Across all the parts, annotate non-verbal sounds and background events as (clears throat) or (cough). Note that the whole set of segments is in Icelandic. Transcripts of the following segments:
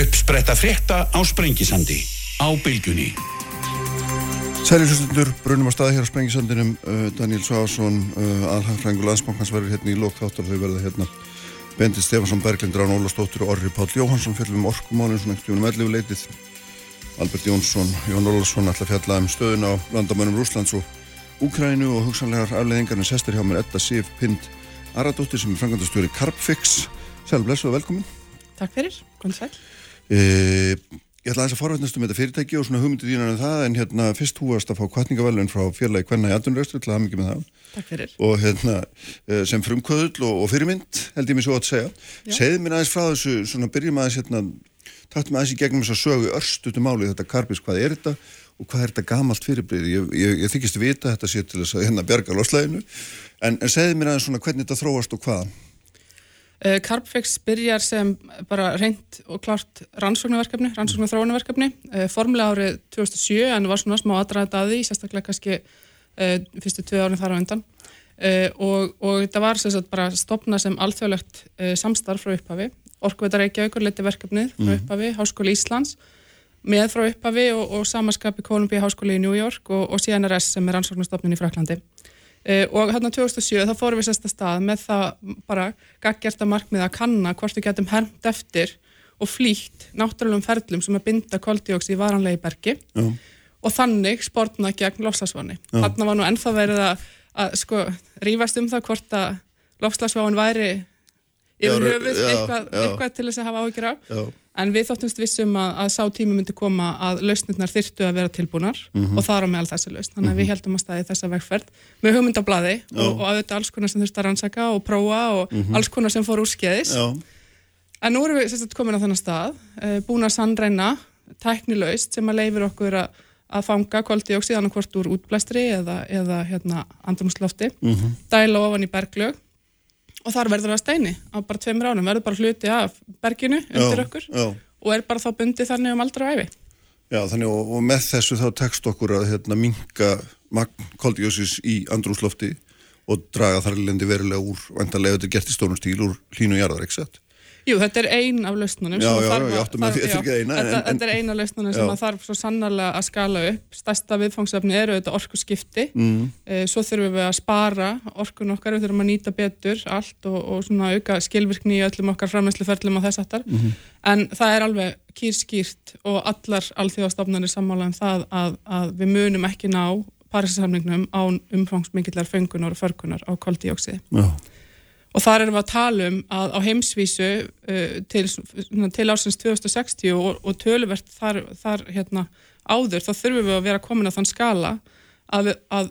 Uppspretta frétta á Sprengisandi á bylgunni. Sælilustundur, brunum á staði hér á Sprengisandinum, uh, Daniel Svaásson, uh, alhagfrængur landsbankans verður hérna í lókþáttar þau verða hérna. Bendit Stefansson, Berglindur Án Ólastóttur og Orri Páll Jóhansson fjallum um orkumálinn svona ekkert um ellifu leitið Albert Jónsson, Jón Ólarsson ætla að fjalla um stöðun á landamönum Rúslands og Úkrænu og hugsanlegar afleðingarnir sestur hjá mér Edda Sif Pind Aradóttir sem er frangandastjóri Carpfix Sæl, blessu og velkomin. Takk fyrir, góðan sæl e, Ég ætla aðeins að forvætnast um þetta fyrirtæki og svona hugmyndið þínan en það en hérna fyrst húast að fá kvartningavelun frá fjarlagi Kvenna í Aldunröstu til að hafa mikið með það. Og hérna sem frumkvöðul og, og fyrirmynd held ég mér svo að segja. Segði mér aðeins frá þessu, svona byrjum aðeins hérna, taktum aðeins í gegnum þess að sögu örstutu máli þetta karbis, hvað er þetta og hvað er þetta gamalt fyrirbrið ég, ég, ég þykist vita þetta sé til þess að hérna bjarga loslæðinu en, en segði mér aðeins svona hvernig þetta þróast og hvað? Uh, Carbfix byrjar sem bara reynd og klart rannsóknarverkefni, rannsóknar þróunarverkefni, uh, formulega árið 2007 en var svona smá aðdraðið að því, sérstaklega kannski uh, fyrstu tvið árið þar á undan. Og, og þetta var sérstaklega bara stopnað sem alþjóðlegt samstarf frá upphafi, Orkveita Reykjavíkur leti verkefnið frá upphafi, Háskóli Íslands með frá upphafi og, og samaskapi Kolumbíu Háskóli í New York og, og CNRS sem er rannsóknarstofnun í Fraklandi og hérna 2007 þá fórum við sérsta stað með það bara gaggjert að markmið að kanna hvort við getum hermt eftir og flýtt náttúrulegum ferlum sem að binda koldioksi í varanlegi bergi Já. og þannig spórna gegn lofslagsváni. Þannig var nú ennþá verið að, að sko rífast um það hvort að lofslagsváin væri yfir höfuð eitthvað, eitthvað til þess að hafa áhyggjur af. Já en við þóttumst vissum að, að sá tími myndi koma að lausnirnar þyrtu að vera tilbúnar mm -hmm. og þar á meðal þessi lausn þannig að við mhm. heldum að staði þessa vegferð með hugmyndablaði og, og auðvitað alls konar sem þurft að rannsaka og prófa og mm -hmm. alls konar sem fór úr skeiðis en nú erum við sérstætt komin á þennan stað eh, búin að sannreina tæknilaust sem að leifir okkur að, að fanga koldioksið annarkvort úr útblæstri eða, eða hérna, andrumslofti mm -hmm. dæla ofan í berglög og þar verður það steini á bara tveimur ánum, verður bara hluti af berginu undir já, okkur já. og er bara þá bundið þannig um aldra æfi. Já, þannig og, og með þessu þá tekst okkur að hérna, magn koldjósis í andrúslofti og draga þar lendi verulega úr, vantarlega þetta er gert í stónum stíl úr hlínu jarðar, ekki sett? Jú, þetta er ein af lausnunum já, já, já, áttum að þetta er ekki eina en, en, Þetta er ein af lausnunum sem það þarf svo sannarlega að skala upp. Stærsta viðfangsefni eru þetta orku skipti mm. e, Svo þurfum við að spara orkun okkar, við þurfum að nýta betur allt og, og svona auka skilvirkni í öllum okkar framhengsluferlum og þess aftar mm. En það er alveg kýrskýrt og allar alþjóðastofnarnir sammála um það að, að við munum ekki ná Parísasamningnum án umfangsmikillar fengunar og förkunar á koldíóksið og þar erum við að tala um að á heimsvísu uh, til, til ásins 2060 og, og töluvert þar, þar hérna, áður þá þurfum við að vera komin að þann skala að, að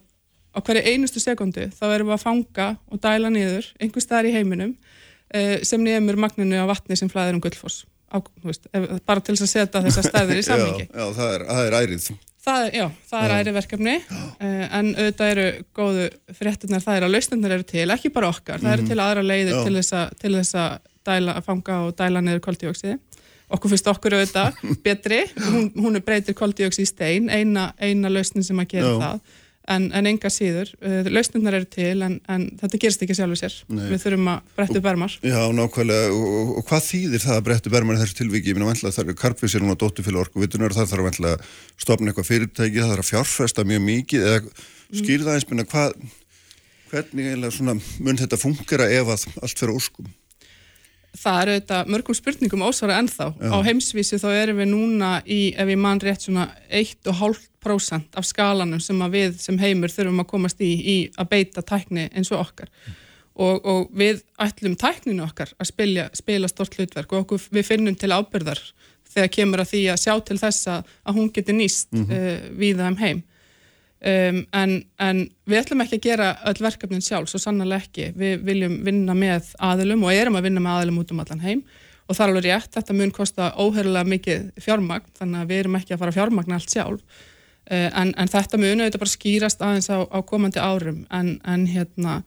á hverju einustu sekundu þá erum við að fanga og dæla niður einhver staðar í heiminum uh, sem nefnur magninu af vatni sem flæðir um gullfoss. Á, veist, bara til þess að setja þessa stæðir í sammingi (laughs) Já, já það, er, það er ærið Það já, það er æri verkefni uh, en auðvitað eru góðu fréttunar það er að lausnirnar eru til, ekki bara okkar það eru mhm. til aðra leiðir til þess að, til þess að dæla, að fanga og dæla niður koldioksiði okkur finnst okkur auðvitað (laughs) betri, hún, hún breytir koldioksið í stein, eina, eina lausnin sem að gera já. það en, en enga síður, uh, lausnirnar eru til en, en þetta gerst ekki sjálfur sér Nei. við þurfum að brettu bermar Já, nákvæmlega, og, og, og hvað þýðir það að brettu bermar í þessu tilviki, ég minna vantlega það er karpið sér núna dóttifélag orku, vitunar það þarf vantlega að stopna eitthvað fyrirtæki, það þarf að fjárfesta mjög mikið, eða skýr það eins minna hvað, hvernig mun þetta fungera ef að allt fyrir óskum það er auðvitað mörgum spurningum ósvara ennþá. Já. Á heimsvísu þá erum við núna í, ef ég mann rétt, svona 1,5% af skalanum sem við sem heimur þurfum að komast í, í að beita tækni eins og okkar. Og, og við ætlum tækninu okkar að spila, spila stort hlutverk og okkur, við finnum til ábyrðar þegar kemur að því að sjá til þessa að hún geti nýst mm -hmm. uh, við það um heim. Um, en, en við ætlum ekki að gera öll verkefnin sjálf, svo sannarlega ekki við viljum vinna með aðilum og erum að vinna með aðilum út um allan heim og það er alveg rétt, þetta mun kosta óherulega mikið fjármagn, þannig að við erum ekki að fara fjármagn allt sjálf en, en þetta mun auðvitað bara skýrast aðeins á, á komandi árum en, en hérna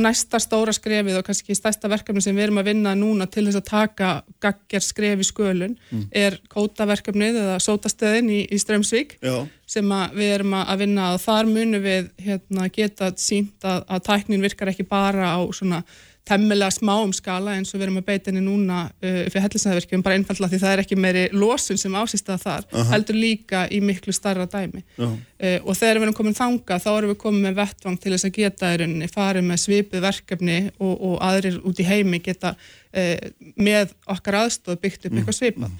næsta stóra skrefið og kannski stærsta verkefni sem við erum að vinna núna til þess að taka gagger skref í skölun mm. er kótaverkefnið eða sótastöðin í, í Strömsvík Já. sem við erum að vinna að þar munum við hérna, geta sínt að, að tæknin virkar ekki bara á svona temmilega smáum skala eins og við erum að beita henni núna uh, fyrir hellisæðverkjum bara einfallega því það er ekki meiri losun sem ásýst að þar, uh -huh. heldur líka í miklu starra dæmi uh -huh. og þegar við erum komin þanga þá erum við komin með vettvang til þess að geta í rauninni, farið með svipið verkefni og, og aðrir út í heimi geta uh, með okkar aðstóð byggt upp eitthvað svipað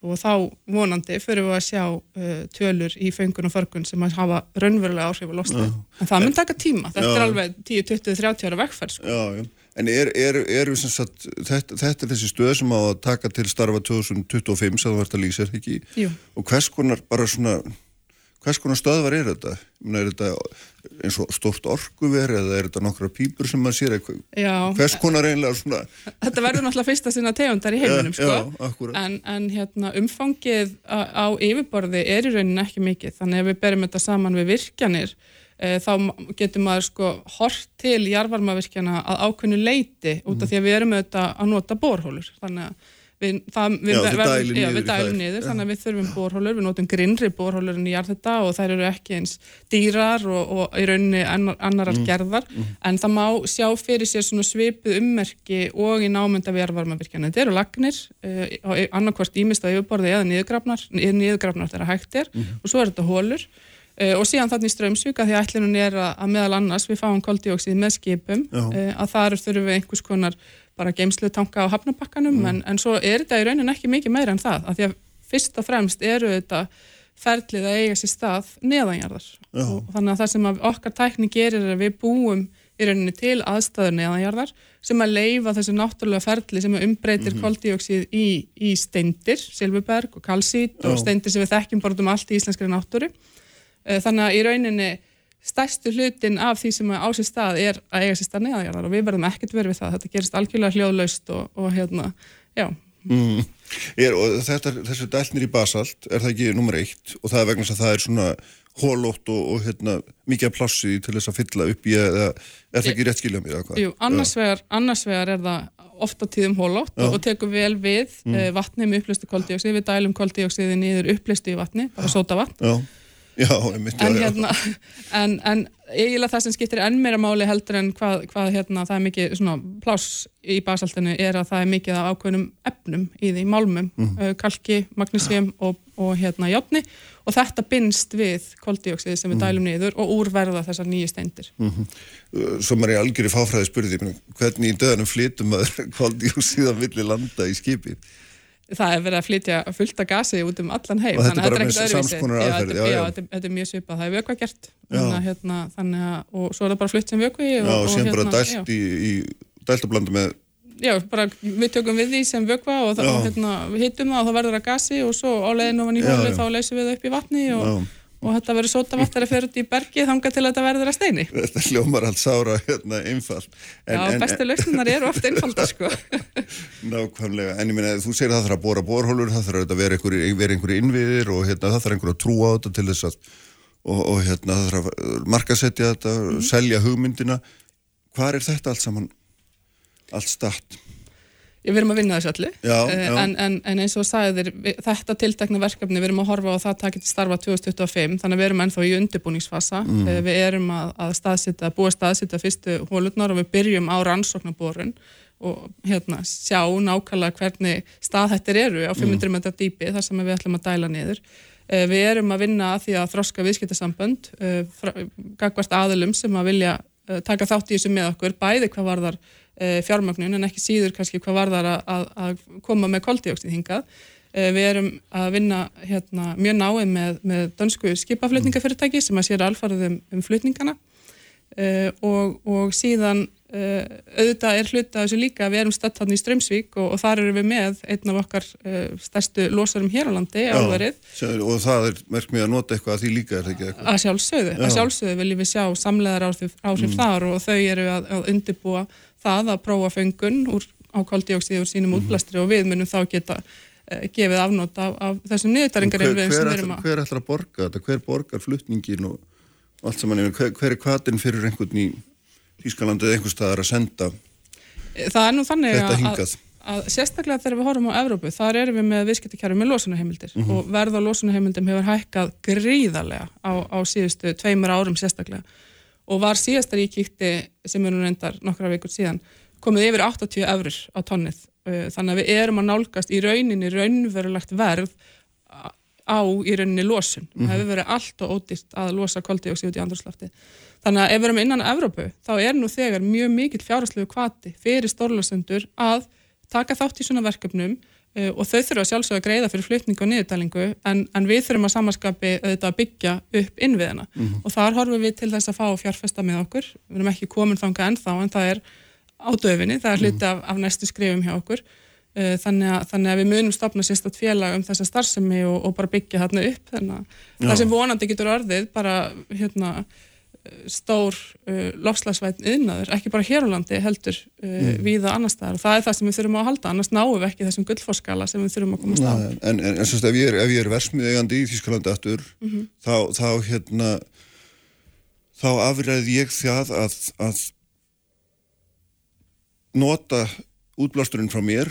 og þá vonandi fyrir við að sjá uh, tölur í fengun og förgun sem að hafa raunverulega áhrif og losti en það mun taka tíma, þetta já. er alveg 10, 20, 30 ára vekkferð sko. Já, já En er, er, er sagt, þetta, þetta er þessi stöð sem á að taka til starfa 2025 sem þú vart að lýsa, er ekki? Jú. Og hvers konar, bara svona, hvers konar stöðvar er þetta? Er þetta eins og stort orkuver eða er þetta nokkra pýpur sem maður sér eitthvað? Já. Hvers konar einlega svona? Þetta verður náttúrulega fyrsta sinna tegundar í heiminum, sko. Já, akkurat. En, en hérna, umfangið á, á yfirborði er í rauninni ekki mikið, þannig að við berum þetta saman við virkjanir þá getur maður sko hort til jarvarmavirkjana að ákveðnu leiti út af því að við erum auðvitað að nota borhólur þannig að við, það, við, já, verðum, dælum já, við dælum niður þannig að við þurfum borhólur, við notum grinnri borhólur en í jarðetta og þær eru ekki eins dýrar og, og í rauninni annar, annarar mm. gerðar. Mm. en það má sjá fyrir sér svona svipið ummerki og í námynda við jarvarmavirkjana þetta eru lagnir, uh, annarkvart ímist að yfirborði eða niðurgrafnar niðurgrafnar þegar hægt er mm. og svo er þetta hólur og síðan þannig strömsvík að því ætlunum er að, meðal annars við fáum koldioksið með skipum uh, að þar þurfum við einhvers konar bara geimslu tanka á hafnabakkanum mm. en, en svo er þetta í raunin ekki mikið meira en það að því að fyrst og fremst eru þetta ferlið að eiga sér stað neðanjarðar. Og þannig að það sem að okkar tækni gerir er að við búum í rauninni til aðstæður neðanjarðar sem að leifa þessu náttúrulega ferli sem umbreytir mm -hmm. koldioksið í, í steindir, silfuberg og kalsít og steindir sem við þekkjum bara um allt í íslenskari náttúru. Eh, þannig að í rauninni stærstu hlutin af því sem á sér stað er að eiga sér stað neðagjörðar og við verðum ekkert verið við það, þetta gerist algjörlega hljóðlaust og, og hérna, já. Mm. er, og þetta, þessu dælnir í basalt er það ekki nummer eitt? Og það er vegna að það er svona hólótt og, og hérna, mikið plássi til þess að fylla upp í eða er það ekki rétt skilja mér? Jú, annars vegar, annars vegar er það ofta tíðum hólótt og, og tekum vel við mm. uh, vatni með upplöstu koldioksið, við dælum koldioksiði niður upplöstu í vatni, bara sóta vatn Já, einmitt, en, hérna, en, en eiginlega það sem skiptir enn meira máli heldur en hvað, hvað hérna, það er mikið pláss í basaltinu er að það er mikið af ákveðnum efnum í því, málmum, mm. uh, kalki, magnísjum og, og hérna játni og þetta binst við koldioksið sem við mm. dælum niður og úrverða þessar nýju steindir. Mm -hmm. Svo maður er algjör í fáfræði spurði, hvernig í döðanum flytum maður (laughs) koldioksið að villi landa í skipið? Það er verið að flytja fullta gasi út um allan heim og þetta er bara með samskonar aðferð já, já, já, þetta, þetta er mjög svipað, það er vökva gert þannig, hérna, þannig að, og svo er það bara flytt sem vökvi og, og sem hérna, bara dælt í, í dælt að blanda með já, bara við tökum við því sem vökva og, það, og hérna, við hittum það og þá verður það gasi og svo á leiðin ofan í hólu þá leysum við það upp í vatni og og þetta verður sótavatt að fyrir út í bergi þanga til að þetta verður að steini. Þetta hljómar allt sára hérna einfall en, Já, en, bestu lausninar eru ofta einfalda sko. (laughs) Nákvæmlega, en ég minna þú segir að það þarf að bóra bórhólur það þarf að vera einhverju einhver innviðir og hérna, það þarf einhverju að trúa á þetta til þess að og, og hérna það þarf að markasetja þetta, mm. selja hugmyndina. Hvað er þetta allt saman? Allt start? Við erum að vinna þessu allir, já, eh, já. En, en, en eins og sagðir, þetta tiltekna verkefni, við erum að horfa á það að það getur starfa 2025, þannig að við erum ennþá í undirbúningsfasa. Mm. Eh, við erum að, að staðsita, búa staðsita fyrstu hólutnar og við byrjum á rannsóknarborun og hérna, sjá nákvæmlega hvernig staðhættir eru á 500 mm. metra dýpi þar sem við ætlum að dæla niður. Eh, við erum að vinna að því að þroska viðskiptasambönd, gagvart aðilum sem að vilja taka þátt í þessu með okkur, bæði hvað var þar fjármagnun en ekki síður kannski hvað var þar að, að koma með koldioksið hingað. Eh, við erum að vinna hérna, mjög náið með, með dönsku skipaflutningafyrirtæki sem að sér alfarið um, um flutningana uh, og, og síðan uh, auðvitað er hluta þessu líka að við erum stödd hann í Strömsvík og, og þar eru við með einn af okkar uh, stærstu losarum hér á landi álverið. Og það er merkmið að nota eitthvað að því líka er það ekki eitthvað? Að sjálfsögðu, Já. að sjálfsögðu viljum við sjá samleðar áhrif, mm. þar og þau eru að, að undirbúa það að prófa fengun úr, á koldioksíði úr sínum mm -hmm. útblæstri og við munum þá geta uh, gefið afnót af, af þessum niðurtaringar hver, hver, hver ætlar að borga þetta? Hver borgar flutningin og allt saman hver, hver er kvatin fyrir einhvern í Ískalandið einhver staðar að senda það er nú þannig að, að sérstaklega þegar við horfum á Evrópu, þar erum við með viðskiptakjæru með losunaheimildir Mhm. og verð á losunaheimildum hefur hækkað gríðarlega á, á síðustu tveimur árum sérstaklega og var síðasta ríkíkti sem er nú reyndar nokkra vikur síðan komið yfir 80 eurur á tonnið Uh, þannig að við erum að nálgast í rauninni raunverulegt verð á í rauninni losun. Það hefur verið allt og ódýrt að losa koldioxid út í andrúrslafti. Þannig að ef við erum innan Evrópu, þá er nú þegar mjög mikill fjárhastlegu kvati fyrir stórlösendur að taka þátt í svona verkefnum og þau þurfa sjálfsög að greiða fyrir flutning og niðurdælingu en, en við þurfum að samaskapi auðvitað að byggja upp innviðina. Og þar horfum við til þess að fá fjárfesta með okkur. Við erum ekki komin þangað ennþá en það er á döfinni, það er hluti af, af næstu skrifum hjá okkur. Uh, þannig að, þannig að við munum stopna sérstatt félag um þessa starfsemi og, og bara byggja þarna upp þannig að Já. það sem vonandi getur orðið bara hérna stór uh, lofslagsvætn yðnaður, ekki bara hér á landi heldur uh, víða annar staðar og það er það sem við þurfum að halda, annars náum við ekki þessum gullforskala sem við þurfum að komast á en, en, en sérst, ef ég er, er versmiðegandi í Þískalandi aftur Mhm. þá, þá hérna þá afræði ég það að, að nota útblásturinn frá mér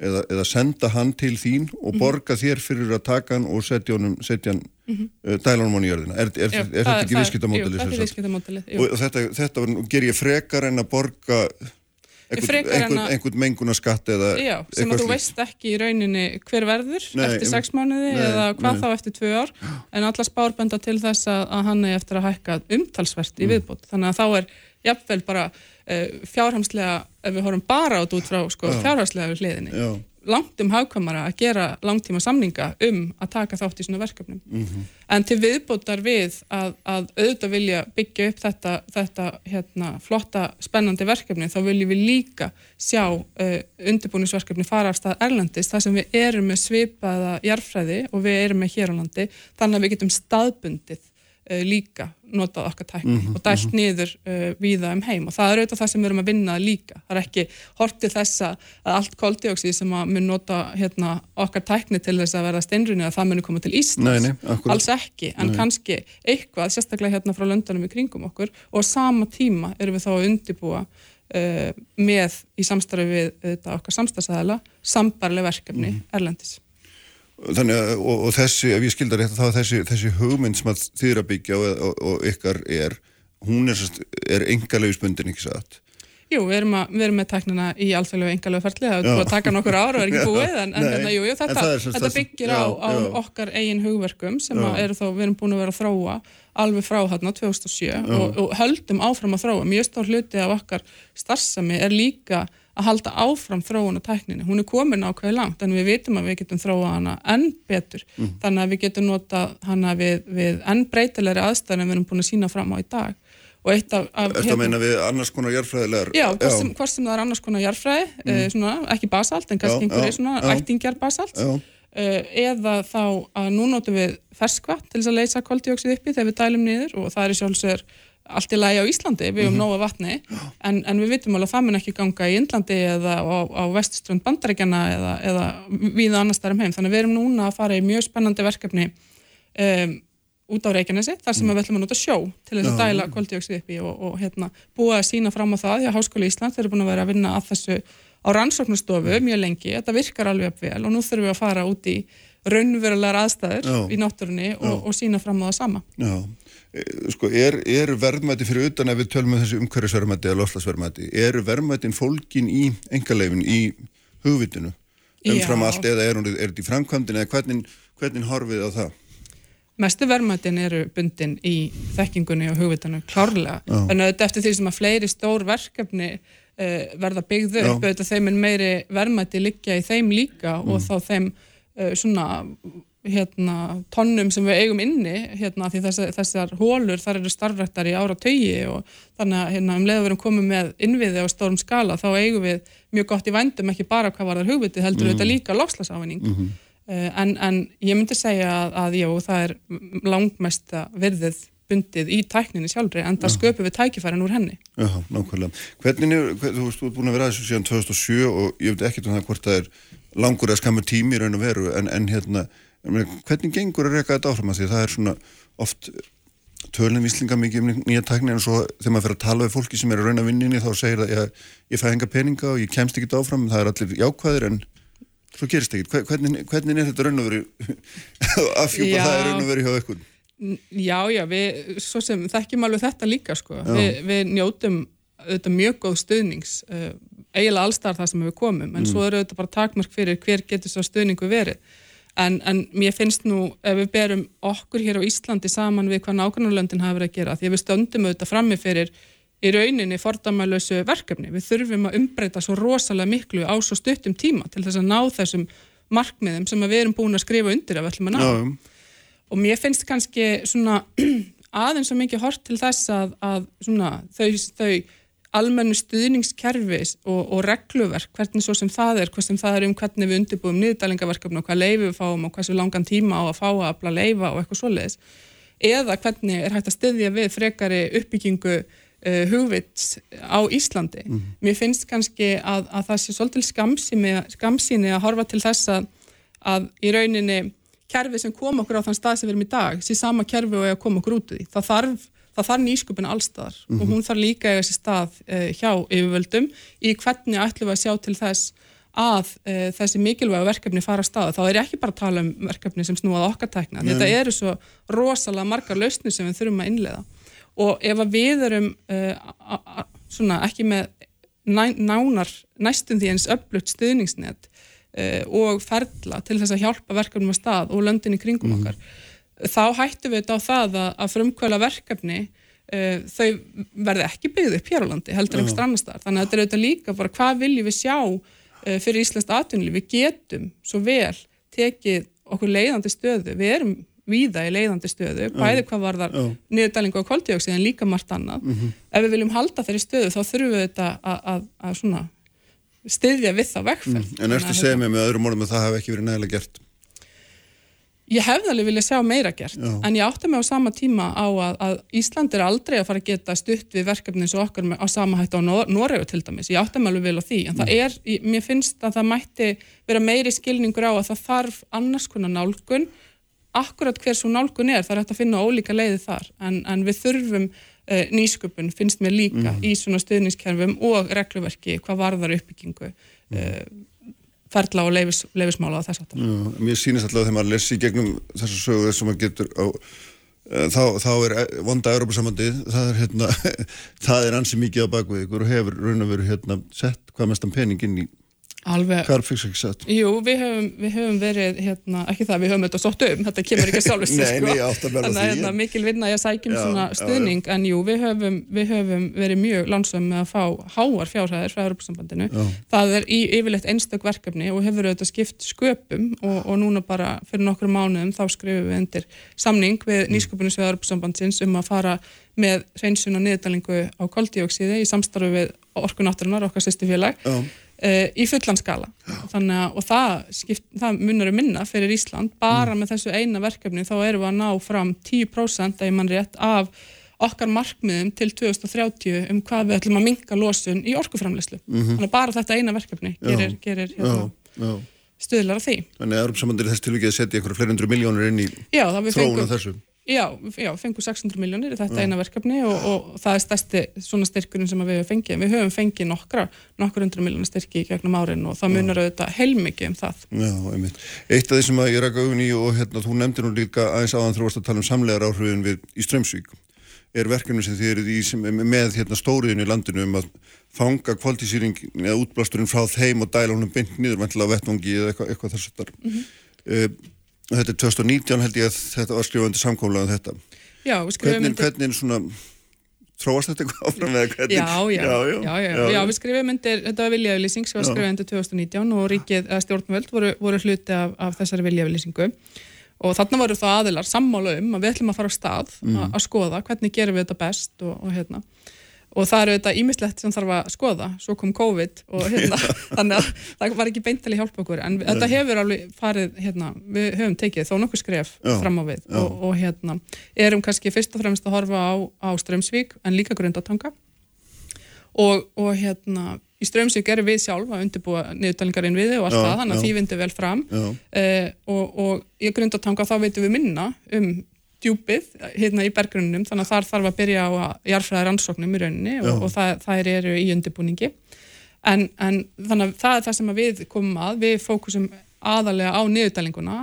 eða, eða senda hann til þín og Mhm. borga þér fyrir að taka hann og setja hann, setja hann uh, dælanum hann í jörðina er, er, er, þetta ekki Jú, þetta er viðskiptamódeli og þetta, þetta ger ég frekar en að borga einhvern, að- einhvern mengunaskatt eða Já, sem að þú slíkt. veist ekki í rauninni hver verður Nei, eftir em- sex mánuði nei, eða hvað nei. þá eftir tvö ár en alla spárbenda til þess að, að hann er eftir að hækka umtalsvert Mm. í viðbót þannig að þá er jafnvel bara uh, fjárhamslega, ef við horfum bara át út frá sko, fjárhamslega við hliðinni. Langt um hagkvæmara að gera langtíma samninga um að taka þátt í svona verkefnum Mhm. en til viðbótar við að, að auðvitað vilja byggja upp þetta, þetta hérna, flotta spennandi verkefni þá viljum við líka sjá uh, undirbúningsverkefni fara af stað Erlendis þar sem við erum með svipaða jarfræði og við erum með hér á landi þannig að við getum staðbundið líka notað okkar tækni og dælt niður uh, víða um heim og það er auðvitað það sem við erum að vinna líka. Það er ekki hort til þessa að allt koldioxið sem að mun nota hérna, okkar tækni til þess að verða steinrunni að það muni koma til Íslands. Nei, nei. Alls ekki, en kannski eitthvað, sérstaklega hérna frá löndunum í kringum okkur og sama tíma erum við þá að undibúa uh, með í samstarfi við þetta, okkar samstagsæðala sambarleg verkefni erlendis. Þannig að, og, og þessi, ef ég skildar rétt, þá er þessi, þessi hugmynd sem að þið er að byggja og, og, og ykkar er, hún er, er engalauðisbundin, ekki satt? Jú, við erum, að, við erum með tæknina í alþjóðlega engalögu ferli, það er búið að taka nokkur ára og er ekki (laughs) búið, en, en Nei, hérna, jú, jú, en þetta, er sem þetta sagt- byggir já, á, á já. okkar eigin hugverkum sem eru þá, við erum búin að vera að þróa alveg frá hérna 2007 og, og höldum áfram að þróa. Mjög stór hluti af okkar starfsemi er líka að halda áfram þróun og tækninni. Hún er komin ákveði langt en við vitum að við getum þróa hana enn betur. Mm. Þannig að við getum nota hana við, við enn breytilegri aðstæðan en við erum búin að sína fram á í dag. Þetta meina við annars konar jarfræðilegar? Já, hvort sem, hvort sem það er annars konar jarfræði, mm. svona, ekki basalt, en kannski einhverju svona já. ættingjar basalt, Já, uh, eða þá að nú notum við ferskva til þess að leysa koldioxid uppi þegar við dælum niður og það er sjálfsögur allt í lagi á Íslandi, við Mhm. höfum nóga vatni, en, en við vitum alveg að það mun ekki ganga í Indlandi eða á, á vestuströnd bandarækjana eða, eða viða annars þar um heim. Þannig við erum núna að fara í mjög spennandi verkefni um, út á Reykjanesi þar sem við ætlum að nota sjó til þess að dæla koldioxid upp í og, og hérna, búa að sína fram á það hjá Háskóli Ísland, þeir eru búin að vera að vinna að þessu á rannsóknarstofu mjög lengi, þetta virkar alveg upp vel og nú þurfum við að fara út í raunverulegar aðstæður Já. í náttúrunni og, og sína fram á það sama. já. E, Sko, er, er verðmæti fyrir utan ef við tölum um þessi umhverfisverðmæti eða lofslagsverðmæti, eru verðmætin fólkin í engaleifin, í hugvitinu umfram Já. allt eða er, er þetta í framkvæmdin eða hvernig, hvernig horfið á það? Mestu verðmætin eru bundin í þekkingunni og hugvitanum klárlega. Að þetta eftir því sem að fleiri stór verkefni uh, verða byggðu upp, auðvitað þeim er meiri verðmæti liggja í þeim líka og þá þeim svona hérna, tonnum sem við eigum inni hérna, því þessar, þessar hólur þar eru starfrættar í ára tögi og þannig að hérna, um leiðu við erum komið með innviði á stórum skala þá eigum við mjög gott í vændum ekki bara hvað var þar hugvitið heldur mm. þetta líka lofslagsávinning mm en, en ég myndi segja að, að já, það er langmesta virðið bundið í tækninni sjálfri en það sköpum við tækifærin úr henni Já, nákvæmlega. Hvernig er, hver, þú veist, þú ert búin að vera að þessu síðan 2007 og ég veit ekkert um það hvort það er langur eða skammur tími í raun og veru, en, en hérna, ég hvernig gengur að reyka þetta áfram? Að því að það er svona oft tölum víslinga mikið um nýja tækni en svo þegar maður fyrir að tala við fólki sem er að rauna vinninni þá segir það að ég fæ enga peninga og ég kemst ekki áfram, það er allir jákvæðir en svo gerist ekki. Hvernig, hvernig er þetta raun og veru (laughs) afhjúpa það er raun og veru hjá ykkur? Já, já, við, svo sem þekkjum alveg þetta líka sko, Vi, við njótum auðvitað mjög góð stuðnings uh, eiginlega allstar það sem við komum en mm. svo eru auðvitað bara takmark fyrir hver getur svo stuðningu verið En, en mér finnst nú, ef við berum okkur hér á Íslandi saman við hvað nákvæmlega hafa verið að gera, því að við stöndum auðvitað frammi fyrir í rauninni fordamælausu verkefni. Við þurfum að umbreyta svo rosalega miklu á svo stuttum tíma til þess að ná þessum markmiðum sem við erum búin að skrifa undir að við ætlum að ná. Já. Og mér finnst kannski svona (clears throat) aðeins svo mikið hort til þess að, að svona, þau, þau almennu stuðningskerfis og, og regluverk, hvernig svo sem það er, hvað sem það er um hvernig við undirbúum niðurdælingaverkefni og hvað leifi við fáum og sem langan tíma á að fá að afla leifa og eitthvað svoleiðis eða hvernig er hægt að styðja við frekari uppbyggingu uh, hugvits á Íslandi. Mm -hmm. Mér finnst kannski að, að það sé svolítil skamsíni að horfa til þess að, að í rauninni kerfi sem kom okkur á þann stað sem við erum í dag sé sama kerfi og er að koma okkur út í. Það þarf það þarf nýsköpun allstaðar mm -hmm. og mhm. hún þarf líka eða þessi stað uh, hjá yfirvöldum í hvernig ætlum við að sjá til þess að uh, þessi mikilvæga verkefni fara að staða. Þá er ekki bara að tala um verkefni sem snúað okkar tækna. Þetta eru svo rosalega margar lausnir sem við þurfum að innlega og ef að við erum uh, svona ekki með næ, nánar næstum því eins öflugt stuðningsnet og ferla til þess að hjálpa verkefnum að stað og löndin í kringum mm -hmm. okkar þá hættum við þetta á það að, að frumkvöla verkefni uh, þau verði ekki byggð upp hér á landi heldur einhver strannastar. Þannig að þetta er auðvitað líka bara hvað viljum við sjá uh, fyrir Íslands atvinnli. Við getum svo vel tekið okkur leiðandi stöðu. Við erum víða í leiðandi stöðu, bæði hvað var þar niðurdælingu á koldjóksið en líka margt annað. Mm -hmm. Ef við viljum halda þeirri stöðu þá þurfum við þetta að, að styðja við þá vegferð. Mm. En eftir segja mig með öðrum orðum að það hef ekki verið nægilega gert. Ég hefði alveg viljað sjá meira gert, Já. en ég átti mig á sama tíma á að, að Ísland er aldrei að fara að geta stutt við verkefni eins og okkar á sama hættu á Noregu til dæmis. Ég átti mig alveg vel á því, en mm. það er, mér finnst að það mætti vera meiri skilningur á að það þarf annars konar nálgun. Akkurat hver svo nálgun er, það er hægt að finna ólíka leiði þar, en, en við þurfum uh, nýsköpun, finnst mér líka, mm. í svona stuðningskerfum og regluverki, hvað varðar uppbyggingu. Mm ferla og leifis, leifismála á þess aftar. Mér sýnist alltaf þegar maður lesi gegnum þessu sögu þess að maður getur á, uh, þá, þá er eh, vonda Európa-samandið, það er hérna, (laughs) það er ansi mikið á bakvið ykkur og hefur raun og veru hérna sett hvað mestan pening inn í Alveg. Sett? Jú, við höfum, við höfum verið, hérna, ekki það, við höfum þetta sótt um, þetta kemur ekki sjálfur sér, sko. Nei, ég átt að verða því. Þannig að hérna, mikil vinna ég að sækjum já, svona stuðning, já, já. en jú, við höfum, við höfum verið mjög lansum með að fá háar fjárhæðir frá Europasambandinu. Það er í yfirleitt einstök verkefni og hefur auðvitað skipt sköpum og, og núna bara fyrir nokkru mánuðum þá skrifum við undir samning við mm. nýsköpunum svið Europasambandsins um að fara með hreinsun og niðurdalingu á koldíóksíði í samstarfi við orkunátturinnar, okkar sýstu félag uh, í fullan skala. Að, og það, skipt, það munar um minna fyrir Ísland, bara mm. með þessu eina verkefni þá erum við að ná fram 10% að ég mann rétt af okkar markmiðum til 2030 um hvað við ætlum að minka losun í orkuframleyslu mm -hmm. þannig að bara þetta eina verkefni gerir, gerir hérna, stuðlar af því. Þannig að Európsamandir þess tilvikið að setja einhverja fleiri hundru miljónir inn í þróun af þessu Já, já, fengu 600 miljónir í þetta eina verkefni og, og það er stærsti svona styrkurinn sem við höfum fengið. Við höfum fengið nokkra, nokkur hundru miljónir styrki í gegnum árin og það munar auðvitað heilmikið um það. Já, einmitt. Eitt af því sem ég rækka auðvun í og hérna, þú nefndir nú líka aðeins áðan þrjóðast að tala um samlegar áhrifin við í Strömsvík er verkefni sem þið eruð í sem, með hérna, stóriðinu í landinu um að fanga kvaldísýring eða útblásturinn frá þeim og dæla honum beint nýður Þetta er 2019 held ég að þetta var skrifandi samkómlega um þetta. Já, skrifum myndir... Hvernig, svona, tróast þetta eitthvað áfram eða hvernig? Já, já, já, já, já, já við skrifum myndir, þetta var viljaðvillising sem var skrifandi 2019 og ríkið, eða stjórnvöld voru, voru hluti af, af þessari viljaðvillisingu og þarna voru það aðilar sammála um að við ætlum að fara á stað mm. að skoða hvernig gerum við þetta best og, og hérna og það eru þetta ímislegt sem þarf að skoða. Svo kom COVID og hérna (laughs) þannig að það var ekki beint til að hjálpa okkur. En þetta hefur alveg farið hérna, við höfum tekið þó nokkuð skref já, fram á við. Og, og hérna erum kannski fyrst og fremst að horfa á, á Strömsvík en líka grundatanga og, og hérna í Strömsvík erum við sjálf að undirbúa niðurtalingarinn við og allt já, það, þannig að því vindu vel fram. Uh, og, og í grundatanga þá veitum við minna um djúpið hérna í bergrunnum þannig að þar þarf að byrja á jarfræðar rannsóknum í rauninni og, og það, það eru í undirbúningi. En, en þannig að það er það sem við komum að, við fókusum aðalega á niðurdælinguna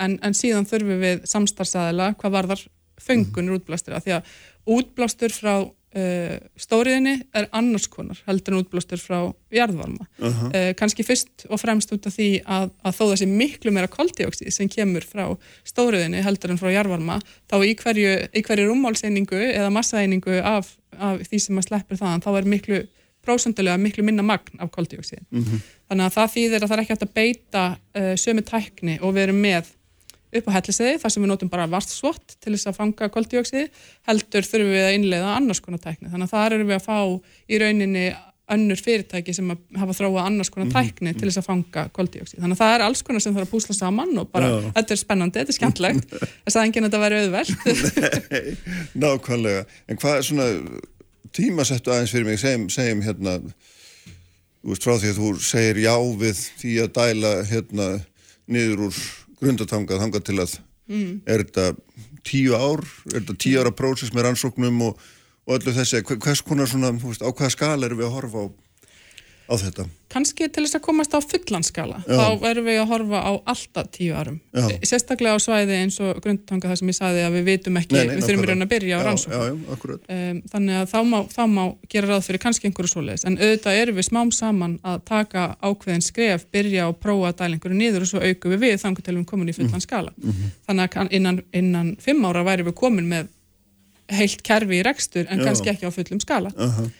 en, en síðan þurfum við samstarfsæðila hvað varðar fengunir útblástur að því að útblástur frá uh, stóriðinni er annars konar heldur en útblástur frá jarðvarma uh -huh. uh, kannski fyrst og fremst út af því að, að þó sé miklu meira koldioksið sem kemur frá stóriðinni heldur en frá jarðvarma þá í hverju, í hverju rúmmálseiningu eða massaeiningu af, af því sem maður sleppir þaðan þá er miklu prósundulega miklu minna magn af koldioksið mm -hmm. þannig að það þýðir að það er ekki hægt að beita uh, sömu tækni og við erum með upp á hellisegi þar sem við notum bara varstsvott til þess að fanga koldioksið heldur þurfum við að innleiða annars konar tækni. Þannig að það erum við að fá í rauninni önnur fyrirtæki sem hafa þróað annars konar mhm. tækni til þess að fanga koldioksið þannig að það er alls konar sem þarf að púsla saman og bara, Já. þetta er spennandi, þetta er skemmtlegt (laughs) þess að enginn þetta verður auðvelt. Nákvæmlega, en hvað er svona tímasettu aðeins fyrir mig segjum, segjum hérna veist, frá því að þú segir já við því að dæla hérna niður úr grundatangað þangað til að mm. er þetta tíu ár, er þetta tíu ára prósess með rannsóknum og, og öllu þessi hvers konar svona, veist, á hvaða skala erum við að horfa á á þetta? Kanski til þess að komast á fullanskala Já. þá erum við að horfa á alltaf tíu árum Já. sérstaklega á svæði eins og grundtanga það sem ég sagði að við vitum ekki nei, nei, við þurfum raun að byrja á rannsókn um, þannig að þá má, þá má gera ráð fyrir kannski einhverju svoleiðis en auðvitað erum við smám saman að taka ákveðin skref, byrja og prófa að dæla einhverju niður og svo auku við við þannig til við komum í fullanskala mm -hmm. þannig að innan, innan fimm ára væri við komin með heilt kerfi í rekstur en Já. kannski ekki á fullum skala uh -huh.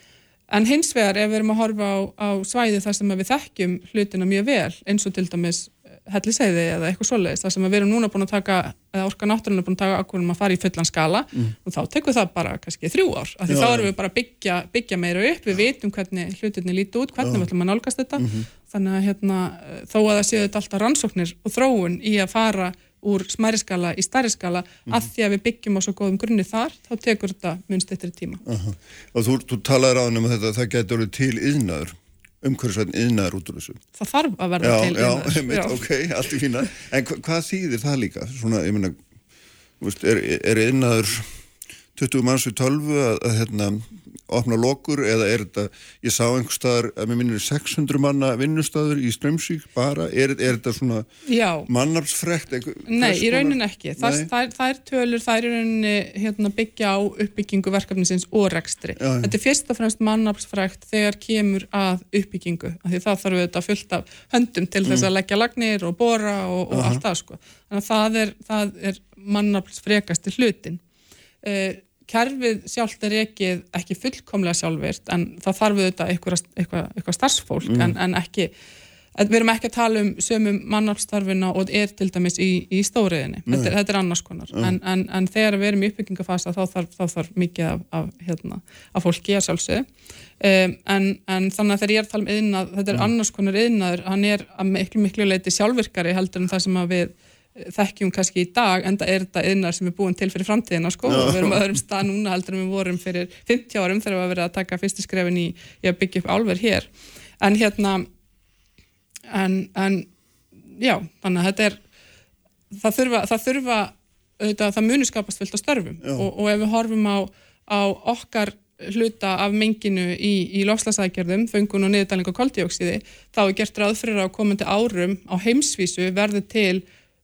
En hins vegar ef við erum að horfa á, á svæði þar sem við þekkjum hlutina mjög vel eins og til dæmis eh, helliseiði eða eitthvað svoleiðis þar sem við erum núna búin að taka, eða orka náttúrulega búin að taka ákveðum að fara í fullan skala mm. og þá tekum það bara kannski þrjú ár af því Já, þá erum við bara að byggja, byggja meira upp, við vitum hvernig hlutinni líti út, hvernig Já. við ætlum að nálgast þetta mm -hmm. þannig að hérna, þó að það séu þetta alltaf rannsóknir og þróun í að fara úr smæri skala í starri skala mm -hmm. að því að við byggjum á svo góðum grunni þar þá tekur þetta munst eftir tíma uh -huh. Og þú, þú talaður á hann um að þetta það getur til yðnaður umhverfisvæðin yðnaður út úr þessu Það þarf að verða já, til yðnaður Já, mitt, ok, allt í fína En hva, hvað þýðir það líka? Svona, ég menna, er, er yðnaður 20 manns við 12 að, að hérna opna lokur eða er þetta, ég sá einhver staðar að mér minnir 600 manna vinnustöður í Strömsvík bara, er, er þetta svona mannarpsfrekt? Nei, í raunin ekki, það, það, það er tölur, það er í rauninni hérna, byggja á uppbyggingu verkefnisins og rekstri. Já, þetta er fyrst og fremst mannarpsfrekt þegar kemur að uppbyggingu, af því það þarf auðvitað fullt af höndum til þess mm. að leggja lagnir og bóra og, og allt það sko. Þannig að það er, er mannarpsfrekasti hlutin. Uh, kerfið sjálft er ekki, ekki fullkomlega sjálfvirt en það þarf auðvitað eitthvað, eitthvað, eitthvað starfsfólk mm. en, en ekki, við erum ekki að tala um sömum mannálstarfina og er til dæmis í, í stóriðinni, þetta, þetta er annars konar mm. en, en, en þegar við erum í uppbyggingafasa þá þarf, þá þarf mikið af, af, hérna, af fólki að sjálfsögðu um, en þannig að þegar ég er að tala um yðnað, þetta er mm. annars konar yðnaður, hann er að miklu miklu leiti sjálfvirkari heldur en það sem að við þekkjum kannski í dag en það er þetta yðnar sem er búin til fyrir framtíðina sko. Og við erum öðrum stað núna heldur en við vorum fyrir 50 árum þegar við varum að taka fyrstu skrefin í, í að byggja upp álverð hér. En hérna en, en já, þannig að þetta er það þurfa það, þurfa, þetta, það muni skapast fylgt á störfum. Og, og ef við horfum á, á okkar hluta af menginu í, í lofslagsækjörðum, fengun og niðurdæling og koldioksiði, þá er gert ráð fyrir á komandi árum á heimsvísu verði til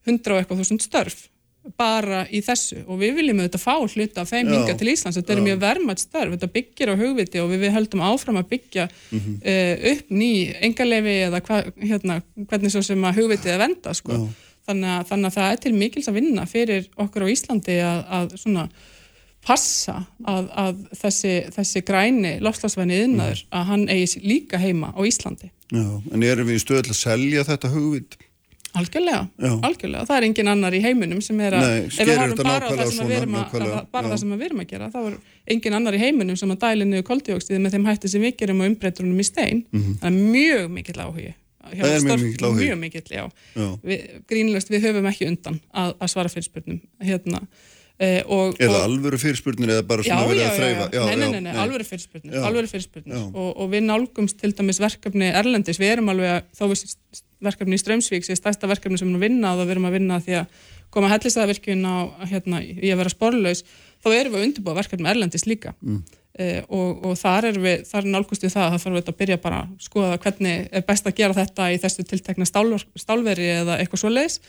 hundra og eitthvað þúsund störf bara í þessu og við viljum auðvitað fá hluta af þeim hinga til Íslands þetta er mjög vermað störf, þetta byggir á hugviti og við, við höldum áfram að byggja mm -hmm. uh, upp ný engarlefi eða hva, hérna, hvernig svo sem að hugvitið er venda sko. þannig, að, þannig að það er til mikils að vinna fyrir okkur á Íslandi að, að svona passa að, að þessi, þessi græni lofslagsvæni yðnaður mm. að hann eigi líka heima á Íslandi Já, en erum við í stöðlega að selja þetta hugvit? Algjörlega, algjörlega, það er engin annar í heiminum sem er að, Nei, ef við harum bara það sem, svona, að, að, við erum að gera, þá er engin annar í heiminum sem að dæli niður koldjókstíði með þeim hætti sem við gerum og umbreytrunum í stein, mm -hmm. það er mjög mikill áhugi. Það er mjög mikill áhugi. Mjög mikill, já. já. Við, grínlust, við höfum ekki undan að, að svara fyrirspurnum, hérna. Uh, og, eða alvöru fyrirspurnir eða bara svona verið að þreyfa já, nei, nei, nei, alvöru fyrirspurnir, alvöru fyrirspurnir. Og, og við nálgumst til dæmis verkefni Erlendis, við erum alveg að, þó við verkefni í Strömsvík sé stærsta verkefni sem við erum að vinna og það við erum að vinna því að koma hellisaðvirkjun á hérna, í að vera sporlaus þá erum við að undirbúa verkefni erlendis líka. Mm. uh, og, og þar er við þar er nálgust við það að það þarf við að byrja bara að skoða hvernig er best að gera þetta í þessu tiltekna stál, stálveri eða eitthvað svo leiðis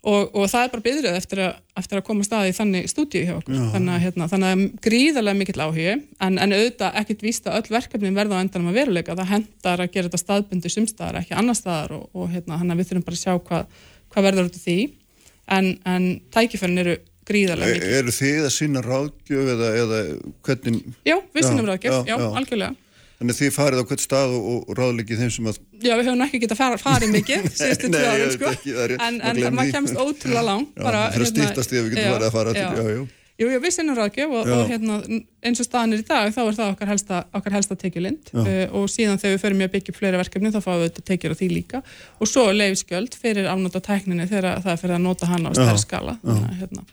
og, og það er bara byrjuð eftir, eftir að koma staði í þannig stúdíu hjá okkur. Þannig að, hérna, þannig að gríðarlega mikill áhugi en, en auðvitað ekkert vísta öll verkefni verða á endanum að veruleika. Það hendar að gera þetta staðbundi sumstaðar ekki annar staðar og, og hérna, við þurfum bara að sjá hvað hva verður út af því. En, en tækifærin eru gríðarlega mikill Eru þið að sína ráðgjöf eða, eða hvernig? Já, við sínum ráðgjöf, já, já, algjörlega Þannig að þið farið á hvert stað og, og ráðleikið þeim sem að... Já, við höfum ekki getað far, farið mikið (laughs) síðustu tvö árum, sko. Ekki, er, en en maður kemst ótrúlega langt. Já, bara, fyrir að hérna, stýttast því að við getum farið að fara til, já, já. Jú, jú, við sinnum ráðgjöf og, og hérna, eins og staðanir í dag, þá er það okkar helsta, okkar helsta tekjulind uh, og síðan þegar við förum í að byggja fleiri verkefni, þá fáum við þetta tekjur á því líka og svo leifskjöld fyrir afnóta tækninni þegar það er fyrir að nota hana á stærri skala. Þannig, hérna.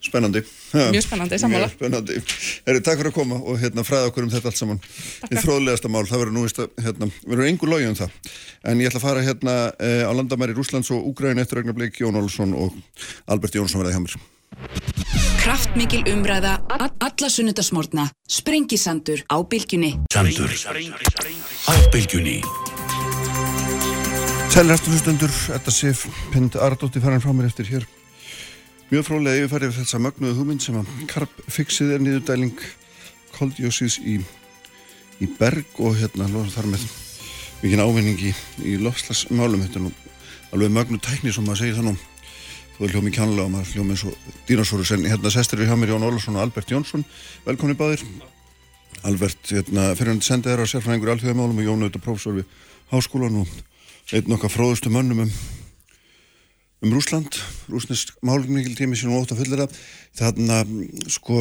Spennandi. Mjög spennandi, sammála. Mjög spennandi. Herri, takk fyrir að koma og hérna fræða okkur um þetta allt saman. Takk. Í þróðlegasta mál, það verður nú vist að, hérna, verður einhver logið um það. En ég ætla að fara hérna eh, á landamæri Rúslands og Úgræn eftir Ragnar Bleik, Jón Olsson og Albert Jónsson verðið hjá mér. Kraftmikil umræða, alla sunnudasmórna, sprengisandur á bylgjunni. Sandur á bylgjunni. Sælir hlustundur, þetta séf Pind Ardótti farin frá mér eftir hér Mjög frólega yfirfærið þessa mögnuðu hugmynd sem að karpfixið er nýðudæling koldjósís í, í berg og hérna þar með mikinn ávinningi í, í lofslagsmálum þetta er nú alveg mögnu tækni sem maður segir þannig þú er hljómið kjánlega og maður hljómið og dínasórus en hérna sestir við hjá mér Jón Ólarsson og Albert Jónsson. Velkonni báðir. Albert hérna, fyrirhandi sendið er á sérfræðingur alþjóðamálum og Jón auðvitað prófessor við háskólan og einn okkar fróðustu mönnum um um Rúsland, rúsnesk málumnikil tími sem ótt að fullera þannig að sko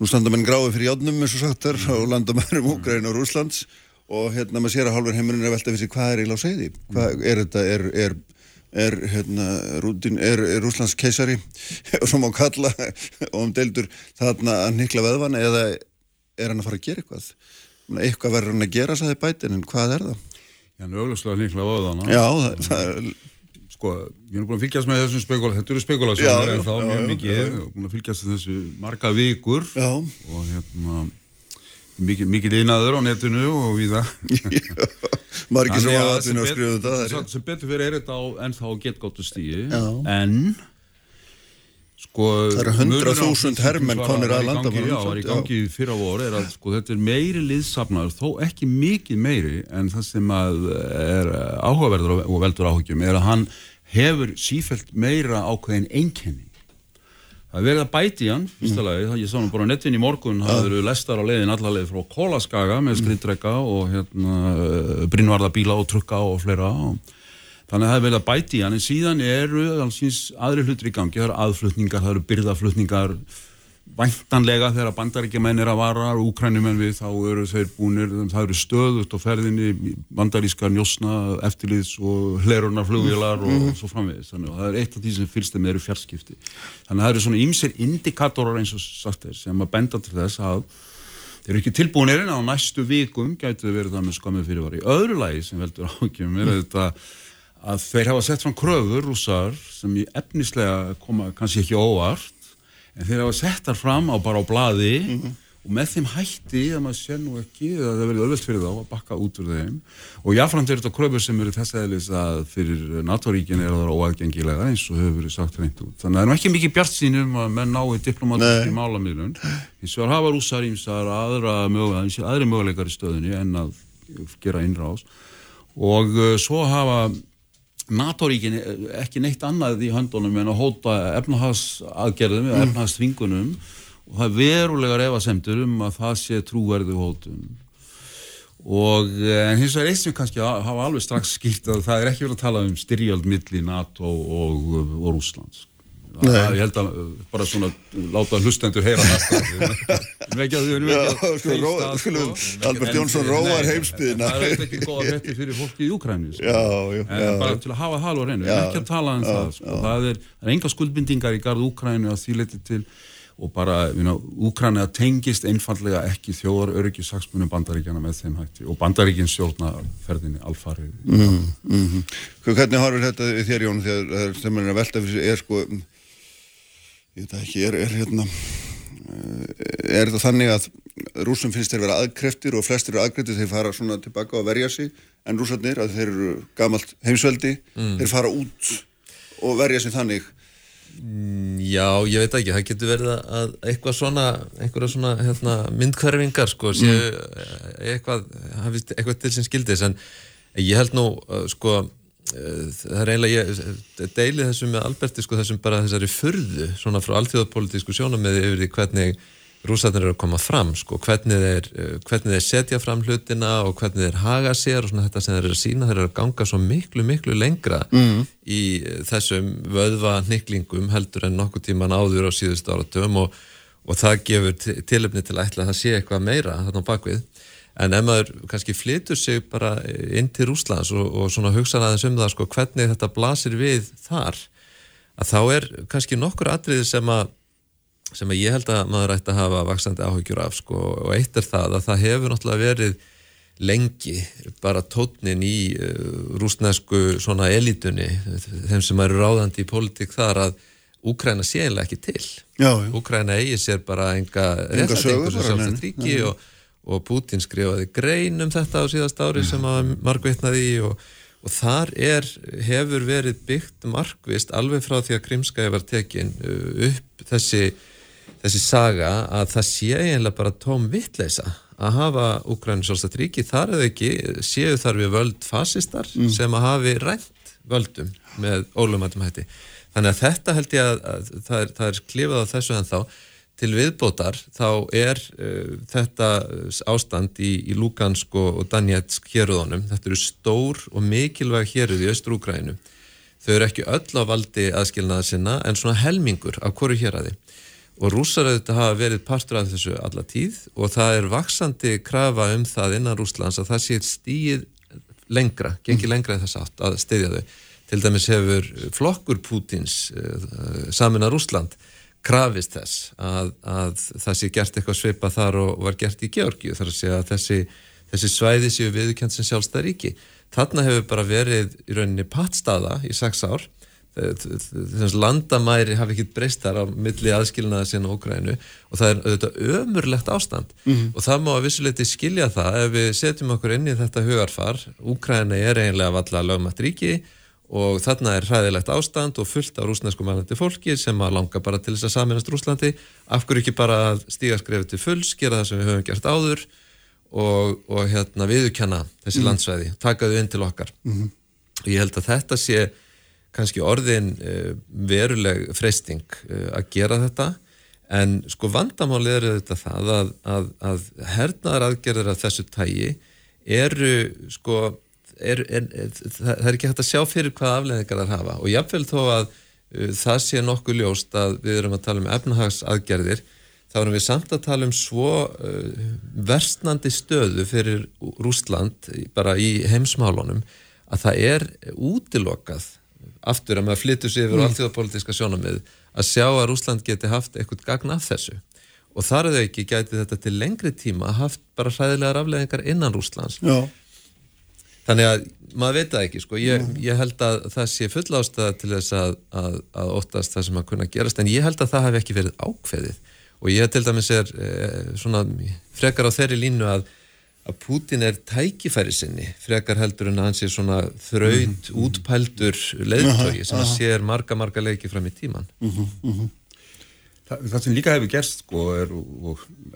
nú standa menn gráði fyrir játnum eins og sagt er á landamærum Úgræn og Rúslands og hérna maður sér að hálfur heimurinn er að velta fyrir sig hvað er á segði hvað er þetta, er, er, er hérna, rútin, er, er Rúslands keisari (laughs) og svo má kalla (laughs) og um deildur þarna að nikla veðvan eða er hann að fara að gera eitthvað? Eitthvað verður hann að gera sæði bætin en hvað er það? Já, nögluslega nikla veðvana Já, það, það er sko, ég er búin að fylgjast með þessum spekula, þetta eru spekulasjónir en þá já, mjög mikið, ég er búin að fylgjast með þessu marga vikur já. og hérna mikið, mikið einaður á netinu og við það (laughs) margir sem hafa aðvinu að skrifa þetta sem betur fyrir er þetta á ennþá getgóttu stíi en Sko, það eru hundra þúsund hermenn konir að landa já, það er í gangi fyrra voru er að sko, þetta er meiri liðsafnar þó ekki mikið meiri en það sem er áhugaverður og veldur áhugjum er að hann hefur sífælt meira ákveðin einkenni. Það verið að bæti hann, fyrsta lagi, mm. ég sá hann bara nettin í morgun, það eru lestar á leiðin allarleið frá Kólaskaga með skriðdrega og hérna, brinnvarðabíla og trukka og fleira og þannig að það er verið að bæti í hann en síðan eru allsins aðri hlutur í gangi, það eru aðflutningar, það eru byrðaflutningar væntanlega þegar bandaríkjumenn er að vara og úkrænumenn við þá eru þeir búinir, það eru stöðut og ferðinni bandarískar njósna eftirliðs og hlerurnar flugvílar og, og svo framvegis, þannig að það er eitt af því sem fylgst með eru fjarskipti. Þannig að það eru svona ímser indikatorar eins og sagt er sem að benda til þess að þeir eru ekki tilbúinir en á næstu vikum gætu verið það með skamið fyrirvari. Öðru lagi sem veldur ákjum er þetta að þeir hafa sett fram kröfur rúsar sem í efnislega koma kannski ekki óvart en þeir hafa sett þar fram á bara á bladi mm -hmm. og með þeim hætti að maður sé nú ekki að það verður öðvöld fyrir þá að bakka út úr þeim. Og jáfnframt er þetta kröfur sem eru þess aðeins að fyrir NATO-ríkin er það óaðgengilega eins og hefur verið sagt reynd út. Þannig að það er ekki mikið bjart sínum að menn nái diplomatíski málamílun eins og hafa rúsar ímsar aðra möguleikar, í stöðunni en að gera innrás. Og uh, svo hafa NATO-ríkin ekki neitt annað í höndunum en að hóta efnahagsaðgerðum eða mm. efnahagsþvingunum og það er verulegar efasemtur um að það sé trúverðu hótun. Og en hins vegar eitt sem kannski hafa alveg strax skilt að það er ekki verið að tala um styrjald milli NATO og, og Rúslands Það, ég held að bara svona láta hlustendur heyra það við erum ekki að sko, Albert Jónsson róar heimsbyðina það er ekki góða hretti fyrir fólki í Ukræni sko. en bara til að hafa hal og reynu við erum ekki að tala um já, það sko. já. það er, er enga skuldbindingar í garð Ukræni að því leti til og bara, Úkræna tengist einfallega ekki þjóðar öryggisaksmunum bandaríkjana með þeim hætti og bandaríkins stjórna ferðinni alfarið mm, mm. Hvernig harfur þetta þér Jón þegar sem er að velta fyrir sig er sko ég veit ekki, er, er hérna eh, er þetta þannig að rúsum finnst þeir vera aðkreftir og flestir eru aðkreftir þeir fara svona tilbaka og verja sig en rúsarnir, að þeir eru gamalt heimsveldi, mm. þeir fara út og verja sig þannig Mm, já, ég veit ekki, það getur verið að eitthvað svona, einhverja svona hérna, myndkverfingar sko, séu mm. eitthvað, eitthvað til sem skildis, en ég held nú, sko, það er eiginlega, ég deili þessum með Alberti, sko, þessum bara þessari fyrðu, svona frá alltíðarpolitísku sjónum með yfir því hvernig rúsarnir eru að koma fram, sko, hvernig þeir, eh, hvernig þeir setja fram hlutina og hvernig þeir haga sér og svona þetta sem þeir eru að sína, þeir eru að ganga svo miklu, miklu lengra mm. í þessum vöðva niklingum heldur en nokkuð tíman áður á síðust áratöfum og, og það gefur tilöfni til að ætla að það sé eitthvað meira þarna bakvið. En ef maður kannski flytur sig bara inn til Rúslands og, og svona hugsa aðeins um það, sko, hvernig þetta blasir við þar, að þá er kannski nokkur atriði sem að sem ég held að maður ætti að hafa vaksandi áhugjur af sko. Og eitt er það að það hefur náttúrulega verið lengi bara tótnin í uh, rúsnesku svona elitunni þeim sem eru ráðandi í pólitík þar að Úkræna sé eiginlega ekki til. Úkræna eigi sér bara enga réttætingur sem sjálfsagt ríki og, og Putin skrifaði grein um þetta á síðast ári sem að margveitnaði í og, og þar er, hefur verið byggt margvist alveg frá því að Krimskaja var tekin uh, upp þessi þessi saga að það sé eiginlega bara tóm vittleisa að hafa Úkrænum sjálfstætt ríki. Þar eða ekki séu þar við völd fasistar mm. sem að hafi rænt völdum með ólumættum hætti. Þannig að þetta held ég að, að það er, er klifað á þessu en þá til viðbótar þá er uh, þetta ástand í, í Lugansk og Danetsk héröðunum, þetta eru stór og mikilvæg héröð í Östrúgrænu þau eru ekki öll á valdi aðskilnaða sinna en svona helmingur af hverju héröði og auðvitað hafa verið partur af þessu alla tíð og það er vaksandi krafa um það innan Rúslands að það sé stíð lengra, gengir mm. lengra þess aft að stiðja þau. Til dæmis hefur flokkur Pútins uh, samin að Rúsland krafist þess að, að það sé gert eitthvað sveipa þar og var gert í Georgiu þar að segja að þessi, þessi svæði séu viðkjönd sem sjálfstæð ríki. Þarna hefur bara verið í rauninni pattstaða í sex ár þess landamæri hafi ekkert breystar á milli aðskilnaða sína Ógrænu og það er auðvitað ömurlegt ástand mm -hmm. og það má að vissuleiti skilja það ef við setjum okkur inn í þetta hugarfar Úgræna er eiginlega valla lögmætt ríki og þarna er hræðilegt ástand og fullt af rúsnesku mælandi fólki sem að langa bara til þess að saminast Rúslandi af hverju ekki bara stíga skrefið til fulls gera það sem við höfum gert áður og, og hérna viðukenna þessi mm landsvæði, takaðu inn til okkar. Mm -hmm. og ég held að þetta sé kannski orðin uh, veruleg freysting uh, að gera þetta. En sko vandamálið er þetta það að, að, að hernaðar aðgerðar af þessu tægi eru sko er, er, það er ekki hægt að sjá fyrir hvað afleðingar það hafa og jáfnveil þó að uh, það sé nokkuð ljóst að við erum að tala um efnahagsaðgerðir þá erum við samt að tala um svo versnandi stöðu fyrir Rúsland bara í heimsmálunum að það er útilokað aftur að maður flyttur sér yfir mm. allþjóðapolítiska sjónamið að sjá að Rúsland geti haft eitthvað gagn af þessu og þar er þau ekki gæti þetta til lengri tíma haft bara hræðilegar afleðingar innan Rúslands Já. Þannig að maður veit það ekki sko. Ég, ég held að það sé full ástæða til þess að, að, að óttast það sem að kunna gerast en ég held að það hef ekki verið ákveðið. Og ég til dæmis er eh, svona frekar á þeirri línu að að Putin er tækifæri sinni frekar heldur en að hann sé svona þraut, mm -hmm. útpældur leðtögi sem að sér marga, marga leiki fram í tíman mm -hmm. Þa, Það sem líka hefur gerst sko er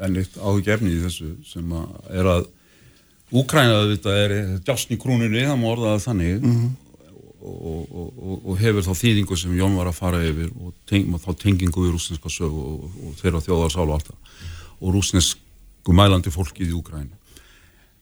ennitt áhugjefni í þessu sem að er að Úkrænaðu þetta er djásn í krúnunni, það má orðaða þannig mm -hmm. og, og, og, og hefur þá þýðingu sem Jón var að fara yfir og teng, þá tengingu við rúsneska sög og þeirra þjóðarsálu og allt það og rúsnesku mælandi fólkið í Úkræna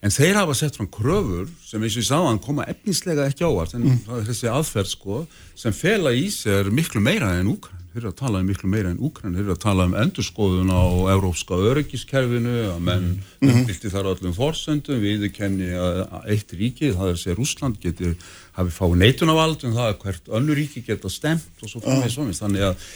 En þeir hafa sett fram kröfur sem eins og ég sagði að koma efnislega ekki ávart en mm. það er þessi aðferð sko sem fela í sér miklu meira en Úkræn. Þeir eru að tala um miklu meira en Úkræn. Þeir eru að tala um endurskoðun á európska öryggiskerfinu að menn mm. umbildi þar öllum forsendum við kenni að eitt ríki, það er að segja Rúsland getur hafi fáið neitunavald en það er hvert önnu ríki geta stemt og svo fyrir mig svo minnst. Þannig að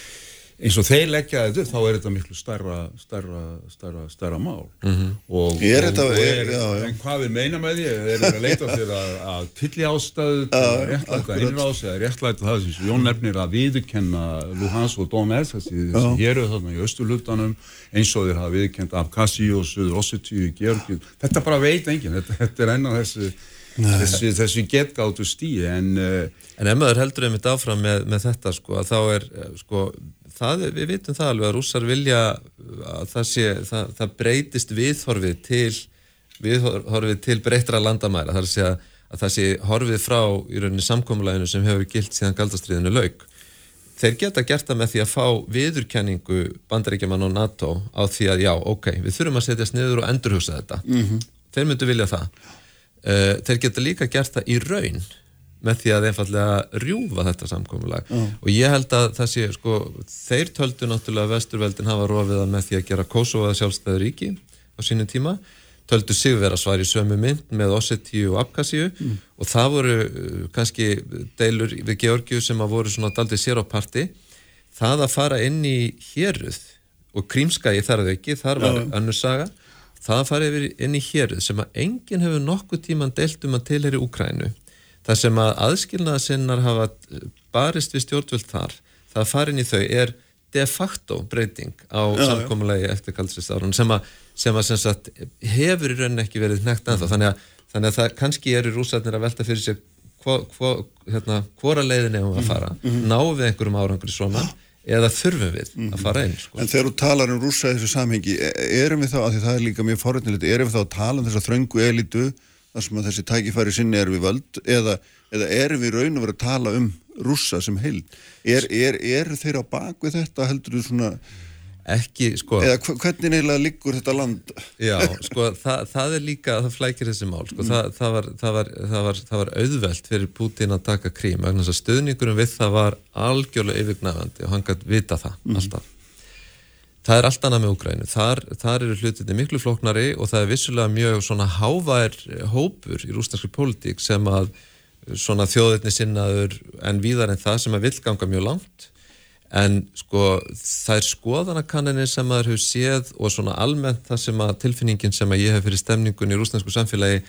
eins og þeir leggja þetta þá er þetta miklu stærra, stærra, stærra, stærra mál. Mhm. og, Er og, þetta- og er- já, já. en hvað við meina með því? Er að leita fyrir að, að tilli ástæðu réttlæta innrás eða réttlæta það sem Jón nefnir að viðurkenna Luhans og Donetsk þessi, þessi héru þarna í austurlutanum eins og þeir hafa viðurkend Abkhasi og Suður Ossetíu, Georgi þetta bara veit enginn, þetta, þetta er enn á þessi þessi, þessi getgáttu stíi en uh, En ef maður heldur einmitt áfram með, með þetta sko, að þá er, eh, sko, það, við vitum það alveg að rússar vilja að það sé, það, það breytist viðhorfið til, viðhorfið til breyttra landamæra, það er að segja að það sé horfið frá í rauninni samkomulæginu sem hefur gilt síðan galdastriðinu lauk. Þeir geta gert það með því að fá viðurkenningu bandaríkjaman og NATO á því að já, ok, við þurfum að setjast niður og endurhugsa þetta. -hmm. Þeir myndu vilja það. Uh, þeir geta líka gert það í raun með því að einfallega rjúfa þetta samkomulag. Og ég held að það sé sko, þeir töldu náttúrulega að vesturveldin hafa rofið það með því að gera Kosovo að sjálfstæðu ríki á sínu tíma. Töldu sig vera svar í sömu mynd með Ossetíu og Abkhazíu. Og það voru uh, kannski deilur við Georgiu sem að voru svona daldið sér á parti það að fara inn í héruð og krímskagi þar að ekki, þar var önnur saga. Það að fara inn í héruð sem að enginn hefur nokkuð tíman deilt um að tilheri Úkrænu það sem að aðskilnaðasinnar hafa eh, barist við stjórnvöld þar það að fara inn í þau er de facto breyting á samkomulegi eftir kaldsistárun sem að, sem að sem sagt, hefur í rauninni ekki verið nekt ennþá. Þannig að, þannig að það kannski eru rússarnir að velta fyrir hvo, hérna, hvora leiðin hefum að fara? náum við einhverjum árangur í svona eða þurfum við að fara inn sko. En þegar þú talar um rússa í þessu samhengi, e- erum við þá, af því það er líka mjög forrétnilegt, erum við þá að tala um þessa þröngu elitu, þar sem að þessi tækifæri sinni er við völd, eða, eða erum við raun að vera að tala um rússa sem heild? Er, er, er þeir á bak við þetta, heldur þú svona, ekki, sko eða hvernig neila liggur þetta land? Já, sko, það, það er líka, það flækir þessi mál, sko, það, það, var, það, var, það, var, það var auðvelt fyrir Putin að taka krím, vegna þess að stöðningurum við það var algjörlega yfirgnæfandi og hann gætt vita það alltaf. Það er allt annað með Úgrænu, þar, þar eru hlutinni miklu flóknari og það er vissulega mjög svona hávær hópur í rúsnarski pólitík sem að svona þjóðirni sinnaður en víðar en það sem að vill ganga mjög langt. En sko það er skoðanakannanir sem maður hefur séð og svona almennt það sem að tilfinningin sem að ég hef fyrir stemningun í rúsnarsku samfélagi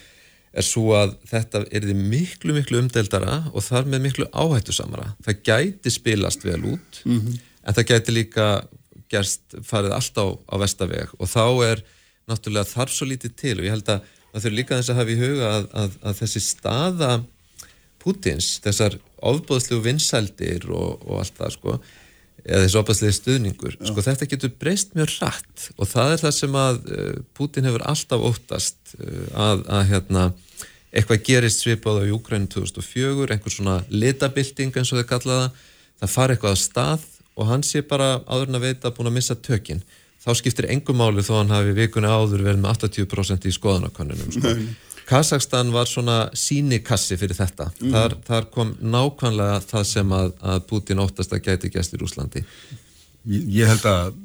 er svo að þetta er því miklu miklu umdeldara og þar með miklu áhættusamara. Það gæti spilast vel út en það gæti líka gerst farið allt á, vestaveg og þá er náttúrulega þarf svo lítið til og ég held að það þurfi líka þess að hafa í huga að, að, að þessi staða Pútins, þessar ofbóðslegu vinsældir og, og allt það sko, eða þessi ofbóðslegu stuðningur, sko þetta getur breyst mjög rætt og það er það sem að uh, Pútin hefur alltaf óttast uh, að, að hérna eitthvað gerist svipað á Júgræn 2004, einhver svona litabilding eins og þeir kallaða, það fari eitthvað á stað og hann sé bara áður en að veita búin að missa tökin þá skiptir engum máli þó hann hafi vikuna áður verið með 80% í skoðanakönnunum sko. Kazakstan var svona sínikassi fyrir þetta. Þar, þar kom nákvæmlega það sem að, að Putin óttast að gæti gæst í Rúslandi ég, ég held að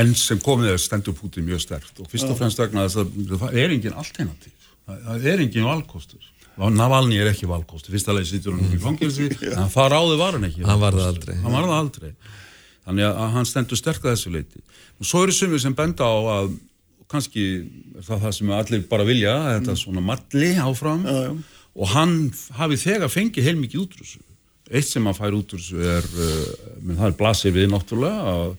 enn sem komið er stendur Putin mjög sterkt og fyrst og fremst vegna þess að það er engin alternativ, það, það er engin valkostur Navalny er ekki valkostur fyrsta leið sýtur hann í fangilsi (laughs) en það ráði var hann ekki. Hann var það aldrei. hann var það aldrei. Þannig að hann stendur sterk að þessu leiti og svo eru sumir sem benda á að kannski er það það sem allir bara vilja þetta svona malli áfram. Já, já. og hann hafi þegar fengið heilmikið út úr þessu. Eitt sem hann fær út úr þessu er uh, menn, það er blasir við náttúrulega að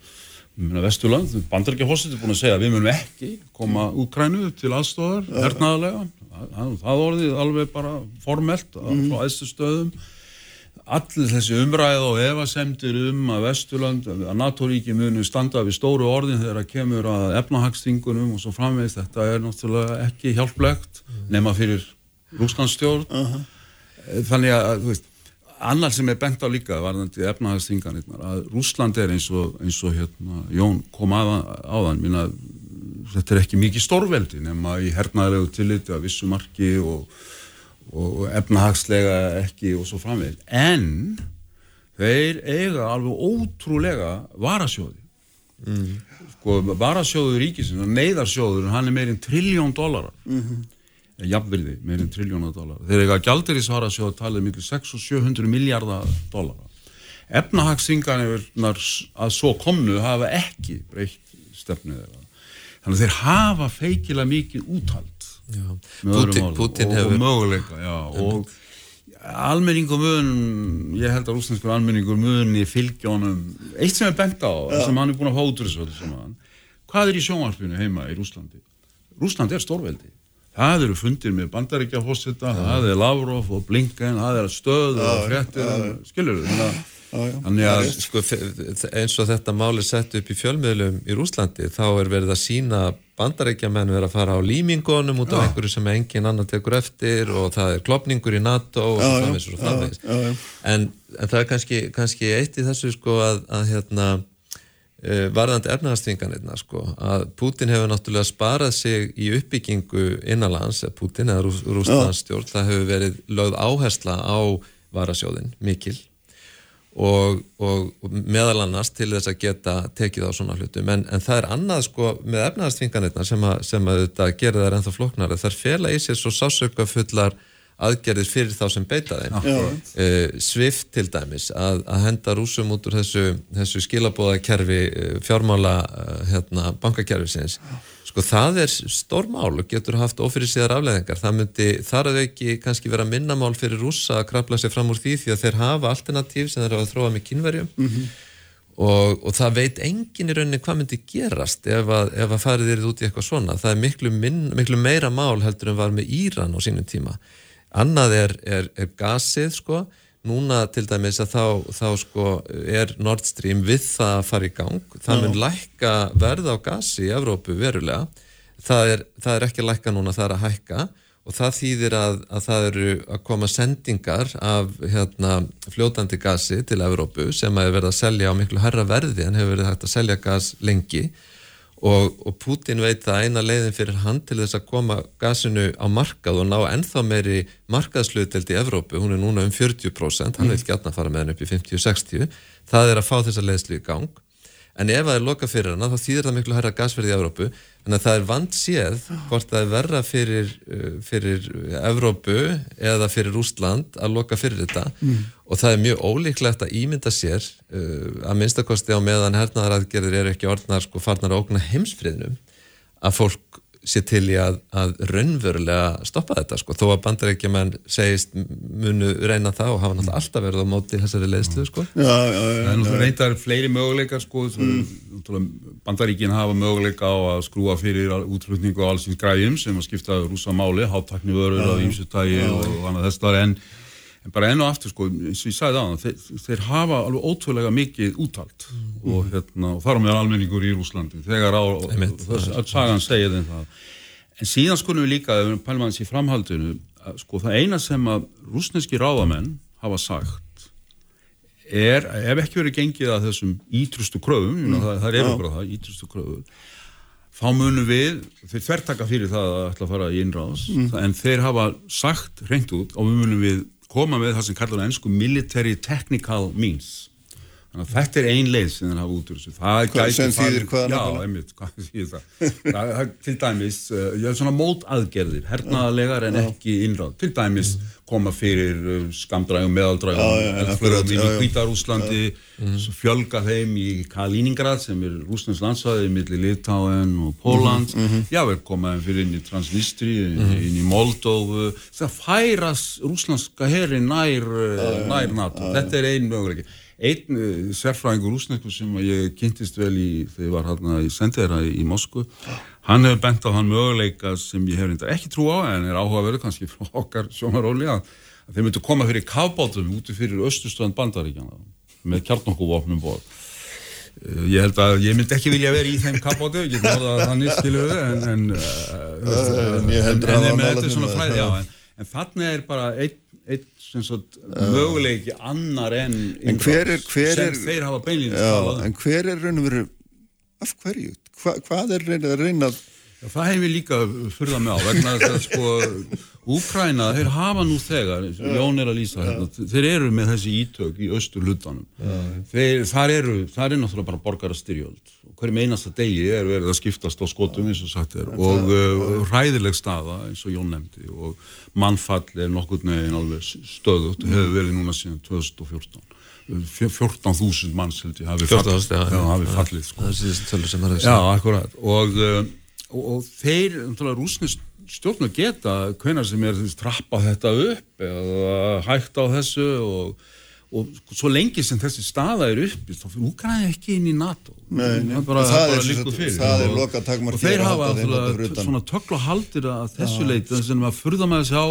Vesturland, bandarækjahossit er búin að segja að við munum ekki koma Úkrænu til aðstofar, hernaðarlega. Það, það orðið alveg bara formelt mm. frá æðstu stöðum. Allir þessi umræð og efasemdir um að Vesturland, að NATO-ríki munu standa við stóru orðin þegar það kemur að efnahagstingunum og svo framvegist þetta er náttúrulega ekki hjálplegt nema fyrir rúslandstjórn uh -huh. þannig að, þú veist annar sem er bent á líka varðandi efnahagstinganirnar að Rúsland er eins og, eins og hérna, Jón kom aða, áðan minna, þetta er ekki mikið stórveldi nema í hernaðarlegu tilliti að vissu marki og og efnahagslega ekki og svo framvegð en þeir eiga alveg ótrúlega varasjóði mm. sko varasjóður ríkisins neyðarsjóður, hann er meirinn trilljón dólarar mm -hmm. Jafnverði meirinn trilljón dólarar þeir eiga gjaldirisvarasjóð talið miklu 600 og 700 miljardar dólarar efnahagsringarnar að svo komnu hafa ekki breytt stefnu þeirra. Þannig að þeir hafa feikilega mikið úthald með Putin, Putin og, hefur og möguleika já, og almenningur mun ég held að rúsneskur almenningur muni fylgja honum eitt sem er bent á sem hann er búin að saman. hvað er í sjónvarpinu heima í Rúslandi Rúsland er stórveldi það eru fundir með bandaríkja fósita það er Lavrov og Blinken það er stöð og fréttir skilur þannig að sko, eins og þetta máli sett upp í fjölmiðlum í Rúslandi þá er verið að sína bandarækjamenn verið að fara á límingunum út af einhverju sem engin annar tekur eftir og það er klopningur í NATO og framvegis og framvegis. en, en það er kannski, kannski eitt í þessu sko að, að hérna varðandi efnaðastvinganirna sko að Putin hefur náttúrulega sparað sig í uppbyggingu innanlands, Putin eða Rús, Rúslandsstjórn, það hefur verið lögð áhersla á varasjóðin mikil og, og, og meðal annars til þess að geta tekið á svona hlutum. En, en það er annað sko með efnaðastvinganirna sem að, sem að þetta gerir þær ennþá floknari þar fela í sér svo sásöka fullar aðgerðir fyrir þá sem beita þeim. Uh, Swift til dæmis að, að henda rúsum út úr þessu, þessu skilabóðakerfi uh, fjármála uh, hérna, bankakerfisins. Sko það er stórmál og getur haft ofyrir síðar afleðingar það myndi þar að ekki kannski vera minnamál fyrir rúsa að krabla sér fram úr því því að þeir hafa alternatív sem þeir hafa að þróa með kynverjum mm -hmm. og, og það veit engin í rauninni hvað myndi gerast ef að, ef að farið þeirrið út í eitthvað svona. Það er miklu, minn, miklu meira mál heldur en var með Íran á sínum tíma annað er, er, er gasið sko. Núna til dæmis að þá, þá sko er Nord Stream við það að fara í gang. Það mun lækka verð á gasi í Evrópu verulega. Það er, það er ekki að lækka núna, það er að hækka. Og það þýðir að, að það eru að koma sendingar af hérna, fljótandi gasi til Evrópu sem að er verið að selja á miklu herra verði en hefur verið hægt að selja gas lengi og, og Putin veit að eina leiðin fyrir hann til þess að koma gasinu á markað og ná ennþá meiri markaðsluteld í Evrópu, hún er núna um 40% hann vil gætna fara með henn upp í 50-60 það er að fá þessa leiðslu í gang. En ef það er loka fyrir hana þá þýðir það miklu hæra gasverði í Evrópu. En það er vant séð hvort það er verra fyrir, uh, fyrir Evrópu eða fyrir Úsland að loka fyrir þetta. Mm. Og það er mjög ólíklegt að ímynda sér uh, að minnstakosti á meðan hernaðaraðgerðir eru ekki orðnar sko farnar að ógna heimsfriðnum að fólk sé til í að, að raunverulega stoppa þetta sko, þó að bandarækjumenn segist munu reyna það og hafa náttúrulega alltaf verið á móti þessari leiðslu sko. Já, já, já. Það er náttúrulega reyndar fleiri möguleikar sko, mm. bandaríkin hafa möguleika á að skrúa fyrir útflutningu á allsins græjum sem að skipta rúsa máli, háttakni vörur á ímsutægi og annað þess þar en, bara enn og aftur sko, eins og ég sagði það, þeir, þeir hafa alveg ótrúlega mikið úttalt mm. og, hérna, og þar á meðan almenningur í Rúslandi þegar á, að sagan segja þeim það en síðan skulum við líka, ef við pælum aðeins í framhaldinu að, sko það eina sem að rúsneski ráðamenn hafa sagt er, ef ekki verið gengið að þessum ítrustu kröfum, mm. það, það er yfirbrað það, ítrustu kröfum þá munum við, þeir þvertaka fyrir það að ætla að fara í innráðs mm. en þeir hafa sagt reynd út og við munum við koma með það sem kallar ennsku military technical means Þannig að þetta er ein leið sem það hafa út úr þessu. Já, einmitt, hvað þýðir það? það er til dæmis, uh, svona mótaðgerðir, hernaðalegar en ekki innráð. Til dæmis koma fyrir uh, skamdrægum, meðaldrægum, eldflögum í Hvítarúslandi, fjölga þeim í Kaliningrad sem er Rúslands landsvæði millir Litáen og Póland. Mm -hmm. Já, við komaðum fyrir inn í Transnistri, inn, mm -hmm. inn í Moldófu. Það færas rúslandska herri nær, nær NATO. Þetta er einn möguleiki einn uh, sérfræðingur úsnekku sem ég kynntist vel í þegar ég var hérna í sendeira í, Moskvu hann hefur bent á hann möguleika sem ég hef ekki trú á en er áhugaverðu kannski frá (laughs) okkar sjómaróli að, þeir myndu koma fyrir kábátum úti fyrir östustöðan bandaríkjana með kjartnokkuvopnum bóð uh, ég held að ég myndi ekki vilja vera í þeim kábátu ég get náða að þannig skilju þau en en, uh, en, en, en þetta er svona fræði já, en þannig er bara einn ein, möguleiki annar en, en hver er, hver sem er, þeir hafa beinlýnist talað um. en hver er raun og veru af hverju? Hva, hvað er reynað að reyna Já, það hefur líka fyrða með á vegna þess að sko Úkræna, þeir hafa nú þegar Jón er að lýsa hérna, þeir eru með þessi ítök í austur hlutanum þeir, þar eru, þar er náttúrulega bara borgarastyrjöld og hverjum einasta degi er verið að skiptast á skotum eins og sagt er. Og uh, hræðileg staða eins og Jón nefndi. Og mannfall er nokkur neginn alveg stöðut og hefur verið núna síðan 2014 14.000 manns held ég hafi 14.000, já, já. hafi fallið sko. Það er síðast tölur sem er Já, akkurat. Og, uh, og, og þeir, rúsnist stjórn að geta hvenar sem er trappa þetta upp eða hægt á þessu og, og svo lengi sem þessi staða er uppi þá Úgræði ekki inn í NATO. Nei, það, bara, Það það, er sem fyrir. það er og- lokað takmark og þeir hafa alltaf svona tökla haldir að þessu leiti þess að furða með þessi á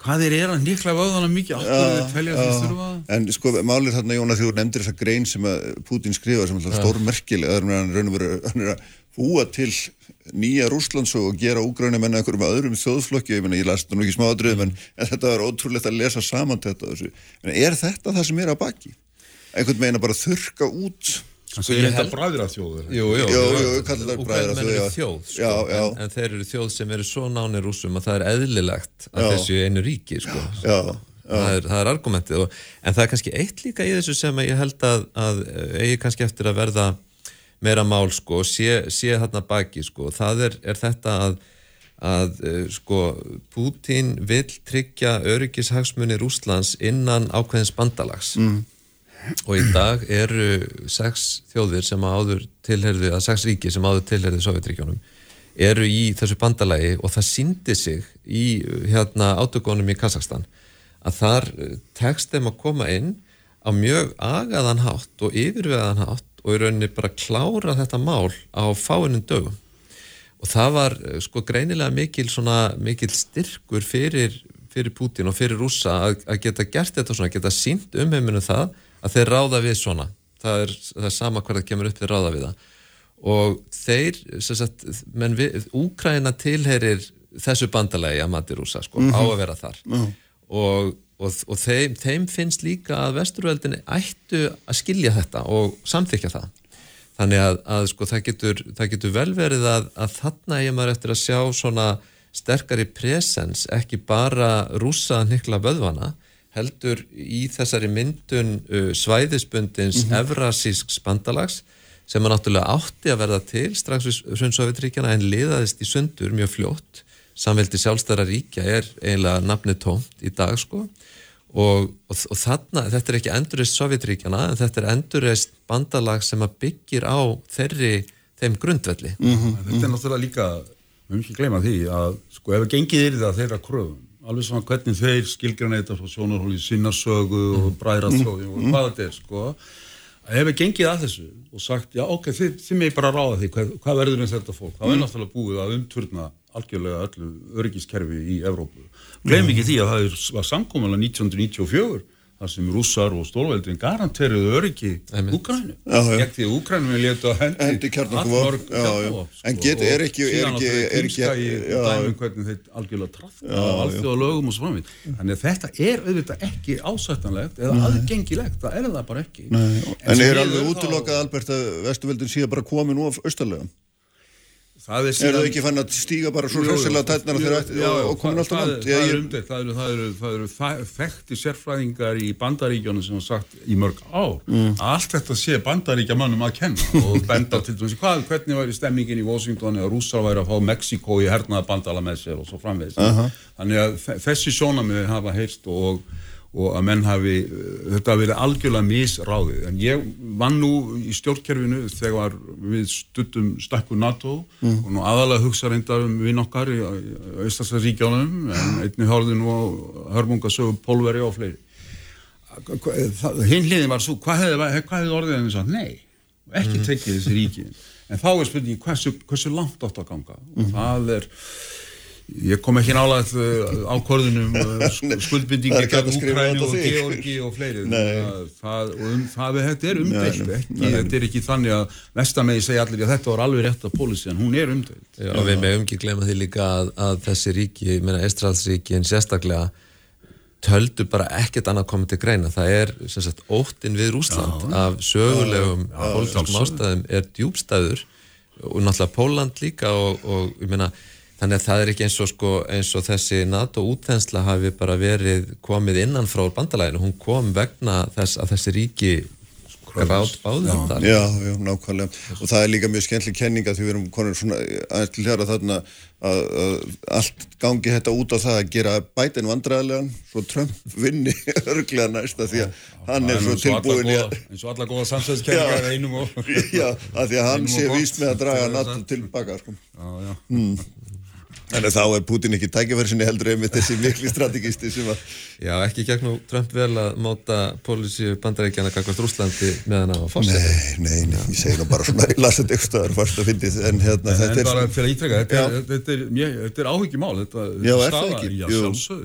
hvað þeir eru að nikla vöðana mikið þurfa. En sko, málið þarna, því þú nefndir þessa grein sem að Putin skrifa sem er stórmerkileg, og veru, hann er að búa til nýja Rússlands og gera úgrænum en einhverjum öðrum þjóðflokki, ég ég las þetta nú ekki smáadröðum, en, en þetta var ótrúlegt að lesa saman þetta þessu. En er þetta það sem er að baki? Einhvern meina bara þurka út Sko ég held að bræðra þjóður Jú, jú, Jú, jú, kallar það bræðra Úkraínumenn þjóð, sko, Já, já. En, en þeir eru þjóð sem eru svo nánir rússum að það er eðlilegt að Já. þessu einu ríki, sko. Já, Það er, það er argumentið og, en það er kannski eitt líka í þessu sem ég held að, að eigi kannski eftir að verða meira mál sko sé, sé þarna baki sko það er, er þetta að, að eh, sko Putin vill tryggja öryggishagsmunni Rúslands innan ákveðins bandalags mm. og í dag eru sex þjóðir sem áður tilherðu, að sex ríki sem áður tilherðu Sovjetríkjónum eru í þessu bandalagi og það síndi sig í hérna átökunum í Kazakstan að þar eh, tekst þeim að koma inn á mjög agaðan hátt og yfirvegaðan hátt og í rauninni bara klára þetta mál á fáinnum dögum. Og það var eh, sko greinilega mikil svona mikil styrkur fyrir, fyrir Putin og fyrir rússa að, að geta gert þetta svona, geta sínt um heiminu það að þeir ráða við svona. Það er, það er sama það kemur upp þeir ráða við það. Og þeir sagt, menn við, Úkraina tilherir þessu bandalagi að mati rússa sko, á að vera þar. Og, og, og þeim, þeim finnst líka að vesturveldinni ættu að skilja þetta og samþykja það. Þannig að, að sko, það, getur, það getur vel verið að, að þarna ég maður eftir að sjá svona sterkari presens, ekki bara rússa nikla vöðvana heldur í þessari myndun uh, svæðisbundins mm evrasísks bandalags sem að náttúrulega átti að verða til strax við Sundsovjetríkjana en liðaðist í sundur mjög fljótt. Samveldi sjálfstæra ríkja er eiginlega nafnið tómt í dag sko og, og, og þarna, þetta er ekki endurreist Sovjetríkjana en þetta er endurreist bandalag sem að byggir á þeirri, þeim grundvelli. Þetta er náttúrulega líka, við höfum ekki gleyma því að sko ef það gengið er það þeirra kröfum alveg svona hvernig þeir skilgrana þetta frá sjónarhóli sinnarsögu og bræðraþjóði og hvað þetta er sko að ef við gengið að þessu og sagt já ok, þið, þið með bara ráða því hvað, hvað verður um þetta fólk, þá er náttúrulega búið að umturna algjörlega öllu öryggiskerfi í Evrópu. Gleym ekki því að það er, var samkomulega 1994 þar sem rússar og stórveldin garanteruðu öryggi. Úkrænu gegn því að Úkrænum er letu að hendi, já. kjarnorkuvopn, En sko, get- og er ekki- er síðan ekki- náttúrulega er já. og dæmum hvernig þeir algjörlega trafna á alþjóða lögum og svo framvið þannig að þetta er auðvitað ekki ásættanlegt eða aðgengilegt, það er það bara ekki Nei, en er alveg útilokað Albert að vestuveldin sé bara komin nú af austarlega? Það er síðan ekki fann að stíga bara svo hressilega tætnar og, komin alltaf land? það er umdelt, það eru, þekkti sérfræðingar í bandaríkjónu sem hafa sagt í mörg ár Mm. að allt þetta sé bandaríkjamannum að kenna (laughs) og benda til þessi hvað, hvernig væri stemmingin í Washington eða rússar væri að fá Mexiko í hernaða bandala með sér og svo framvegis þannig að þe- þessi sjónamið hafa heyrst og, og að menn hafi þetta hafi verið algjörlega misráðið. En ég vann nú í stjórnkerfinu þegar við stuttum stakku NATO og nú aðalega hugsa reyndar um vinn okkar í Íslandsríkjánum en einnig hálfði nú á hörmungasögu Pólveri og fleiri. Hinn hliðin var svo hvað hefði, hvað hefði orðið en þess að nei, ekki tekið þessi ríki. En þá er spurningi hversu, hversu langt átt að ganga? Og það er ég kom ekki nálaðið uh, ákvörðunum (laughs) sk- skuldbindingi Það ekki hægt að gegn Úkrænu og. Georgi og fleiri. Það, það, og um, það, þetta er ekki, þetta er ekki þannig að vestamegi segja allir að þetta var alveg rétt að pólici en hún er umdeilt Já, og við megum ekki glemma því líka að, að þessi ríki, ég meina Estralsríkin sérstaklega töldu bara ekkert annað komið til greina. Það er sem sagt óttin við Rúsland af sögulegum pólitískum ástæðum er djúbstæður og náttúrulega Póland líka og, og ég meina þannig að það er ekki eins og, sko, eins og þessi NATO útþensla hafi bara verið komið innan frá bandalæginu, hún kom vegna þess að þessi ríki grátt báðum þar. Já, já, nákvæmlega. Og það er líka mjög skemmtileg kenninga því við erum konur svona aðeins til hér að þarna að, að allt gangi þetta út á það að gera bætin vandræðilegan svo Trump vinni (laughs) örglega næsta (laughs) því að hann er svo tilbúin í að eins (laughs) og alla góða samsæðiskenningar er einum og Já, að því að hann sé víst með að draga NATO tilbaka sko. já, já. Þannig að þá er Putin ekki tækifæri heldur einmitt þessi mikli strategisti sem að Já, ekki gegnum Trump vel að móta pólísíu bandaríkjana kakvart Rúslandi meðan á fórseti Nei, nei, nei, ég segi nú bara svona ég las þetta ykkur stöðar fast að fyndið en hérna En þetta er bara fyrir að ítrekka, þetta, er- þetta er, mjög- þetta er áhyggjumál þetta, Já, er það staða- ekki? Já,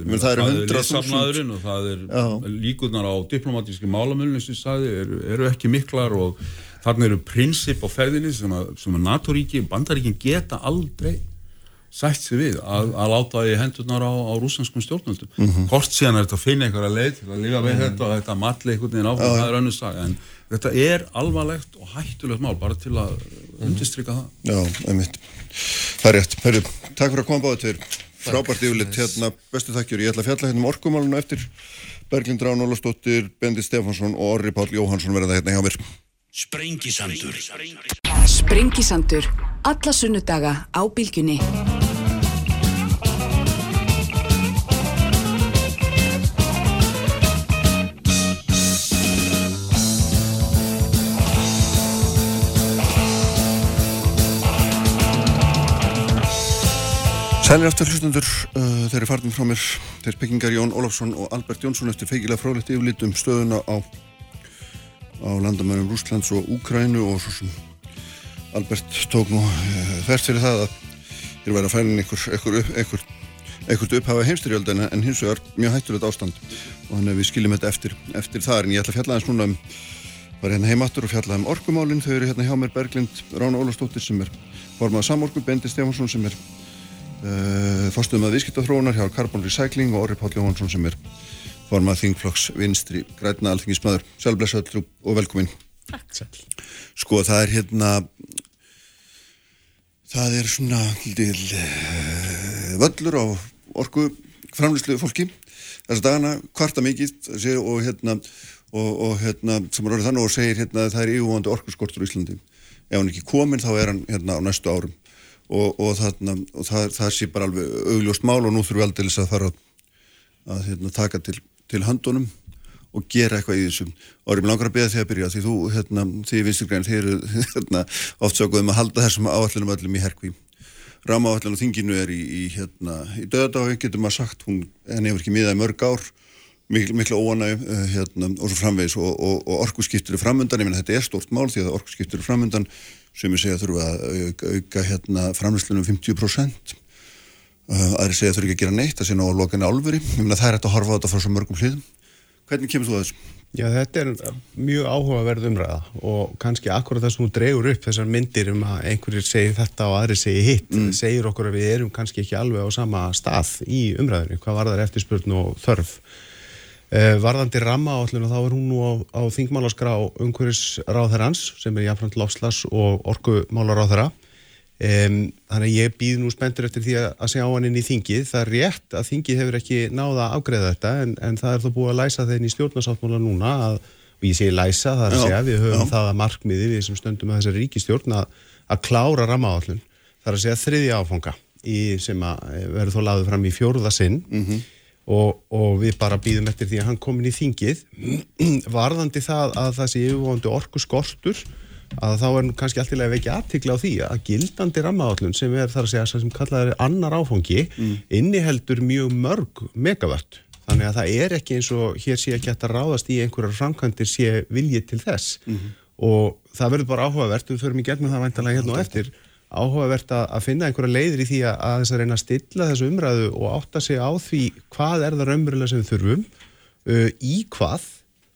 Men það eru 100.000 lýsafnaðurinn og það er Já. líkurnar á diplomatíski málamölinu sem sagði, eru, eru ekki miklar og þarna eru prinsip á ferðinni sem að, sem að NATO-ríki, bandaríkin geta aldrei sætt sig við að, að láta í hendurnar á, á rúsanskum stjórnvöldum. Mhm. Hvort síðan er þetta að finna einhverja leið til að lifa við þetta og þetta matli einhvern veginn áfram, það er önnur saga en þetta er alvarlegt og hættulegt mál bara til að undistrykka það. Já, einmitt. Það er rétt. Herru, takk fyrir að koma báðu tveir. Frábært yfirleitt hérna, bestu þakkjur. Ég ætla að fjalla hérna um orkumálunum eftir Berglind Rán Ólastóttir, Bendi Stefansson og Orri Páll Jóhansson verða hérna hjá mér. Sprengisandur. Sprengisandur. Alla sunnudaga á bylgjunni. Sælir aftur hlustundur, uh, þeir eru farnir frá mér, þeir pekkingar Jón Ólafsson og Albert Jónsson eftir feikilega fráleitt yfirlit um stöðuna á, á landamænum Rúslands og Úkrænu og svo sem Albert tók nú uh, þess fyrir það að þeir væri að einhver, einhvert upphafa heimstyrjöld en, hins vegar mjög hættulegt ástand. Og þannig að við skiljum þetta eftir, eftir þar. En ég ætla að fjalla aðeins núna um var hérna heimattur og fjalla um orkumálin. Þau eru hérna hjá mér Berglind Rána Ólafsdóttir sem er formað samorku, Bendi Stefansson sem er uh, fórstuðum að viðskiptaþróunar hjá Carbon Recycling og Orri Páll Jóhansson sem er formað þingflokks vinstri grætna alþingismæður Sjálfblessaður og velkomin. Takk. Sko það er hérna það er svona til uh, völlur á orku framlýslu fólki þess að dagana kvarta mikið og hérna og, og hérna sem er orðið þannig og segir hérna að það er yfirvonandi orkuskortur í Íslandi. Ef hann ekki kominn þá er hann hérna á næstu árum og, og, þarna, og það, það sé bara alveg augljóst mál og nú þurfum við aldrei að fara að, hérna, taka til, til handunum og gera eitthvað í þessum. Og erum langar að beða því að byrja því þú, hérna, því vinsturgræn þeir eru (laughs) hérna, oft sögum að halda þessum áallunum öllum í herkví. Rámaáallun og þinginu er í, í, hérna, í döðadáfi, getur maður sagt hún henni hefur ekki miðað í mörg ár. Miklu, miklu óanæg uh, hérna, og svo framvegis og, og, og orkuskiptur er framundan, ég menn þetta er stort mál því að orkuskiptur er framundan sem ég segja þurfa að auka, hérna, framlýslunum 50% uh, aðri segja þurfa ekki að gera neitt að sinna á lokinni álfuri, ég menn það er hægt að horfa á þetta frá svo mörgum hliðum hvernig kemur þú að þessu? Já, þetta er mjög áhugaverð umræða og kannski akkurat þess að hún dregur upp þessar myndir um að einhverjir segir þetta og aðri segir hitt, segir okkur að við erum kannski ekki alveg á sama stað í umræðinu, hvað var þar eftirspurn og þörf. Uh, varðandi ramma áallinu þá er hún nú á, á þingmálaskrá umhverjus ráðherrans sem er jafnframt lofslas og orkumálaráðherra. Um, þannig að ég býð nú spenntur eftir því að, að segja á hann inn í þingið. Það er rétt að þingið hefur ekki náða að afgreða þetta en, en það er þó búið að læsa þeirn í stjórnarsáttmála núna að, og ég segi læsa, það er að segja við höfum já. það að markmiði við sem stöndum að þessari ríkistjórn að, að klára rammaáallun. Það er að segja þriðja áfanga í, sem að eh, verður þó laðið fram í fjórða sinn og, og við bara býðum eftir því að hann komin í þingið. (clears throat) Varðandi það að það sé yfirvonandi orku skortur að þá er nú kannski allt í lagi vekja aðtikla á því að gildandi rammaállun sem er þar að segja sem kallað er annar áfangi inniheldur mjög mörg megavött. Þannig að það er ekki eins og hér sé ekki hægt að ráðast í einhverjar framkvæmdir sé viljið til þess. Og það verður bara áhugavert. Við förum í gegnum það væntalega hérna og eftir áhugavert að, að finna einhverja leiðir í því að, að þess að reyna að stilla þessu umræðu og átta sig á því hvað er það raunverulega sem við þurfum uh, í hvað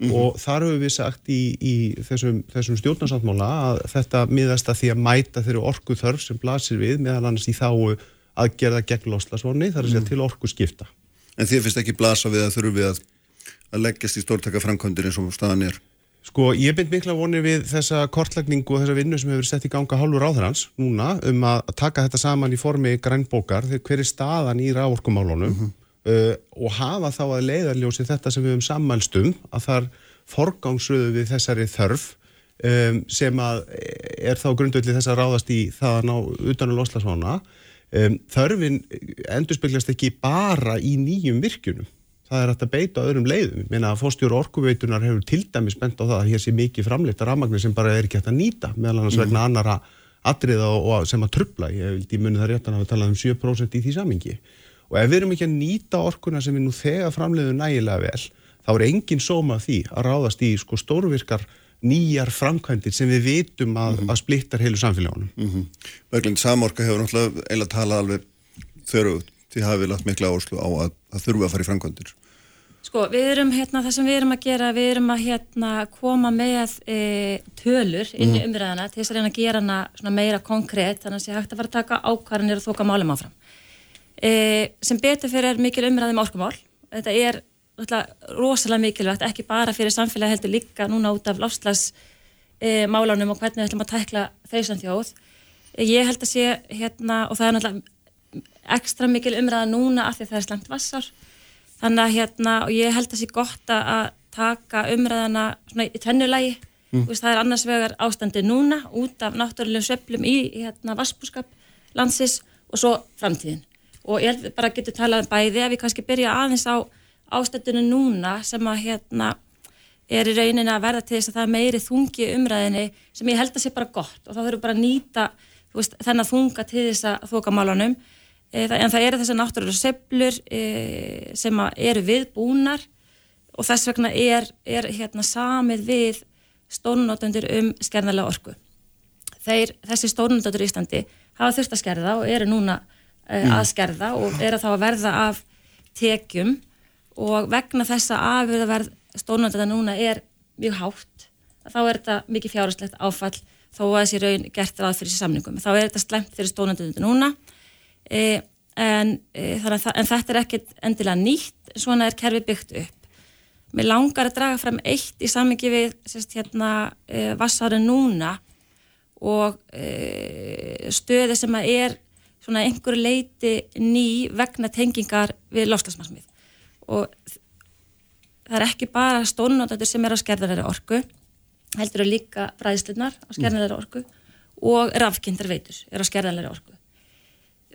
og þar höfum við sagt í, í þessum, þessum stjórnarsáttmála að þetta miðast að því að mæta þeirri orku þörf sem blasir við meðal annars í þáu aðgerða gegn loslasvonni þar að segja til orku skipta. En þið finnst ekki blasa við að þurfum við að, að leggjast í stórtaka framkvæmdir eins og staðan er? Sko, ég bind mikla vonir við þessa kortlagningu og þessa vinnu sem hefur sett í ganga hálfur áþrans núna um að taka þetta saman í formi grænbókar. Þegar hver er staðan í rávorkumálunum uh, og hafa þá að leiðarljósi þetta sem við höfum sammælstum að þar forgangsröðu við þessari þörf um, sem að er þá grundvöldi þess að ráðast í það að ná utan að losla svona um, þörfin endurspeglast ekki bara í nýjum virkjunum það er hægt að beita öðrum leiðum. Ég meina að fórstjóru orkuveitunar hefur til dæmis bent á það að hér sé mikið framleita rafmagnir sem bara er ekki hægt að nýta meðal annars vegna annara atriða og, sem að trubla. Ég vildi muni það réttan að við talaðum um 7% í því samingi. Og ef við erum ekki að nýta orkuna sem við nú þegar framleiðum nægilega vel, þá er engin sóma því að ráðast í sko stórvirkar nýjar framkvæmdir sem við vitum að, að splittar heilu samfélagunum. Mm Berglind Samorka hefur náttúrulega eiginlega talað alveg þörfugt því hafið lagt mikla áherslu á að það þurfu að fara í framkvæmdir. Sko, við erum hérna, það sem við erum að gera, við erum að hérna koma með e, tölur inn í umræðana til þess að reyna að gera hana svona meira konkrétt, þannig að það sé hægt að fara að taka ákvarðanir og þóka málum áfram. E, sem betur fyrir er mikil umræði um orkumál. Þetta er alltaf, rosalega mikilvægt, ekki bara fyrir samfélagi heldur líka núna út af láfslags e, og hvernig við ætlum að tækla þau sem þjóð. Ég held að sé hérna, og það er náttúrulega ekstra mikil umræða núna af því það er slengt vassar þannig að hérna og ég held að það sé gott að taka umræðana svona í tennulagi mm. það er annars vegar ástandi núna út af náttúrulegum söflum í hérna vassbúskap landsis og svo framtíðin. Og ég held bara að getur talað um bæði að við kannski byrja aðeins á ástandinu núna sem að hérna er í rauninni að verða til þess að það er meiri þungi umræðinni sem ég held að sé bara gott. Og þá þurfum bara að nýta veist, þennan þunga til þess að Eh, en það eru þessar náttúrulega söblur eh, sem eru viðbúnar og þess vegna er, er hérna samið við stórnóttundur um skerðarlega orku. Þeir, þessi stórnóttundur í Íslandi hafa þurft að skerða og eru núna uh, að skerða og eru þá að verða af tekjum og vegna þessa afverðaverð stórnóttundur núna er mjög hátt. Þá er þetta mikið fjárhastlegt áfall þó að þessi raun gert ráð fyrir þessi samningum. Þá er þetta slemt fyrir stórnóttundur núna e, en, e, að, en þetta er ekkert endilega nýtt, svona er kerfi byggt upp. Mér langar að draga fram eitt í samingi við sérst, hérna, e, vassári núna og stöði sem er svona einhver leiti ný vegna tengingar við loslasmarsmið og það er ekki bara stónunóttur sem er á skerðarleiri orku heldur að líka bræðslunar á skerðarleiri orku og rafkindar veitur er á skerðarleiri orku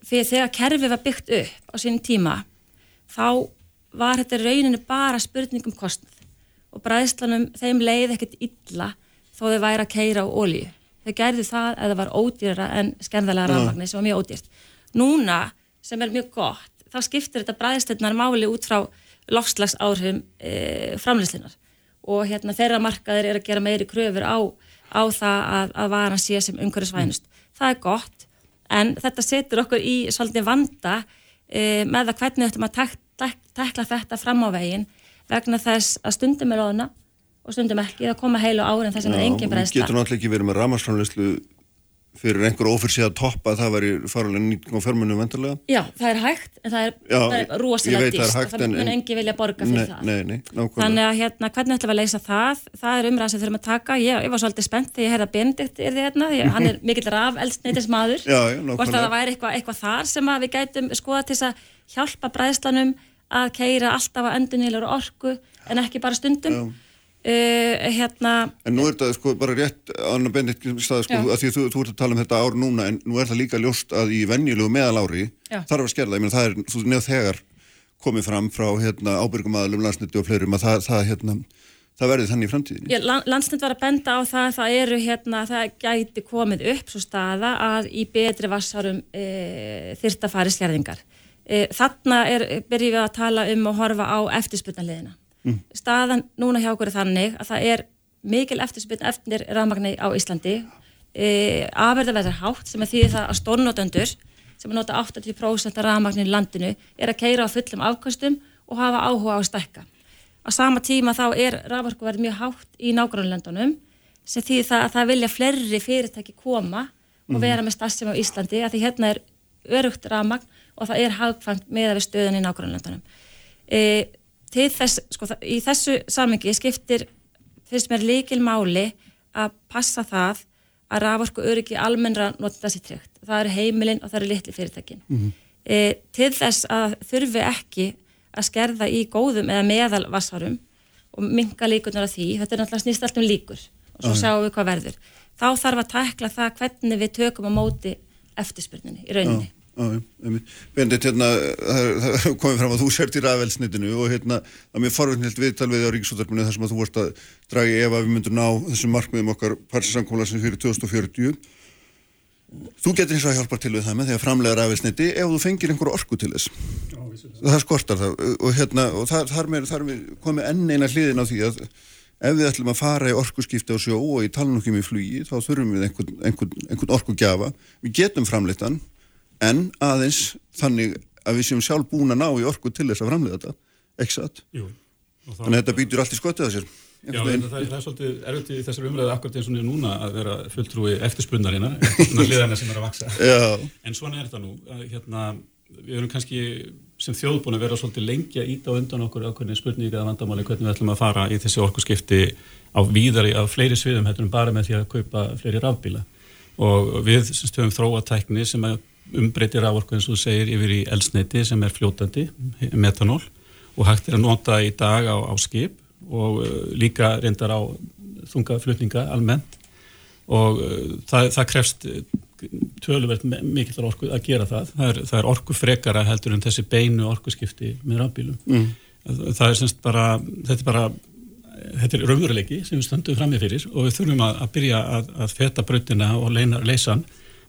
fyrir þegar kerfið var byggt upp á sínum tíma þá var þetta rauninu bara spurningum kostnað og bræðslanum þeim leið ekkert illa þó þau væri að keira á ólíu. Þau gerði það að það var ódýra en skerðalega rafmagni sem var mjög ódýrt. Núna sem er mjög gott, þá skiptir þetta bræðslunar máli út frá lofslags áhrifum e, framleyslinar og hérna þeirra markaðir er að gera meiri kröfur á, á það að, að varan sé sem umhverjusvænust. Mm. Það er gott en þetta setur okkur í svolítið vanda e, með að hvernig þetta maður tek, tek, tekla þetta fram á veginn vegna þess að stundum er óðuna og stundum ekki, það koma heilu ári en þess að það er engin breyðsla. Getur náttúrulega ekki verið með ramarsframleyslu fyrir einhver ofur síðan að toppa að það væri farulega nýting á förmunum vendarlega? Já, það er hægt en það er, er rosalega dýst og það mun engi vilja borga fyrir nei, það. Nei, nei. Þannig að hérna, hvernig ætlum við að leysa það? Það er umræð sem þurfum að taka. Ég, ég var svolítið spennt þegar ég heyrði að Benedikt er því hérna, því hann er mikill raf eldsneitis maður. Að það væri eitthvað, eitthvað þar sem við gætum skoða til að hjálpa bræðslanum að keira alltaf að endunilur orku en ekki bara stundum. Já Uh, hérna, en nú er þetta sko bara rétt Anna Bendit staði sko að því þú, þú ert að tala um þetta ár núna en nú er það líka ljóst að í venjulegu meðalári þarf að skerða, ég meina það er þú nefn þegar komið fram frá hérna, ábyrgum aðlum landsniti og fleirum að það, það, hérna, það verði þannig í framtíðinni. Landsnit var að benda á það það eru hérna, það gæti komið upp svo staða að í betri vassarum e, þyrta fari skerðingar. E, þarna er, byrjum við að tala um að horfa á eftirsputnaliðina Mm. Staðan núna hjá okkur er þannig að það er mikil eftirspiln eftir rafmagni á Íslandi e, afverðaverðar hátt sem er því það að stórnótöndur sem er nota 80% af rafmagnin í landinu er að keira á fullum afkastum og hafa áhuga á að stekka. Á sama tíma þá er rafmarkuverð mjög hátt í nágrannlöndunum sem því það að það vilja flerri fyrirtæki koma og mhm. vera með stassum á Íslandi að því hérna er örugt rafmagn og það er hagfangt með að við stöðun í nágrannlöndunum. E, til þess, sko, í þessu samengi skiptir finnst mér líkil máli að passa það að raforku öryggi almennra nota sér tryggt. Það eru heimilinn og það eru litli fyrirtækin. e, til þess að þurfi ekki að skerða í góðum eða meðal vassarum og minka líkunar af því, þetta er náttúrulega snýst allt um líkur og svo sjáum við hvað verður. Þá þarf að tækla það hvernig við tökum á móti eftirspurninni í rauninni. Einmitt. Bendit, hérna, það komið fram að þú sért í rafelsnitinu og hérna, er mér forvöldnilt viðtal við á Ríkisútarpinu þar sem að þú vorst að dragi ef að við myndum ná þessum markmiðum okkar parsinsamkóla sem fyrir 2040. Þú getur eins og að hjálpa til við það með því að framlega rafelsniti ef þú fengir einhver orku til þess. það skortar það. Og, hérna, og þar, þar, með, þar með komið enn eina hliðin á því að ef við ætlum að fara í orkuskipti á sjó og í talnúkjum í flugi þá þurfum við einhvern, einhvern, einhvern orkugjafa. Við getum framleitan en aðeins þannig að við séum sjálf búin að ná í orku til þess að framleita þetta ekki satt. Og þannig að þetta býtur allt í skottið að sér Já, það, er- það er svolítið erfitt í þessari umræðu akkurat eins og niður núna að vera fulltrúi eftirspunnarinnar, svona hliðarna sem er að vaksa. Já. En svona er þetta nú, hérna, við erum kannski sem þjóð búin að vera svolítið lengi að íta á undan okkur ákveðni spurningi eða vandamáli hvernig við ætlum að fara í þessi orkuskipti á víðari, á fleiri sviðum hættum bara með því að kaupa fleiri rafbíla. Og við sem stöðum þróa tækni sem að umbreytir raforku eins og þú segir yfir í elsneiti sem er fljótandi, metanól og hægt er að nota í dag á, á skip og uh, líka reyndar á þungaflutninga almennt og uh, það, það krefst töluvert mikillar orku að gera það. Það er, það er orku frekara heldur en þessi beinu orkuskipti með rafbílum. Mm. Það, er semst bara, þetta er bara, þetta er raunveruleiki sem við stöndum fram með fyrir og við þurfum að, að byrja að, að feta brautina og leina, leysa hann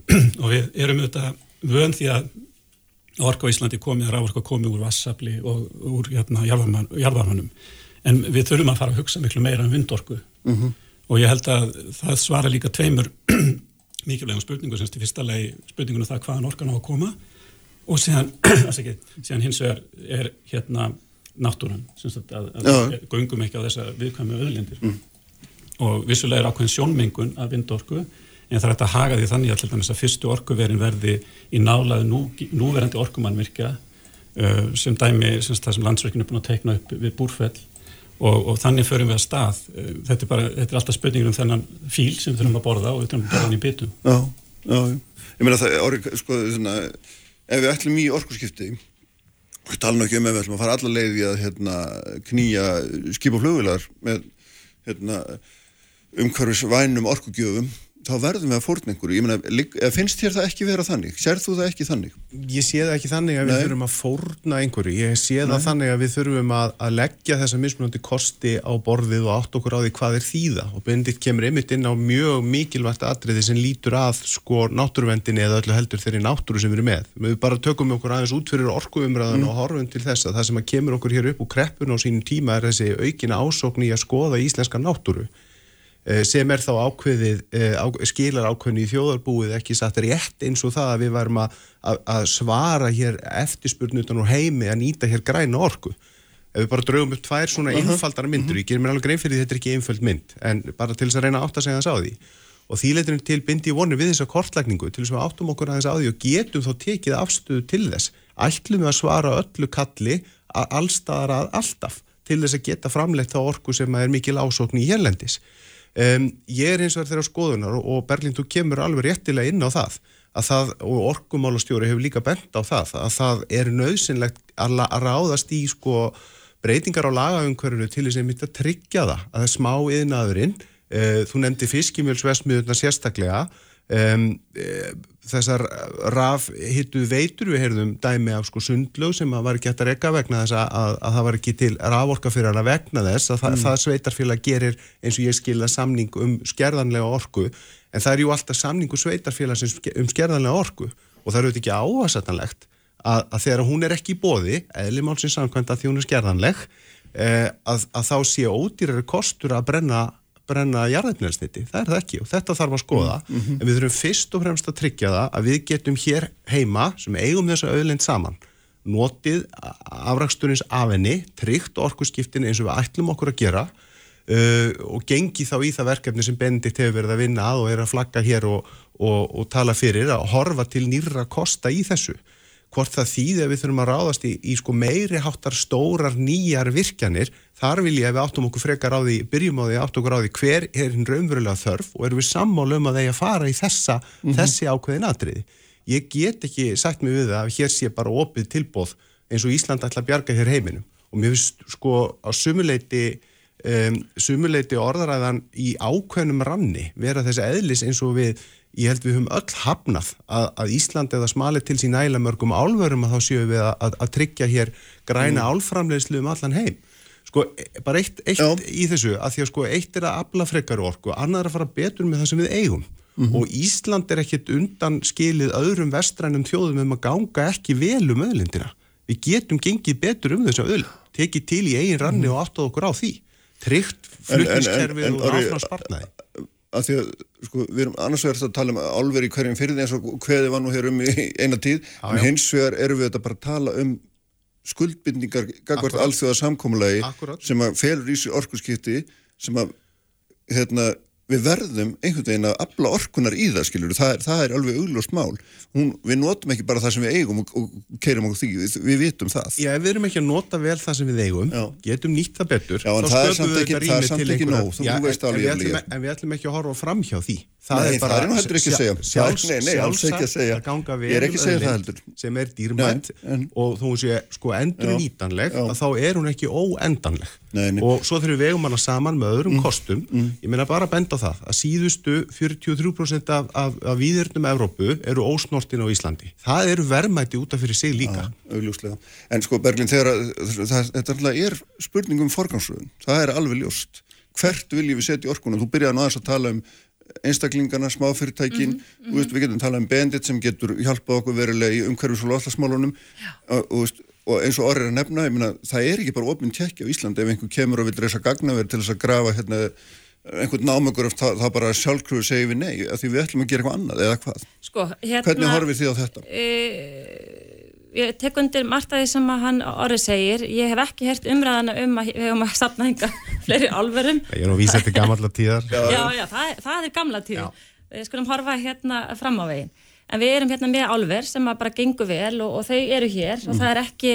(clears throat) og við erum auðvitað vön því að orka á Íslandi komið, rávorka komið úr vassafli og úr hérna, jarðvarman- jarðvarmanum. En við þurfum að fara að hugsa miklu meira um vindorku Mhm. og ég held að það svara líka tveimur (clears throat) mikilvægum spurningum semst í fyrsta lagi spurningunum það hvaðan orkan á að koma og síðan, (clears throat) ekki, síðan hins vegar er hérna náttúran semst að, að, Já. að göngum ekki á þessa viðkvæmu öðlindir og vissulega er ákveðin sjónmengun af vindorku en það er hægt að haga því þannig að að fyrstu orkuverin verði í nálaðu nú, núverandi orkumannvirkja uh, sem dæmi sem það sem landsverkinu er búin að teikna upp við búrfell. Og, og þannig förum við að stað. Uh, þetta er, bara, þetta er alltaf spurningin um þennan fíl sem við þurfum að borða og við þurfum að borða hann í bitum. Já, já. Ég meina það, orri, sko, svona, ef við ætlum í orkuskipti, og tala nú ekki um ef við ætlum að fara alla leið í að hérna, knýja skip og flugvilar með hérna, umhverfis vænum orkugjöfum, þá verðum við að fórna einhverju. Ég meina, finnst þér það ekki vera þannig? Sérð þú það ekki þannig? Ég sé það ekki þannig að við Nei. þurfum að fórna einhverju. Ég sé það þannig að við þurfum að, að leggja þessa mismunandi kosti á borðið og átt okkur á því hvað er þýða. Og Benedikt kemur einmitt inn á mjög mikilvægt atriði sem lítur að sko náttúruvendinni eða öllu heldur þeirri náttúru sem við erum með. Við bara tökum okkur aðeins út fyrir orkuumræðan og horfum til þess að það sem að sem er þá ákveðið, eh, á, skilar ákveðinu í þjóðarbúið ekki satt rétt eins og það að við varum að, að, að svara hér eftirspurnutan úr heimi að nýta hér græna orku. Ef við bara draugum upp tvær svona einfaldara myndur, ég gerir mér alveg grein fyrir því þetta er ekki einföld mynd, en bara til þess að reyna átt að segja þess á því. Og því leiturinn til bindi ég vonu við þessa kortlækningu til þess að við áttum okkur aðeins á því og getum þá tekið afstöðu til þess. Ætlum við að svara öllu kalli að allstaðar að alltaf til þess að geta framleitt þá orku sem er mikil ásókn í hérlendis. Um, ég er eins og þeirra skoðunar og, Berglind, þú kemur alveg réttilega inn á það að það, og orkumálastjóri hefur líka bent á það, að það er nöðsynlegt að, að ráðast í sko breytingar á lagaumhverfinu til þess að mitt að tryggja það, að það er smá yðnaðurinn, uh, þú nefndi fiskimjölsvesmiðurna sérstaklega. Um, uh, þessar raf hittu veitur, við heyrðum dæmi af sko sundlög sem að var ekki hægt að rekka vegna þess að, að, að það var ekki til raforka fyrir hana vegna þess að það, það sveitarfélag gerir eins og ég skilða samning um skerðanlega orku. En það er jú alltaf samningu sveitarfélag um skerðanlega orku. Og það eru þetta ekki áhersatanlegt að, að þegar hún er ekki í bóði, eðlimálsins samkvæmt að því hún er skerðanleg eh, að, að þá sé ódýrari kostur að brenna brenna jarðefnelsniti, það er það ekki og þetta þarf að skoða, en við þurfum fyrst og fremst að tryggja það að við getum hér heima sem eigum þessa auðlind saman notið afraksturins af henni, tryggt orkuskiptin eins og við ætlum okkur að gera uh, og gengi þá í það verkefni sem Benedikt hefur verið að vinna að og er að flagga hér og, og, og tala fyrir að horfa til nýra kosta í þessu. Hvort það þýði að við þurfum að ráðast í, í sko meiri háttar stórar nýjar virkjanir, þar vil ég að við áttum okkur frekar á því, byrjum á því áttum okkur á því hver er hinn raunverulega þörf og erum við sammála um að þeir að fara í þessa, þessi ákveðin atriði. Ég get ekki sagt mig við það að hér sé bara opið tilbóð eins og Ísland ætla að bjarga hér heiminum og mér finnst sko á sumuleiti um, sumuleiti orðaræðan í ákveðnum ranni vera þessi eðlis eins og við ég held við höfum öll hafnað að, að Ísland eða smalið til sín næla mörgum álverum að þá séum við að, að, að tryggja hér græna mm. álframlegslu um allan heim sko bara eitt, eitt í þessu að því að sko eitt er að afla frekar orku annað er að fara betur með það sem við eigum. Mhm. og Ísland er ekkit undan skilið öðrum vestrænum þjóðum um að ganga ekki vel um öðlindina við getum gengið betur um þessu öðl tekið til í eigin ranni og áttað okkur á því. Tryggt flutniskerfið og Orri, áfram spartnaði að því að sko, við erum annars vegar að tala um álver í hverjum fyrir eins og hveði var nú hér um í eina tíð Já, en já. hins vegar erum við þetta bara að tala um skuldbindningar gagvart Akkúrat. alþjóða samkomulagi Akkúrat. sem að felur í sig orkuskipti sem að hérna, við verðum einhvern veginn að afla orkunar í það skilur, það er, það er alveg augljóst mál. Hún, við notum ekki bara það sem við eigum og, og keirum okkur því, við, við vitum það. Já, ef við erum ekki að nota vel það sem við eigum Já. getum nýtt það betur Já, en það er samt ekki- ekki nóg, þú veist alveg, en, við Jafnvel, ætlum, ég- en við ætlum ekki að horfa fram hjá því það Nei, er bara það er heldur ekki að segja. sjálfs, Nei, nei, ekki að segja. að ganga segja um heldur. sem er dýrmætt en- og þú sé sko endur nýtanleg að þá er hún ekki óendanleg Nei, og svo þurfum við vegum hana saman með öðrum kostum ég meina bara að benda það að síðustu 43% af, af, af víðirnum Evrópu eru ósnortin á Íslandi það eru verðmæti út af fyrir sig líka augljóslega. En sko Berglín, þegar að, það, þetta er spurning um forgangsröðun, það er alveg ljóst. Hvert viljum við setja í orkunum? Þú byrjaði aðeins að tala um einstaklingarna, smáfyrirtækin, mm veist, við getum talað um Bendit sem getur hjálpað okkur verulega í umhverfis og loslasmálunum og, og, eins og orðið er að nefna, meina, það er ekki bara opinn tjekki á Íslandi ef einhver kemur og vil reysa gagnaverð til þess að grafa hérna, einhvern námögur það, það bara sjálfkröfu segir við nei, því við ætlum að gera eitthvað annað eða hvað. Sko, hérna... Hvernig horfið þið á þetta? e, ég tek undir margt að því sem að hann orðið segir. Ég hef ekki hert umræðana um að við höfum að sapna hinga (laughs) fleiri álverum. Ég er nú vísað til gamalla tíðar. Já, já, það, er- það er gamla tíð. Við skulum horfa hérna fram á veginn. En við erum hérna með álver sem að bara gengur vel og, og þau eru hér. Og það er ekki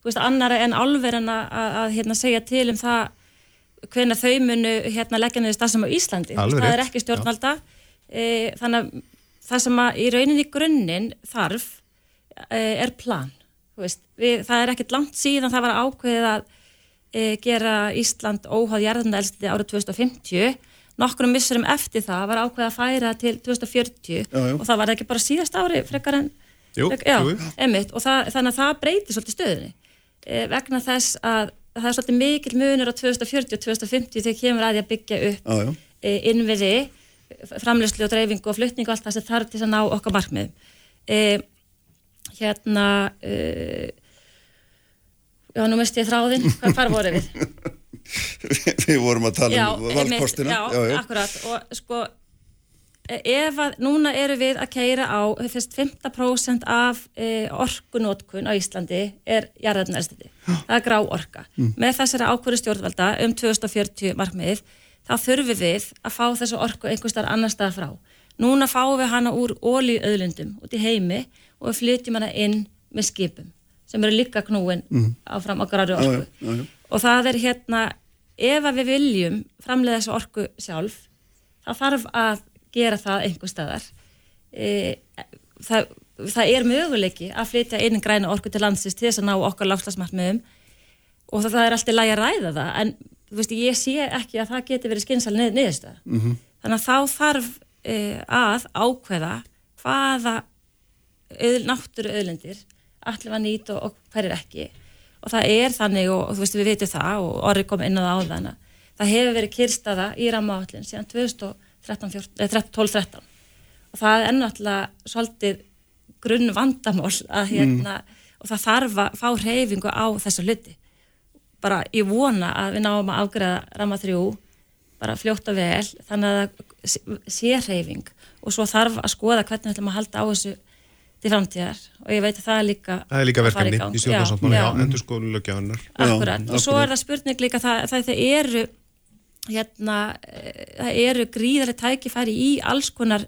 þú veist, annara en álver en að, að, að hérna, segja til um það hvenær þau munu hérna, leggja niður stafsum á Íslandi. Alveg það er ekki stjórnvalda. E, þannig að það sem að í rauninni í grunninn þarf er plan við, það er ekkert langt síðan það var ákveðið að e, gera Ísland óháð jarðundaelsti árið 2050 nokkrum missurum eftir það var ákveðið að færa til 2040 Já, já. og það var ekki bara síðast ári frekar en Jú, frek, já, einmitt, og það, þannig að það breytir svolítið stöðunni e, vegna þess að það er svolítið mikil munur á 2040 og 2050 þegar kemur að því að byggja upp e, innviði framleyslu og dreifingu og flutningu og allt það sem þarf til að ná okkar markmið e, hérna e, já, nú misti ég þráðinn. Hvað fara voru við? (laughs) við vorum að tala um einmitt, valkostina. já, akkurat. Og sko ef að núna eru við að keira á þess 15% af e, orkunótkun á Íslandi er jarðarnarstiti, það er grá orka. Með þessari ákvöru stjórnvalda um 2040 markmiðið þá þurfum við að fá þessu orku einhvers staðar annar staðar frá. Núna fáum við hana úr ólíuöðlundum út í heimi og við flytjum hana inn með skipum sem eru líka knúin áfram á grári orku. já, já, já. Og það er hérna, ef við viljum framleiða þessu orku sjálf, þá þarf að gera það einhver staðar. E, það, það er möguleiki að flytja inn græna orku til landsins til þess að ná okkar lágslasmartmiðum og það, það er alltaf lægi að ræða það, en veist, ég sé ekki að það geti verið skynsal nið, niðurstöð. -hmm. Þannig að þá þarf e, að ákveða hvaða auð, náttúru auðlindir allir var nýt og, og hverjir ekki. Og það er þannig og, og þú veist við vitum það og orðið kom inn á það áðan að það hefur verið kyrstaða í rammaállin síðan 2012-13 og það er náttúrulega svolítið grunn vandamál að hérna og það þarf að fá reyfingu á þessa hluti. Bara ég vona að við náum að afgreða ramma þrjú bara fljótt og vel þannig að það sé reyfing og svo þarf að skoða hvernig við ætlum að halda á þessu til framtíðar. Og ég veit að það er líka Það er líka verkefni í stjórnarsáttmála, já, já, endur skoðun Já, og svo er það spurning líka það, það, það eru hérna, það eru gríðarlega tækifæri í alls konar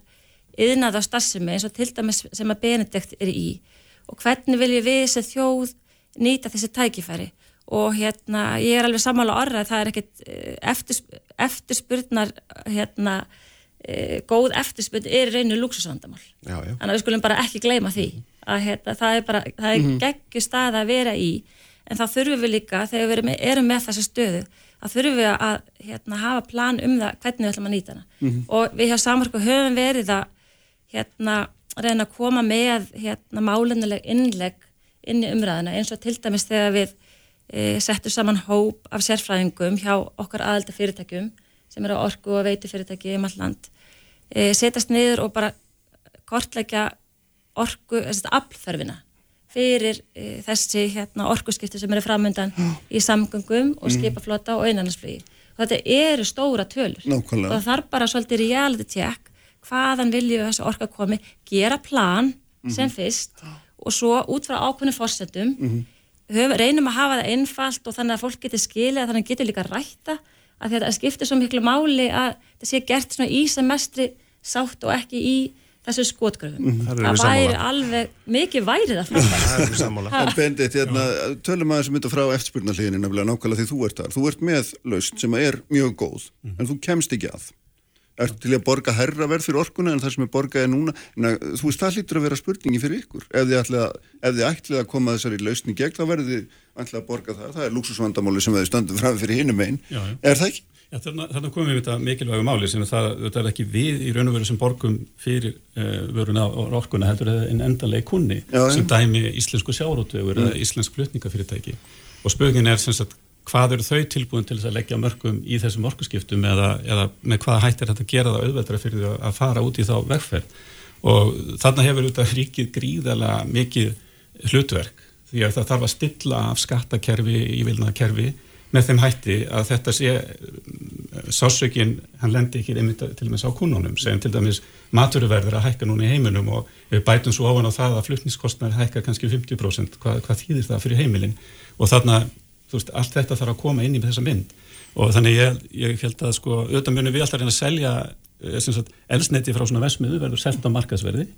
yðnað á starfsemi eins og til dæmis sem að Benedikt er í. Og hvernig viljum við þessi þjóð nýta þessi tækifæri? Og hérna ég er alveg sammála orða að það er ekkit eh, eftirs, eftirspurnar hérna e, góð eftirspurn er í reynu luxusvandamál Já, já. þannig að við skulum bara ekki gleyma því að hérna, það er bara, það er geggjur stað að vera í. En þá þurfum við líka þegar við erum með, erum með þessa stöðu að þurfum við að hérna, hafa plan um það hvernig við ætlum að nýta hana. Og við hjá Samorku höfum verið að hérna, reyna að koma með hérna, málunuleg innleg inn í umræðina eins og til dæmis þegar við e, settum saman hóp af sérfræðingum hjá okkar aðelda fyrirtækjum sem eru orku og veitu fyrirtæki um all land e, setjast niður og bara kortleggja orku, þess að aflþörfina fyrir e, þessi hérna, orkuskipti sem eru framöndan í samgöngum og skipaflota og einannarsflugi. Og þetta eru stóra tölur. Nákvæmlega. Og þarf bara svolítið reality check hvaðan viljum við þessi orka komi, gera plan sem fyrst og svo út frá ákveðnum fórsetum höf, reynum að hafa það einfalt og þannig að fólk getur skilið að þannig getur líka rætta að þetta skiptir svo miklu máli að það sé gert svona í sem mestri sátt og ekki í þessu skotgröfum. erum það væri alveg mikið værið að framfæra. Það er sammála. En Bendit, hérna, tölum aðeins um þetta frá eftirspurnarliðinu nákvæmlega því þú ert þar. Þú ert með lausn sem er mjög góð, en þú kemst ekki að. Ert til að borga herra verð fyrir orkuna en það sem er borgað er núna. En að, þú veist, það hlýtur að vera spurningi fyrir ykkur. Ef þið ætlið að, ef þið ætlið að koma þessari lausn í gegn, þá verðið þið ætlið að borga það. Það er luxusvandamáli sem þið stöndum fram fyrir hinum einn. Er það ekki? Já, þarna, þarna komum við þetta mikilvægu máli sem það, þetta er ekki við í raun og veru sem borgum fyrir uh, vöruna og orkuna heldur en endanlega kunni Já, sem dæmi íslensku sjárótögur eða íslensk flutningafyrirtæki og spögin er sem sagt hvað eru þau tilbúin til þess að leggja mörgum í þessum orkuskiptum eða, eða með hvaða hættir þetta að gera það auðveldra fyrir þau að fara út í þá vegferð? Og þarna hefur auðvitað ríkið gríðala mikið hlutverk því að það þarf að stilla af skattakerfi í vilnakerfi með þeim hætti að þetta sé sásökin, hann lendi ekki einmitt til dæmis á kunnunum, segjum til dæmis maturuverður að hækka núna í heiminum og við bætum svo ofan á það að flutningskostnar hækka kannski 50%, hvað, hvað þýðir það fyrir heimilin? Og þarna, þú veist, allt þetta þarf að koma inn í þessa mynd og þannig ég, ég held að sko, auðvitað munum við alltaf reyna að selja eh, elsneti frá svona vesmiðu verður selt á markasverði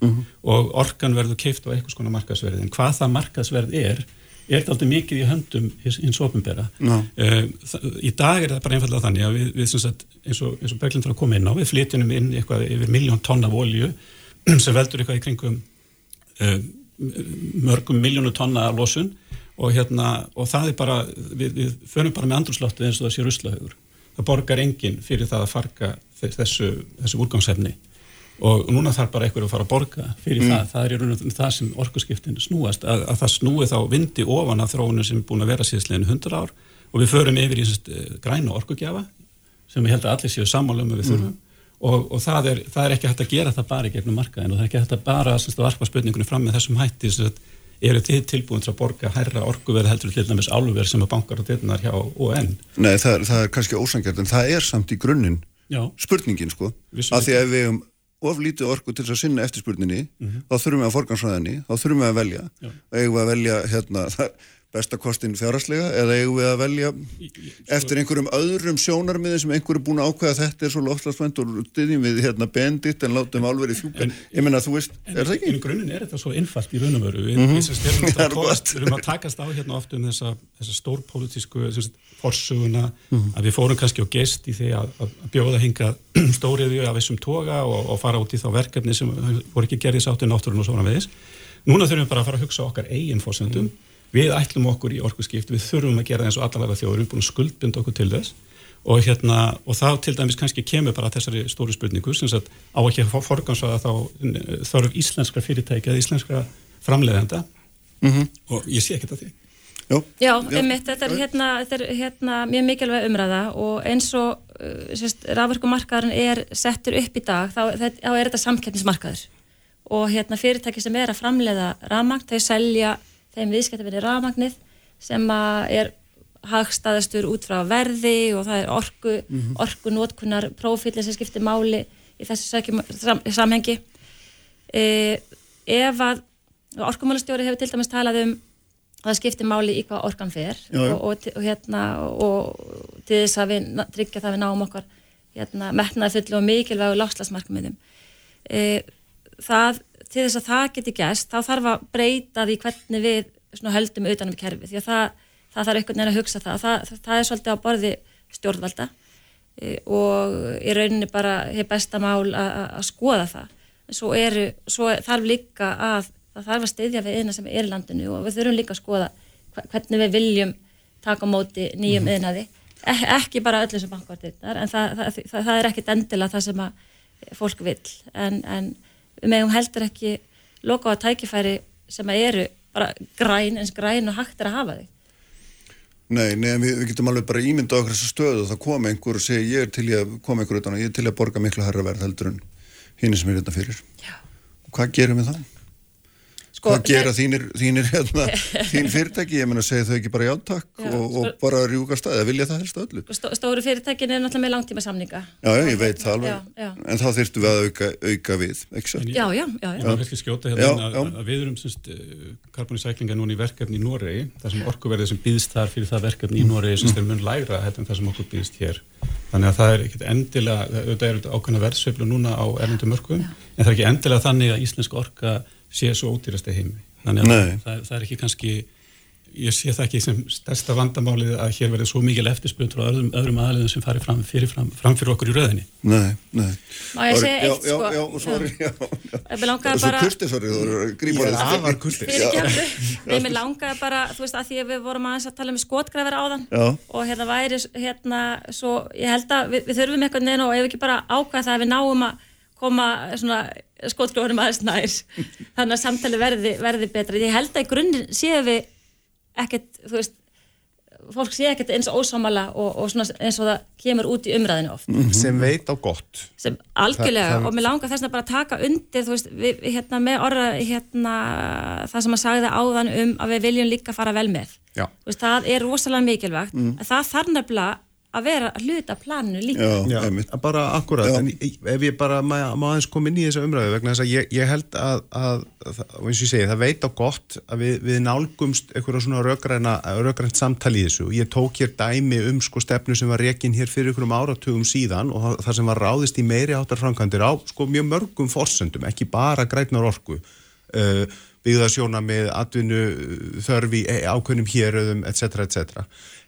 og orkan verður keift á einhvers konar markasverði en hvað það markasverð er er aldrei mikið í höndum hins, ofinbera. Já. Uh, í dag er það bara einfallega þannig að við, við sagt, eins og, og Berglind var að koma inn á, við flytjunum inn eitthvað yfir miljón tonna af olju (clears throat) sem veldur eitthvað í kringum uh, mörgum miljónu tonna losun og hérna, og það er bara, við, við förum bara með andrúsláttu eins og það sé ruslahaugur. Það borgar enginn fyrir það að farga þessu, þessu úrgangsefni og núna þarf bara einhverju að fara að borga fyrir það, það er í raun og veru það sem orkuskiptin snúast, að, að það snúi þá vindi ofan af þróunum sem er búin að vera síðastleginu 100 ár. Og við förum yfir í sest, græna orkugjafa sem ég held að allir séu sammála um að við þurfum. Og, og það, er, það er ekki hægt að gera það bara í gegnum markaðin og það er ekki hægt að bara að varpa spurningunni fram með þessum hætti eru þið tilbúin til að borga hærra orkuverð heldur til dæmis álverð sem að bankar og dyrnar hjá ON Nei, það, er- það er kannski ósangjart, en það er samt í grunninn spurningin, sko. Vissulega. Af því að við hefum of lítið orku til þess að sinna eftirspurninni, þá þurfum við að forgansræðinni, þá þurfum við að velja. Já. Eigum við að velja, hérna, (laughs) það- besta kostin fjárhagslega eða eigum við að velja eftir einhverjum öðrum sjónarmiðin sem einhver er búin að ákveða þetta er svo loftlagsvænt og styðjum við hérna bendit en látum álverið fjúka. En- Ég meina, þú veist, er það ekki? En í grunninn er þetta svo einfalt í raun og veru. Við, sem sagt (laughs) erum er að takast á hérna oft um þessa, þessa stórpolítísku sem sagt, forsöguna Mhm. að við fórum kannski á geist í því að, að bjóða hinga (clears throat) stóriðju af þessum toga og, og fara út í þá verkefni sem voru ekki gerðis áttu við ætlum okkur í orkuskipt, við þurfum að gera eins og allavega þjóður, við erum búin að skuldbinda okkur til þess. Og hérna, og þá til dæmis kannski kemur bara þessari stóru spurningu sem sagt á ekki að forgansvaða þá eh, þarf íslenskra fyrirtæki eða íslenskra framleiðenda? Mhm. og ég sé ekki þetta því. Jó, Já, einmitt, þetta er hérna, þetta er hérna mjög mikilvæg umræða og eins og sérst, rafverkumarkaðurinn er settur upp í dag, þá, þá er þetta samkeppnismarkaður. Og hérna fyrirtæki sem er að framleiða rafmagn, þau selja þeim viðskiptafinni rafmagnið sem er hagstaðastur út frá verði og það er orku, orku notkunar prófíli sem skiptir máli í þessu sækjum, sam, samhengi. E, ef að orkumálastjóri hefur til dæmis talað um að það skiptir máli í hvað orkan fer og, og, og, hérna, og til þess að við tryggja það að við náum okkar hérna, metnaði fullu og mikilvægu láslasmarkmiðum. E, það til þess að það geti gæst þá þarf að breyta því hvernig við höldum utanum kerfi því að það, það þarf einhvern veginn að hugsa það. Það, það, það er svolítið á borði stjórnvalda e, og í rauninni bara hefur besta mál að skoða það. Svo, eru, svo þarf líka að það þarf að styðja við eina sem er í landinu og við þurfum líka að skoða hvernig við viljum taka móti nýjum Mhm. yðnaði Ek, ekki bara öllu sem bankvartirnar en það, það, það, það er ekkit endilega það sem að fólk vill. En, en við megum heldur ekki loka á tækifæri sem eru bara græn eins græn og hægt er að hafa þig Nei, nei, við, við getum alveg bara ímynda okkur þessu stöðu og það kom einhver og segi ég er til að koma einhver utan og ég er til að borga miklu herra verð heldur en hinn sem er þetta fyrir. Já. Og hvað gerum við það? Sko, hvað gera þínir, þínir hérna, (laughs) þín fyrirtæki, ég meina segja þau ekki bara játakk Já, og, og sko- bara rjúka staðið, vilja það helst öllu? Stó, stóru fyrirtækin er náttúrulega með langtíma samninga Já, já, ég veit það alveg, Já, já. en þá þyrftum við að auka, auka við, ekki svo? Já, já, já, já. Ég var kannski skjóta hérna að, að við erum semst karbonisæklinga núna í verkefni í Noregi. Þar sem orkuverðið sem býðst þar fyrir það verkefni í Noregi semst er mun lægra heldur en það sem okkur býðst hér. Þannig að það er ekkit endilega auðvitað er þetta ákveðna verðsveiflu núna á erlendu mörgum en það er ekki endilega þannig að íslensk orka sé svo ódýrast í heimi þannig að það, það er ekki kannski ég sé það ekki sem stærsta vandamálið að hér verði svo mikil eftirspunn frá öðrum, öðrum aðliðum sem fari fram fyrir, fram, fram fyrir okkur í röðinni Nei, nei. Má ég segja eitt, sko? Já, já, sorry, já. Við langaði Svo bara kurtið, sorry, þú eru að grípa Ég er orðið. afar kurteis. fyrirgefðu, nei, mér langaði bara þú veist, að því að við vorum aðeins að tala um skotgræfir áðan Já. og hérna væri hérna, svo, ég held að við, við þurfum eitthvað neina og ef við ekki bara ákvæða það að við náum að koma svona skotgrónum aðeins nær. Þannig að samtali verði, verði betra. Ég held að í grunninn séum við ekkert, þú veist fólk sé ekkert eins ósámala og, og svona eins og það kemur út í umræðinu oft. Sem veit á gott. Sem algjörlega Það- það- og mér langar þess að bara taka undir þú veist, við, hérna með orða hérna, það sem að sagði áðan um að við viljum líka fara vel með. Já. Þú veist, það er rosalega mikilvægt. Mm. það þarf nefnilega að vera að hluta planinu líka Já, Já, bara akkurat, Já. en ef ég bara má, má aðeins koma inn í þessa umræðu vegna þess að ég, ég held að, að, að og eins og ég segi, það veit á gott að við, við nálgumst einhverja svona rökræna, rökrænt samtali í þessu ég tók hér dæmi um sko stefnu sem var rekin hér fyrir einhverjum áratugum síðan og það- það sem var ráðist í meiri áttar framkvæmdir á sko mjög mörgum forsendum, ekki bara grætnar orku uh, byggðasjóna með atvinnu uh, þörfi ákveðnum héröðum, etc. etc.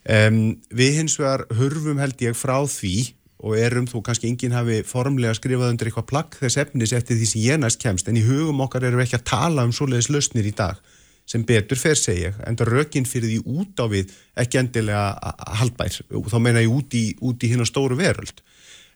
Um, við hins vegar hurfum held ég frá því og erum þó kannski enginn hafi formlega skrifað undir eitthvað plagg þess efnis eftir því sem ég næst kemst en í hugum okkar erum við ekki að tala um svoleiðis lausnir í dag sem betur fer segja ég, enda rökin fyrir því út á við ekki endilega haldbær og þá meina ég út í, í hérna stóru veröld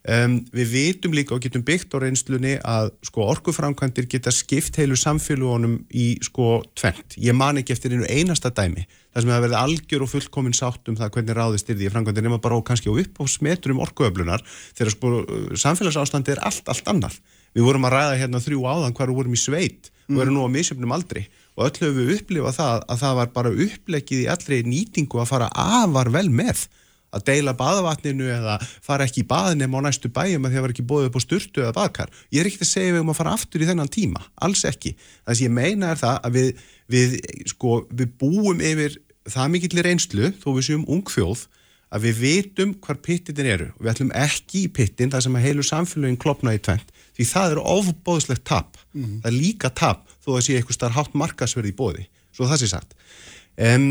Um, við vitum líka og getum byggt á reynslunni að sko, orkuframkvæmdir geta skipt heilu samfélagunum í sko tvent. Ég man ekki eftir einu einasta dæmi. Það sem hefur verið algjör og fullkomin sátt um það hvernig ráðist er því að framkvæmdir nema bara og kannski á upp á smetrum orkuöflunar þegar sko samfélagsástandi er allt, allt annar. Við vorum að ræða hérna þrjú áðan við vorum í sveit og erum nú á misjöfnum aldri og öll höfum við upplifað það að það var bara upplegið í allri nýtingu að fara afar vel með að deila baðvatninu eða fara ekki í baðnum á næstu bæjum að því að var ekki bóðið upp á sturtu eða baðkar. Ég er ekki að segja við um að fara aftur í þennan tíma, alls ekki. Það sem ég meina er það að við, við, sko, við búum yfir það mikill reynslu, þó við séum ung þjóð, að við vitum hvar pittin eru. Og við ætlum ekki í pittin þar sem að heilu samfélagin klopna í tvent því það er ofbóðslegt tap. Það er líka tap þó að sé eitthvað starf hátt markasverði í bóði, svo það sé sagt. Um,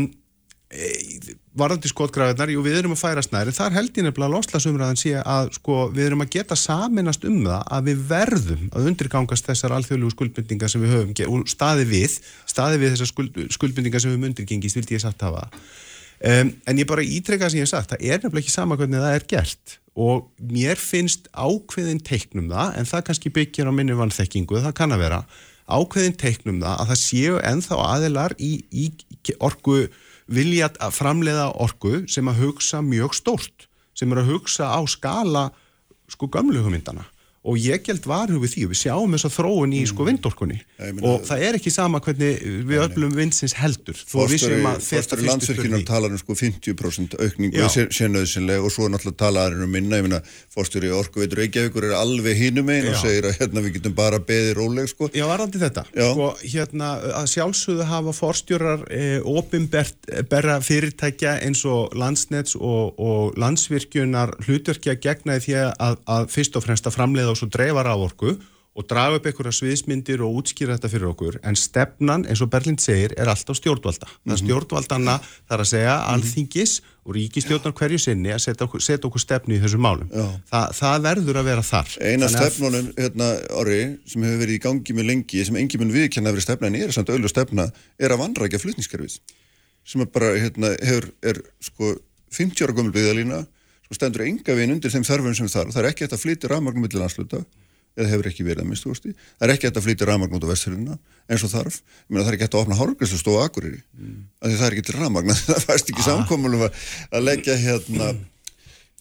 varðandi skotgrafinnar, jú við erum að færa snæri þar held ég nefnilega að loslasumræðan sé að sko við erum að geta saminast um það að við verðum að undirgangast þessar alþjóðlegu skuldbindingar sem við höfum staði við, staði við þessar skuld, skuldbindingar sem við höfum undirgengist, vildi ég sagt hafa. Um, en ég bara ítreka sem ég hef sagt, það er nefnilega ekki sama hvernig það er gert. Og mér finnst ákveðin teiknum það, en það kannski byggir á minni vannþekkingu, það kann að vera ákveðin teiknum það að það séu vilja að framleiða orku sem að hugsa mjög stórt sem er að hugsa á skala sko gömlu hugmyndana og ég gælt varhug við því við sjáum þess að þróun í sko vindorkunni. Og það er ekki sama hvernig við öllum vindsins heldur. Að Fórstöri landsvirkjunar talar um sko 50% aukningu sé, sé nöðsynlega og svo náttúrulega talaður um minna, meina fórstöri orkuveitur Reykjavíkur er alveg hínum einn og segir að hérna við getum bara beðið róleg sko. Já, varandi þetta. Sko, hérna, að sjálfsögðu hafa forstjórar e, opimberra fyrirtækja eins og landsnets og, og landsvirkjunar hlutverkja gegnaði því að, að fyrst og fremst að framleiða og svo dreifa rávorku og draga upp einhverja sviðismyndir og útskýra þetta fyrir okkur en stefnan, eins og Berlind segir, er alltaf stjórnvalda. Það er stjórnvaldana þar að segja alþingis og ríkistjórnar hverju sinni að setja okkur, setja okkur stefnu í þessum málum. Þa, það verður að vera þar. Eina Þannig að- stefnunum, hérna, orri, sem hefur verið í gangi með lengi, sem engin mun viðkenna að vera stefna en er samt auðlu stefna, er að vanrækja flutningskerfið. Sem er bara, hérna, hefur, er, sko, 50 ára gömul byggðalína, sko, stendur enga veginn undir þeim þarfum sem þarf. Það er ekki hægt að flytja rafmagnum millir landsluta, eða hefur ekki verið að minnstu kosti. Það er ekki hægt að flytja rafmagn út á vesturina, eins og þarf. Ég meina, það er ekki hægt að opna hárgræslu stóð á Akureyri. Af því það er ekki til rafmagn, (laughs) það fæst ekki samkomulum að, að leggja, hérna,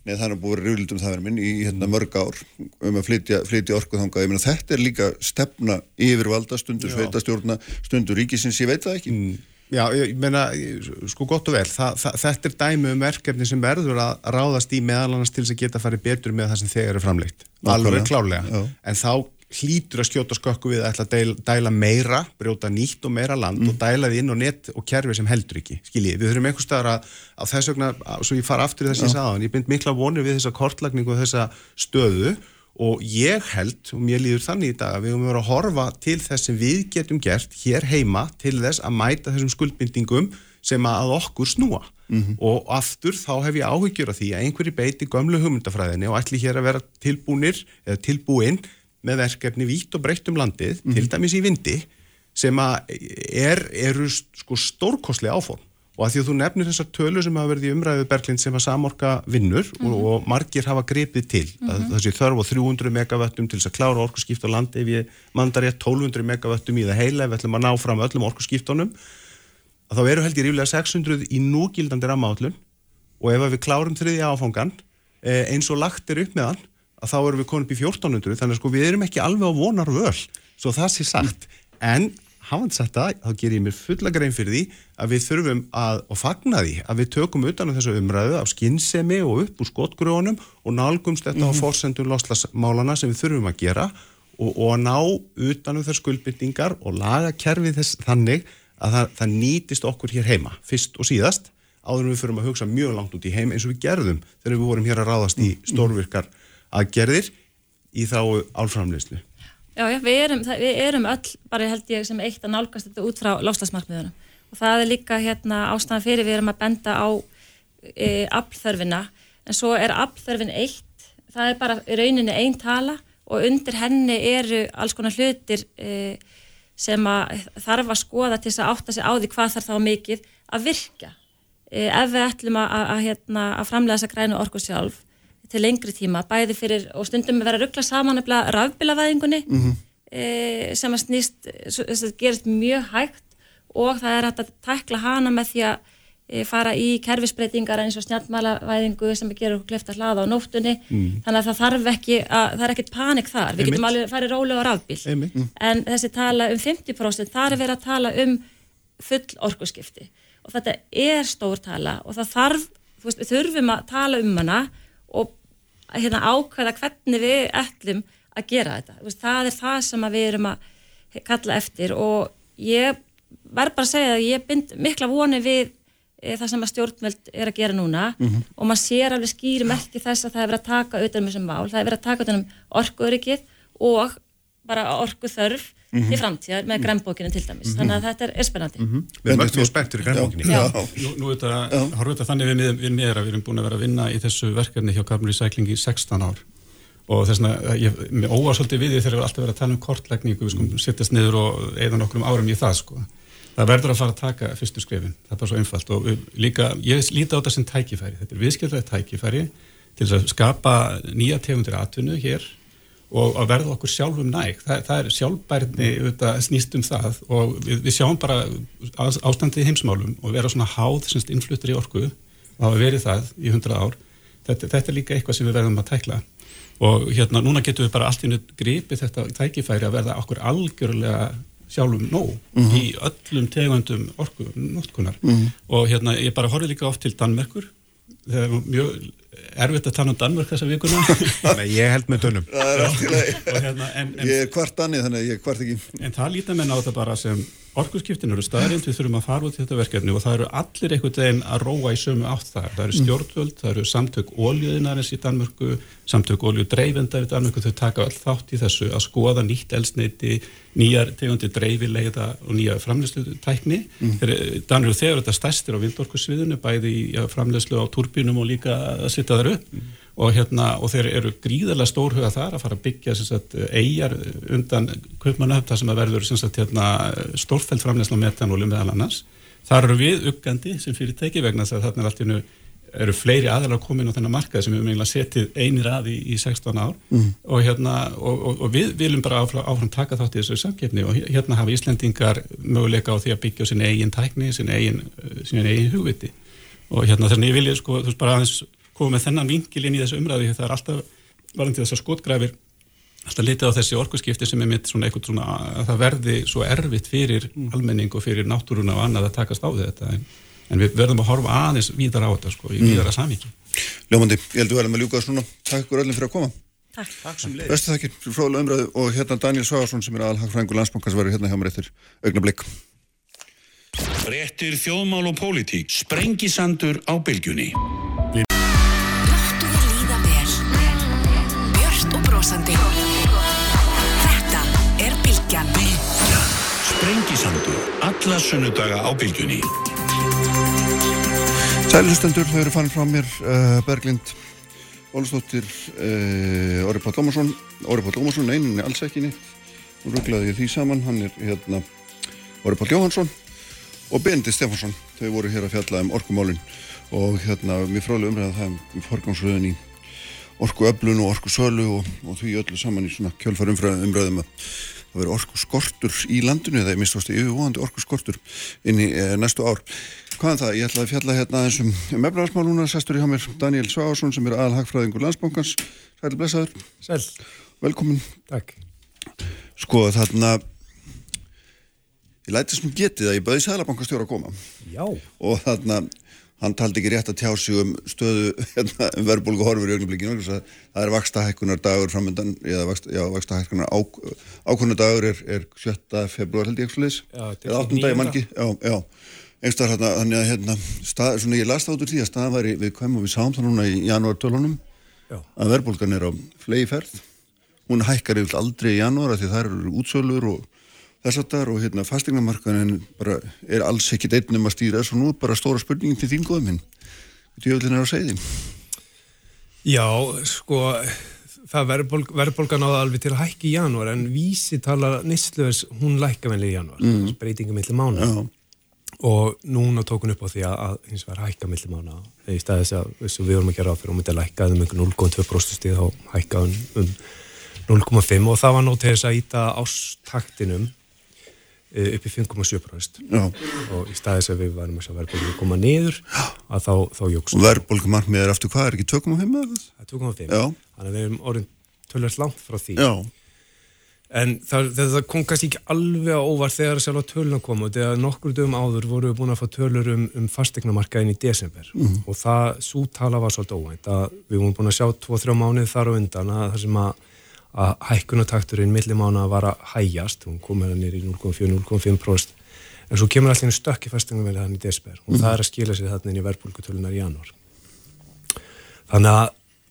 Nei, það er búið að rúlið um það verið minn í hérna, mörg ár um að flytja, flytja orku þangað. Ég meina þetta er líka stefna yfirvalda, stundur sveitastjórna, stundur ríkisins, ég veit það ekki. Já, ég meina, sko gott og vel, Þa, það, þetta er dæmi um verkefni sem verður að ráðast í meðal annars til þess að geta farið betur með það sem þegar er framleitt. Alveg klárlega. Já. En þá hlýtur að skjóta skökku við að ætla að dæla, dæla meira, brjóta nýtt og meira land og dæla því inn á net og kerfi sem heldur ekki, skiljið. Við þurfum einhvers staðar að, að þess vegna, að- svo ég fara aftur í þess að ég sagði hann, ég bind mikla vonir við þessa kortlagningu og þessa stöðu og ég held, og mér líður þannig í dag að við höfum verið að horfa til þess sem við getum gert hér heima til þess að mæta þessum skuldbindingum sem að okkur snúa. Og aftur þá hef ég áhyggjur af því að einhverju beiti gömlu hugmyndafræðinni og ætli hér að vera tilbúnir eða tilbúin með verkefni vítt og breytt um landið, til dæmis í vindi sem að er, eru sko stórkostlega áform og að því að þú nefnir þessar tölur sem hafa verið í umræðu Berglind sem að samorka vinnur og, og margir hafa gripið til að þessi þörf á 300 megavöttum til þess að klára orkuskipt á landi ef ég mandar ég 1200 megavöttum í það heila ef við ætlum að ná fram öllum orkuskiptunum að þá eru held ég ríflega 600 í núgildandi rammaállun og ef við klárum þriðja áfangan eh, eins og lagt er upp með hann að þá erum við konum upp í 1400 þannig að sko við erum ekki alveg á vonar völ svo það sé sagt. En það, þá ger ég mér fulla grein fyrir því að við þurfum að, og fagna því að við tökum utan á þessu umræðu af skinnsemi og upp úr skotgrjónum og nálgumst þetta á forsendum loslasmálana sem við þurfum að gera og, og að ná utan um þessar skuldbindingar og laga kerfið þess þannig að það, það nýtist okkur hér heima, fyrst og síðast áður við förum að hugsa mjög langt út í heim eins og við gerðum þegar við vorum hér að ráðast í stórvirkar aðgerðir í þá álframleyslu. Já, já, við erum, það, við erum öll, bara held ég sem eitt að nálgast þetta út frá lofslagsmarkmiðunum og það er líka hérna ástæðan fyrir við erum að benda á e, aflþörfina, en svo er aflþörfin eitt, það er bara rauninni einn tala og undir henni eru alls konar hlutir e, sem að þarf að skoða til þess að átta sig á því hvað þarf þá mikið að virka. E, ef við ætlum að, að, að, hérna, að framlega þessa grænu orku sjálf til lengri tíma, bæði fyrir og stundum vera að ruggla saman nefnilega rafbílavæðingunni e, sem að snýst þess að gerist mjög hægt og það er hægt að tækla hana með því að e, fara í kerfisbreytingar eins og snjálfmælavæðingu sem gerur okkur kleft að hlaða á nóttunni. Þannig að það þarf ekki að, það er ekkit panik þar, við getum alveg farið rólega á rafbíl. Einmitt. en þessi tala um 50% þar er verið að tala um full orkuskipti. Og þetta er stór tala og það þarf, þú veist, við þurfum að tala um hana og að hérna ákveða hvernig við ætlum að gera þetta. Það er það sem við erum að kalla eftir og ég verð bara að segja að ég bind mikla voni við e, það sem að stjórnveld er að gera núna og maður sér alveg skýri merki þess að það er verið að taka utan um þessum mál, það er verið að taka utan um orkuöryggið og bara orku þörf til framtíðar með grænbókinu til dæmis. Þannig að þetta er, er spennandi. Við erum öll mjög spenntur í grænbókinni. Já, Nú, nú þetta, horfum þetta þannig við, við, að við erum búin að vera að vinna í þessu verkefni hjá Carbon Recycling í 16 ár. Og þess vegna, ég, mér óvar svolítið við því þegar við alltaf verið að tala um kortlækningu, við skulum sittast niður og eða nokkrum árum í það, sko. Það verður að fara að taka fyrstu skrefin, það er bara svo einfalt. Og við, líka, ég líti á þetta sem tækifæri, þetta er viðskiplega tækifæri til að skapa nýja tegundir atvinnu hér og að verða okkur sjálfum næg. Það, það er sjálfbærni auðvitað, snýst um það. Og við, við sjáum bara ás- ástandið í heimsmálum og vera svona háð semst innfluttur í orku og hafa verið það í hundra ár. Þetta, þetta er líka eitthvað sem við verðum að tækla. Og hérna núna getum við bara allt í nött gripið þetta tækifæri að verða okkur algjörlega sjálfum nóg í öllum tegundum orku notkunar og hérna ég bara horfið líka oft til Danmerkur það er mjög erfitt að tala um Danmörk þessa vikuna (laughs) Nei, ég held með dönum. hérna en, en Ég er hvart annið þannig að ég er hvart ekki. En það líta menn á þetta bara sem orkurskiptin eru staðrind, við þurfum að fara út í þetta verkefni og það eru allir einhvern veginn að róa í sömu átt þar. Það eru stjórnvöld, það eru samtök óljöðinarins í Danmörku, samtök óljöðdreifendar í Danmörku, þau taka öll þátt í þessu að skoða nýtt elsneiti, nýjar tegundi dreifilegða og nýja framlegslu tækni. Mm. Danmörku þegar þetta stærstir á vindorkusviðinu, bæði í framlegslu á turbínum og líka að sitta þar upp. Mm og, hérna, og þeir eru gríðarlega stórhuga þar að fara að byggja sagt, eigjar undan kaupmannahöfn þar sem að verður hérna, stórfælt framleysla metanólu meðal annars. Þar eru við uggandi sem fyrirtæki vegna þess að þarna er allt innu eru fleiri aðalega komin á þennan markað sem við eiginlega setið einir að í, í 16 ár mm. og, hérna, og, og, og við viljum bara áfram, áfram taka þátt í þessu samgefni og hérna hafa Íslendingar möguleika á því að byggja á sin eigin tækni, sin eigin, eigin hugviti og hérna þannig ég vilja sko, þú veist bara aðeins koma með þennan vingil inn í þessu umræði það er alltaf varandi þessar skotgræfir alltaf litið á þessi orkuskipti sem er mitt svona eitthvað svona að það verði svo erfitt fyrir mm. almenning og fyrir náttúruna og annað að takast á þetta. En, en við verðum að horfa aðeins víðar á þetta sko, í mm. víðara samvíki Ljómandi, ég held að við verðum að ljúka svona Takk ykkur öllum fyrir að koma. Takk, Takk sem leið Bestu fyrir fróðulega umræðu og hérna Daniel Sváarsson sem er aðalhagfrængur landsbankars verður hérna hjá mér eftir augnablík Réttir þjóðmál og pólitík. Sprengisandur á bylgjunni Alla sunnudaga á Bilkjunni Sælustendur, þau eru farin frá mér uh, Berglind Ólustóttir uh, Orri Páll Lómarsson Orri Páll Lómarsson, eininni alls ekki nýtt og rugglaði því saman, hann er hérna Orri Páll Jóhansson og Bendi Stefansson, þau voru hér að fjalla um orkumálin og hérna mér frálega umræða það um forgangsröðun í orku öflun og orku sölu og, og því öllu saman í svona kjölfar umræðum að það veri orku skortur í landinu eða ég minnst ástu yfirvóðandi orku skortur inn í e, næstu ár. Hvaðan um það? Ég ætla að fjalla hérna aðeins um, um efnaðarsmál núna, sestur í hamir Daniel Sváarsson sem er aðalhagfræðingur landsbókans. Sæl blessaður. Sæl. Velkomin. Takk. Sko þarna ég læti þessum getið að ég bæði Sælabankastjóra að koma. Já. Og þarna hann taldi ekki rétt að tjá sig um stöðu (laughs) hérna, um verðbólgu horfur í augnablikinu það er vakstahækkunar dagur framöndan eða vakstahækkunar ákvöndar dagur er, er 7. februar held ég ekki eða 8. dag mann ekki einstaklega hérna, þannig að hérna, stað, svona, ég las það út úr því að staðan væri við kvæmum og við sáum það núna í janúar tölunum að verðbólgan er á flegi ferð hún hækkar yfir aldrei í janúar því það eru útsölur og þess að það er og hérna fastegnamarkaðin bara er alls ekkit einnum að stýra og nú bara stóra spurningin til þín góðum minn. Djöflin er á segði Já, sko það verðbólg, verðbólgan áða alveg til að hækki í janúar en vísi tala nýstluvers hún lækka venni í janúar. Mm. breytinga millir mánu Já. og núna tókun upp á því að hins vegar hækka millir mánu í staði þess að við vorum að gera á fyrir og myndi að lækka um 0,2% stíð og hækka um, um 0,5 og það var nót til þess að íta ástaktinum upp í 5,7% og í staðis að við varum að verðbólgu koma niður að þá, þá jógst og verðbólgumarkmið er aftur hvað, er ekki 2,5 eða? 2,5, þannig að við erum orðin tölvöld langt frá því. Já. en það, það kom kannski ekki alveg á óvar þegar sjálf á töluna komu. Þegar nokkur dögum áður voru við búin að fá tölur um, um fastegnamarkaðin í desember. Mm. og það, svo tala var svolítið óvænt að við vorum búin að sjá 2-3 mánuð þar og undan að það sem að að hækkunatakturinn millimána var að hægjast, hún kom hérna nýri í 0,4-0,5% en svo kemur allir stökk í fæstingumvelið hann í desper og mm. það er að skila sig þarna inn í verbulgutölunar í janúar. Þannig að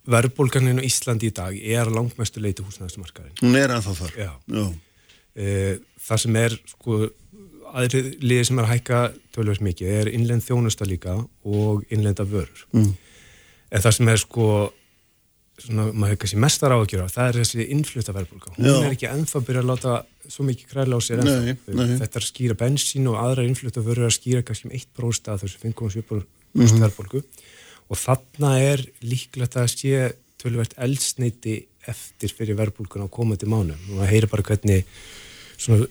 verbulganinn á Íslandi í dag er langmestu leiti húsnæðastumarkaðin. Hún er ennþá þar. Já. Já. E, það sem er, sko, aðri liði sem er að hækka tölvöld mikið er innlend þjónusta líka og innlenda vörur. Mm. En það sem er, sko, svona, maður kannski mestar áhugjur á, það er þessi innflutta verðbólka. Hún Já. er ekki ennþá byrjað að láta svo mikið kræla á sér ennþá. Þetta er að skýra bensín og aðra innflutta vörður að skýra kannski um 1% að þessu 5,7% mm -hmm. verðbólku og þarna er líklegt að sé tölvert eldsneiti eftir fyrir verðbólkuna á komandi mánu og maður heyrir bara hvernig svona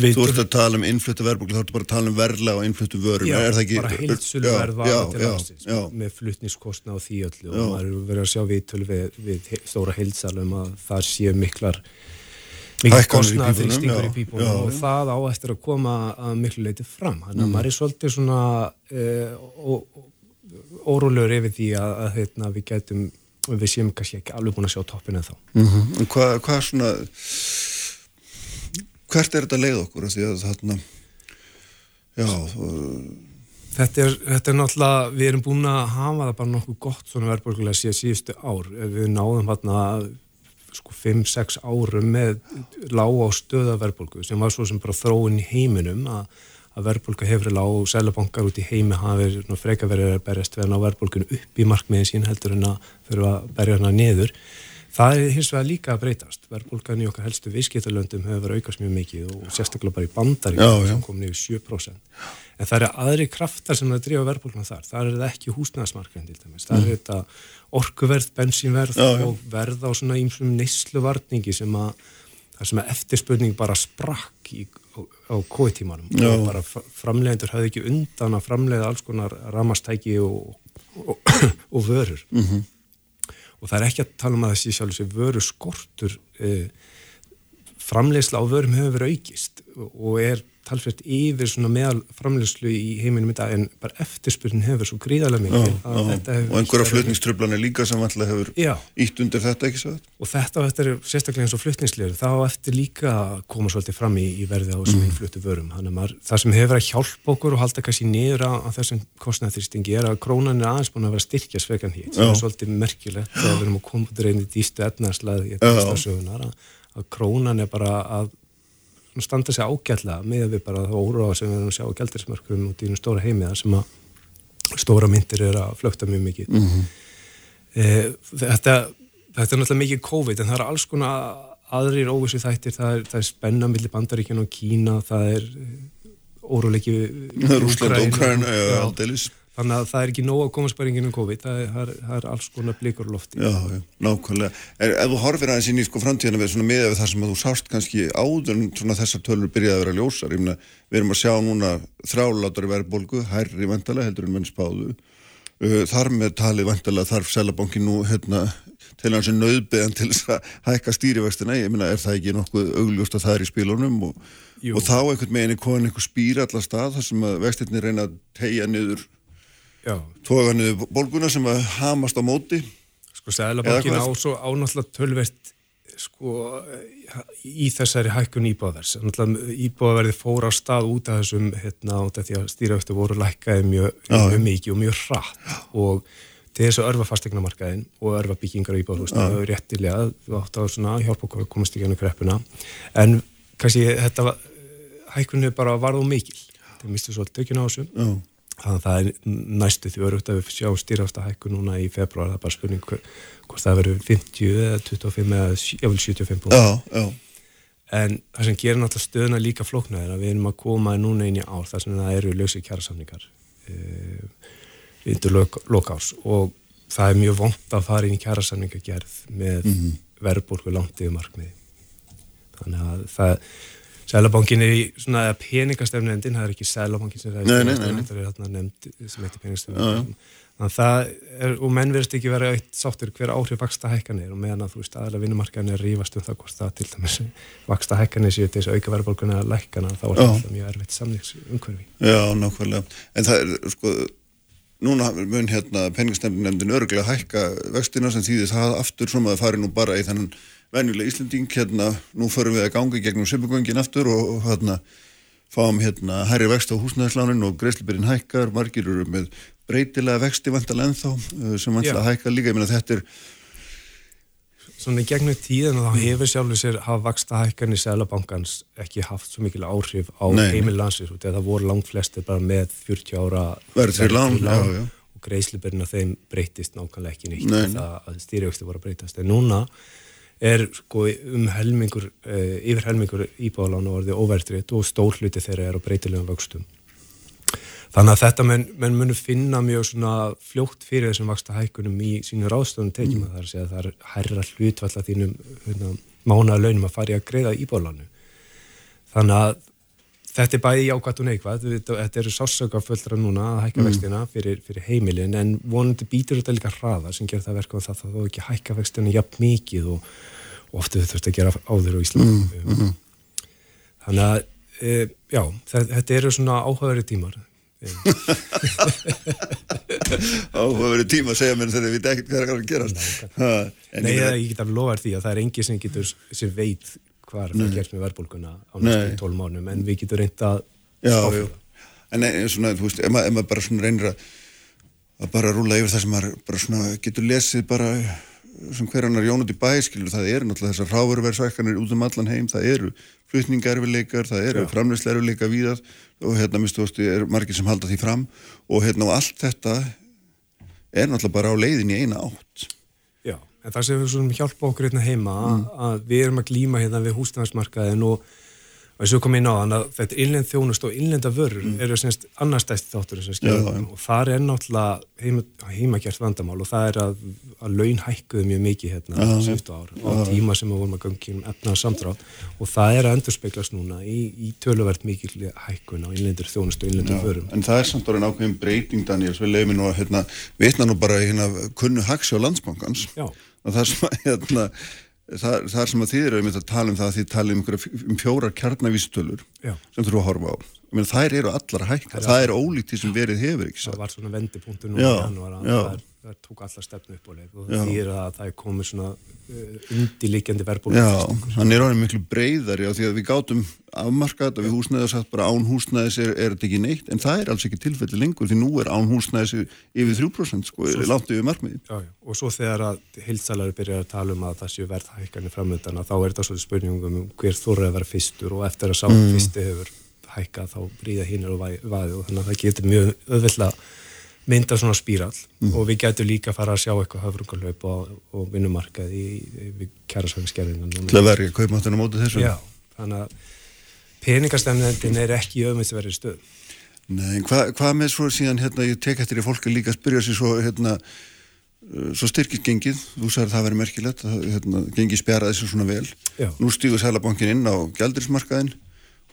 Við þú ert að tala um innfluttu verðbúkla, þú ert bara að tala um verðla og innfluttu vörum. Já, ekki... bara heilsulu verð var til aðstins með fluttniskostna og því öllu já. og maður verður að sjá viðtölu við, við stóra heilsalum að það sé miklar miklar kostnaði fyrir stingur í pípunum og það á eftir að koma að miklu leiti fram. Þannig að mm. maður er svolítið svona uh, órólegur yfir því að, að heitna, við getum, við séum kannski ekki alveg búin að sjá toppin en þá. Mm -hmm. Hvað hva svona hvert er þetta leið okkur því að þarna Já, uh, Þetta er, þetta er náttúrulega, við erum búin að hafa það bara nokkuð gott svona verðbólkulega síðan síðustu ár. Við náðum hérna sko 5-6 árum með lág á stöða verðbólku sem var svo sem bara þróun í heiminum að, að verðbólka hefur lág og selabankar út í heimi hafi freka verið að berjast við að ná verðbólkunu upp í markmiðin sín heldur en að fyrir að berja hana niður. Það er hins vegar líka að breytast. Verðbólkan í okkar helstu viðskiptalöndum hefur aukast mjög mikið og sérstaklega bara í bandarík sem kom nefnir 7%. En það eru aðri kraftar sem það drifa verðbólkuna þar. Það er ekki húsnæðismarkaðin til dæmis. Það mm. þetta orkuverð, bensínverð já, já. og verð á svona ímsum neysluvarningi sem að, sem að eftirspurning bara sprakk í, á, á kóitímanum. Bara framlegendur hafði ekki undan að framlega alls konar ramastæki og, og, og vörur. Mm -hmm og það er ekki að tala um að þessi sjálf þessi vöru skortur eh, framlegsla á vörum hefur verið aukist og er talsveit yfir svona meðal framlegslu í heiminum í dag en bara eftirspurnin hefur svo gríðarlega mikið og einhverja flutningströflanir líka sem alltaf hefur já. ítt undir þetta ekki svo og þetta, þetta er sérstaklega eins og flutningslegur þá eftir líka að koma svolítið fram í, í verði á þessum mm. innfluttu vörum. Maður, það sem hefur að hjálpa okkur og halda kannski niður á, þessum kostnæðþýrstingi er að krónan er aðeins búin að vera styrkja svegan hér sem er svolítið merkilegt að við erum að koma út að krónan er bara að standa sig ágætlega með við bara það óróa sem við erum að sjá á gældirismörkum út í einu stóra heimiða sem að stóra myndir er að flökta mjög mikið. Mm -hmm. þetta, þetta er náttúrulega mikið COVID en það er alls konar aðrir óvissu þættir, það er, það er spenna millir bandaríkjan og Kína, það er óróleiki Rúsland og Ukraina, já, aldeilis Þannig að það er ekki nóg að koma sparinginu um COVID, það er, það er, er alls konar blikur lofti. Já, já, nákvæmlega. Er, ef þú horfir aðeins inn í sko framtíðana við svona miða við það sem þú sást kannski áður en svona þessar tölur byrjaði að vera ljósar, ég meina, við erum að sjá núna þrálátari verðbólgu, hærri vantalega heldur en menn spáðu. Uh, þar með talið vantalega þarf Sælabankin nú hérna til hans er nöðbeðan til þess að hækka stýrivextina, ég meina, er það ekki nokkuð augljóst að það er í spílunum og, og þá einhvern veginn er komin einhver spýr allar stað þar sem að vextinni reyna að tegja niður tóka niður bólguna sem að hamast á móti. Sko Sælabankin á svo ánáttúrulega tölvert sko í þessari hækkun íbáðars íbáðverði fór á stað út af þessum hérna út af því að stýraugstu voru lækkaði mjög, mjög mikið og mjög rætt og til þess að örfa fastegnamarkaðin og örfa byggingar og íbáðhúsna er réttilega, þú átt á svona hjálp okkur að komast í gennu kreppuna. En kannski þetta hækkunni bara varð og mikil. Það mistu svolítið tökjun á þessu. Já þannig að það er næstu því örugt að við sjá stýrasta hækku núna í februar það er bara spurning hvort það verður 50 eða 25 eða 75 já, já. en það sem gerir náttúrulega stöðuna líka flóknar er að við erum að koma núna inn í ár þar sem það eru lögsi kjærasamningar uh, undir lokás og það er mjög vond að fara inn í kjærasamningagerð með mm -hmm. verðbólku langt yfir markmiði þannig að það Sælabankin er í svona peningastefnendin, það er ekki Sælabankin sem það er hérna nefnd sem heitir peningastefnendin. Þannig að það er, og menn verðist ekki verið eitt sáttur hver áhrif vaksta hækkanir og meðan að þú veist aðalega vinnumarkaðin er rífast um það hvort það til dæmis vaksta hækkanir séu þessu auka verðbólkuna að lækkana þá er þetta mjög erfitt samlingsumhverfi. Já, nákvæmlega. En það er sko, núna mun hérna peningastefnendin örgulega hækka vextina sem þýðis það aftur sem að fari nú bara í þannig venjuleg Íslanding, hérna, nú förum við að ganga gegnum Sipugöngin aftur og, hérna fáum hérna hærri vext á húsnæðislánin og greiðslibyrinn hækkar, margir eru með breytilega vexti vantalega ennþá uh, sem vantalega hækkar líka, ég meina þetta er Svona í gegnum tíðan þá hefur sjálfur sér hafa vaksta hækkan í Sælabankans ekki haft svo mikil áhrif á heimilansins og það voru langt flestir bara með 40 ára verður lán og greiðslibyrinn að þeim breytist nákvæmlega ekki neitt Nei. það að stýrjöxti voru að breytast. En núna er sko um helmingur, uh, yfir helmingur íbáðalána orðið óvertrið og stór hluti þeirra er á breytilegum vöxtum. Þannig að þetta menn, menn munum finna mjög svona fljótt fyrir þessum vaksta hækunum í sínu ráðstöðunum tekjum að það er að segja að það er herra hlutvall að þínum hérna, mánaða launum að fara í að greiða íbáðalánu. Þannig að Þetta er bæði jákvæmt og neikvæmt, þetta eru sásökaföldra núna að hækka mm. vextina fyrir, fyrir heimilin en vonandi býtur þetta líka hraða sem ger það verka og það þá ekki hækka vextina jafn mikið og, og ofta þau þurft að gera áður á Íslandi. Mm. Mm. Þannig að, e, já, þetta eru svona áhugaverið tímar. (laughs) áhugaverið tíma segja mér þegar við veitum ekkert hvað er að gerast. Nei, ég get að lofa því að það er engi sem getur sem veit hvað er að gera með verðbólguna á næstu tólum ánum en við getum reynda að. En eh, svona, þú veist, ef maður, ef maður bara svona reynir að, að bara rúla yfir það sem maður bara svona getur lesið bara sem hverjanar Jón út í bæ, skilur, það eru náttúrulega þessar ráververðsvækkanir út um allan heim, það eru flutningarfileikar, það eru framleyslerfileika víðað og hérna, minnstu er margir sem halda því fram og hérna og allt þetta er náttúrulega bara á leiðin í eina átt. Já, en það sem við hjálpa okkur hérna heima mm. að við erum að glýma hérna við húsnæðarsmarkaðin og og þess að koma inn á þann að þetta innlend þjónust og innlenda vörur mm. eru semst annarstæst þáttur þess að skilja og það er náttúrulega heima, heimagjart vandamál og það er að, að laun hækkuðu mjög mikið hérna ja, síftu ár ja. á tíma sem við vorum að gangi um efnaða samdrátt og það er að endurspeglast núna í, í töluvert mikið hækkun á innlendur þjónust og innlendur vörum. En það er samt orðin ákveðin breyting Daniels, við leiðum nú að hérna, vitna nú bara hérna kunnu haksi á landsbankans og það sem að hérna þar, þar sem að þið eru að tala um það að þið tala um, um fjórar kjarnavísutölur sem þurfa að horfa á Meni, þær eru allar hækka, það, er ólíkt því sem verið hefur ekki það var svona vendipunktur nú það, það tók allar stefnu upp á leið og það þýr að það er komið svona undirlikjandi verbúl Já, þannig er orðin miklu breyðari á því að við gátum afmarkað og við húsnæðis að bara án húsnæðis er, er þetta ekki neitt en það er alls ekki tilfelli lengur því nú er án húsnæðis yfir 3% sko, látt yfir markmiði já, já. og svo þegar að heilsalari byrjar að tala um að það séu verðhækkanir framöndana þá er þetta svolítið spurningum um hver þorra hækka þá bríða hinnir og vaði og þannig að það getur mjög öðvöld að mynda svona spírall mm. og við getum líka að fara að sjá eitthvað höfrungalöp og, og vinnumarkað í, í kærasvæðinskerðinu Til að verja kaupmáttinu mótið þessu? Já, þannig að peningastemnendin er ekki öðvöldsverðir stöð Nei, hvað hva með svo síðan hérna, ég tek eftir í fólki líka að spyrja sér svo hérna, uh, svo styrkist gengið. Þú sagði að það verið merkilegt hérna, gengið spjaraði sér svona vel. Já. nú stýgur Sælabankin inn á gældurismarkaðin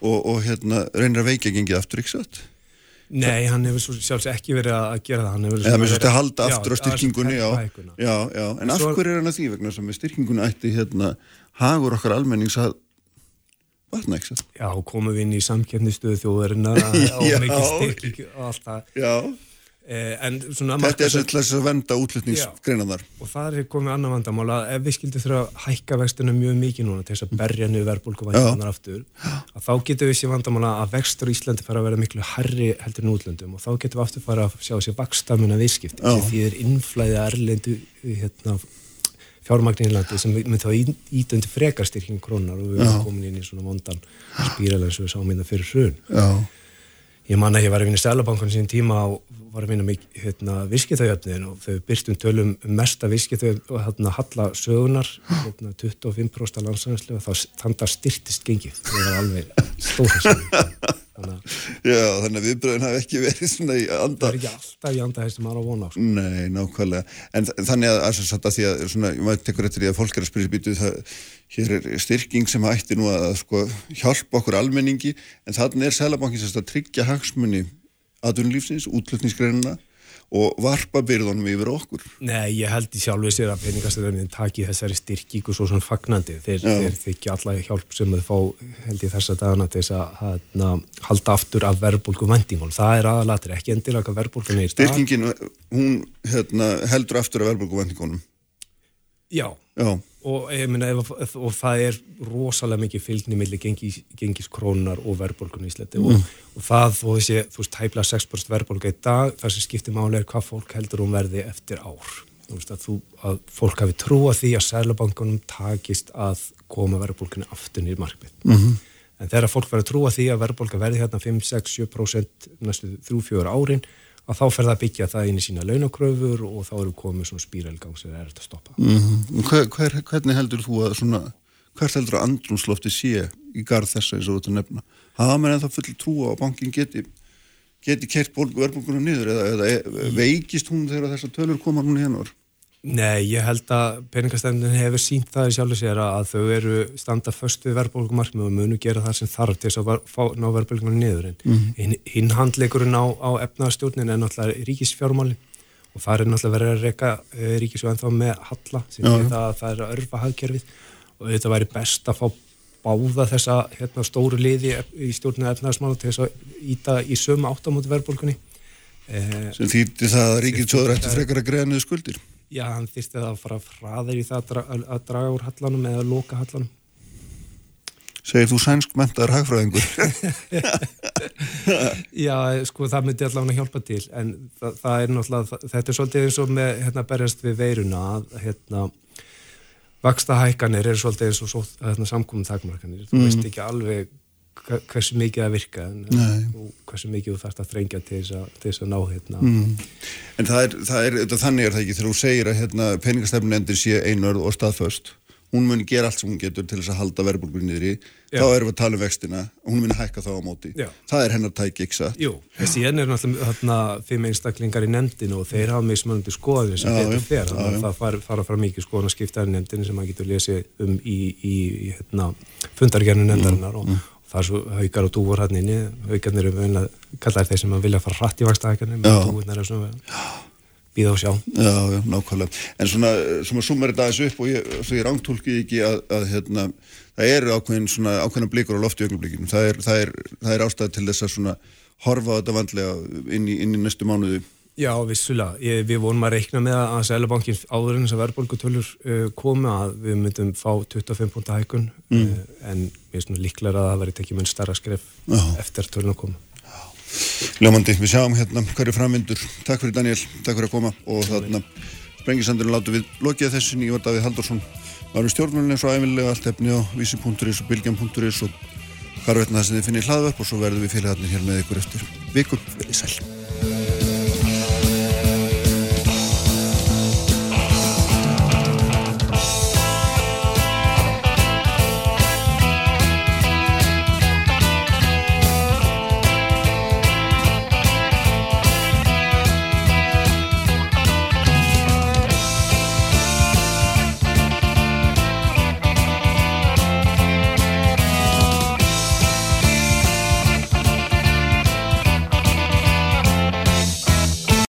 og, og hérna, reynir að veikja gengið aftur ykkur satt? Nei, hann hefur sjálfs ekki verið að gera það. Eða með svolítið að halda aftur á styrkingunni, já, já, já. En af hverju er hann að því vegna sem styrkingunni ætti hérna hagur okkar almennings að vatna ykkur satt? Já, komum við inn í samkjöfnistöðu þjóðarinnar (laughs) og mikið styrking og allt það. Já. Eh, Þetta er svolítið að venda útlutningsgreinaðar og það er komið annar vandamál að ef við skildum þurfa að hækka vextuna mjög mikið núna til þess að berja niður verðbólkuvæðinar aftur að þá getum við sér vandamál að vextur í Íslandi fara að vera miklu herri heldur en útlöndum og þá getum við aftur fara að sjá sér vakstamuna viðskipti því er innflæði að erlendu hérna, fjármagnin í landi sem við þá ítöndi frekarstyrking krónar og við erum komin inn í svona vondan spíralega sem við sáum inn hérna að fyrir hrun. Ég man að ég var í Sælabankan sín tíma og var að vinna með hérna, viskithauðjöfniðin og þau byrstum tölum um mesta viskithauð og hérna halla sögunar hérna, 25% landsæðislega þá þannig að styrtist gengið. Það var alveg stóðis Já, þannig að viðbröðin hafi ekki verið svona í anda. Það er ekki alltaf í anda þess að maður á vona sko. Nei, nákvæmlega, en þannig að, að, að því að svona, ég maður tekur eftir því að fólk er að spyrja býtu það, hér er styrking sem ætti nú að sko hjálpa okkur almenningi. En þannig er Sælabankin að tryggja hagsmunni aðunlífsins, útlutningsgreinina og varpa byrðunum yfir okkur. Nei, ég held í sjálfu sér að peningastöðunum taki þessari styrkíku svo svona fagnandi. Þeir, þeir þykja alla hjálp sem þau fá held í þessa dagana til þess að hana, halda aftur af verðbólku vendingum. Það er aðalatir, ekki endilega í stað. Styrkingin, hún hérna, heldur aftur af verðbólku vendingunum? Já. Já og, myna, ef, og það er rosalega mikið fylgni millir gengis, gengiskrónar og verðbólgun í Íslandi mm. og, og það, veist ég, þú veist, tæpla 6% verðbólga í dag, það sem skiptir máli er hvað fólk heldur um verði eftir ár þú veist að, þú, að fólk hafi trúa því að Sælabankunum takist að koma verðbólgunni aftur nýr markmið mm -hmm. en þegar fólk verður trúa því að verðbólga verði hérna 5-6-7% næstu 3-4 árin að þá fer það að byggja það inn í sína launakröfur og þá eru komið svona spírelgang sem er eftir að stoppa. Mm -hmm. hver, hver, hvernig heldur þú að svona, hvert heldur að andrumslofti sé í garð þessa eins og þetta nefna? Hafa mér ennþá full trú á að bankin geti, geti kert verðbólkunum niður eða, eða veikist hún þegar þessar tölur koma hún hérna orð? Nei, ég held að peningastefnin hefur sínt það í sjálfu sér að þau eru standa först við verðbólkumarkmið og munu gera það sem þarf til að fá, ná verðbólkunum niður en mm -hmm. hinn handleikurinn á, á efnaðarstjórnin er náttúrulega ríkisfjármáli og það er náttúrulega verið að reyka e, ríkisfjármáli þá með halla það, það er að örfa hagkerfið. Og þetta væri best að fá báða þessa hérna, stóru liði í stjórnina efnaðarsmála til þess að íta í sömu áttamóti verðbólkunni e, sem þýtti það að ríkisfjármáli að Já, hann þýrsti það að fara fræðir í það að, dra að draga úr hallanum eða loka hallanum. Segir þú sænsk mentaður hagfræðingur? (laughs) Já, sko, það myndi allavega hjálpa til en það, það er náttúrulega, þetta er svolítið eins og með, hérna, berjast við veiruna að, hérna, vaksta hækkanir er svolítið eins og hérna, samkominn þakmarkanir, þú Mm. veist ekki alveg hversu mikið það virka en, Nei. og hversu mikið þú þarfst að þrengja til þess að, til þess að ná hérna Mm. En það er, það er, þetta, þannig er það ekki þegar þú segir að hérna, peningastefnendir sé einörð og staðföst hún muni gera allt sem hún getur til þess að halda verðbólgur niðri, Já. þá erum við að tala um vextina og hún muni hækka þá á móti Já. það er hennar tæki, ekki satt Jú, þessi enn er náttúrulega þarna fimm einstaklingar í nefndinu og þeir hafa mismunandi skoðin sem fer, já, þannig að það fara, fara fram mikið skoðan að skipta í nefndinu sem maður getur lesið um í, í, í hérna, fundargernu nefndarinnar Mm. og það er svo haukar og dúvar hann inni, haukarnir eru vel að kalla þeir sem að vilja fara hratt í vakstaðækjarnir Já. dúvarnir er svona býða og sjá Já, já, nákvæmlega. En svona, svona sumar þetta aðeins upp og ég, svo ég rángtólki ekki að, að hérna, það eru ákveðin svona, ákveðina blikur á lofti augnablikinu. Það er, er, er ástæð til þess að svona horfa á þetta vandlega inn í, inn í næstu mánuði. Já, vissulega. Ég, við vorum að reikna með að Sælabankin áður en þess að verðbólgutölur uh, komi að við myndum fá 25 púnta hækun Mm. uh, en mér finnst nú líklega að það veri tekið mun starra skref Já. eftir tölun að koma. Ljómandi, við sjáum hérna hverju framvindur. Takk fyrir Daniel, takk fyrir að koma og þarna sprengisandurinn látu við lokið þessu nýjum Davíð Haldursson. Eru stjórnmjölinn eins og æfinlega allt efni á vísi.is og bylgjan.is og hvar veitna það sem þið finnir hlaðverk og svo verðum við félagarnir hér með ykkur eftir viku. Verðið sæl.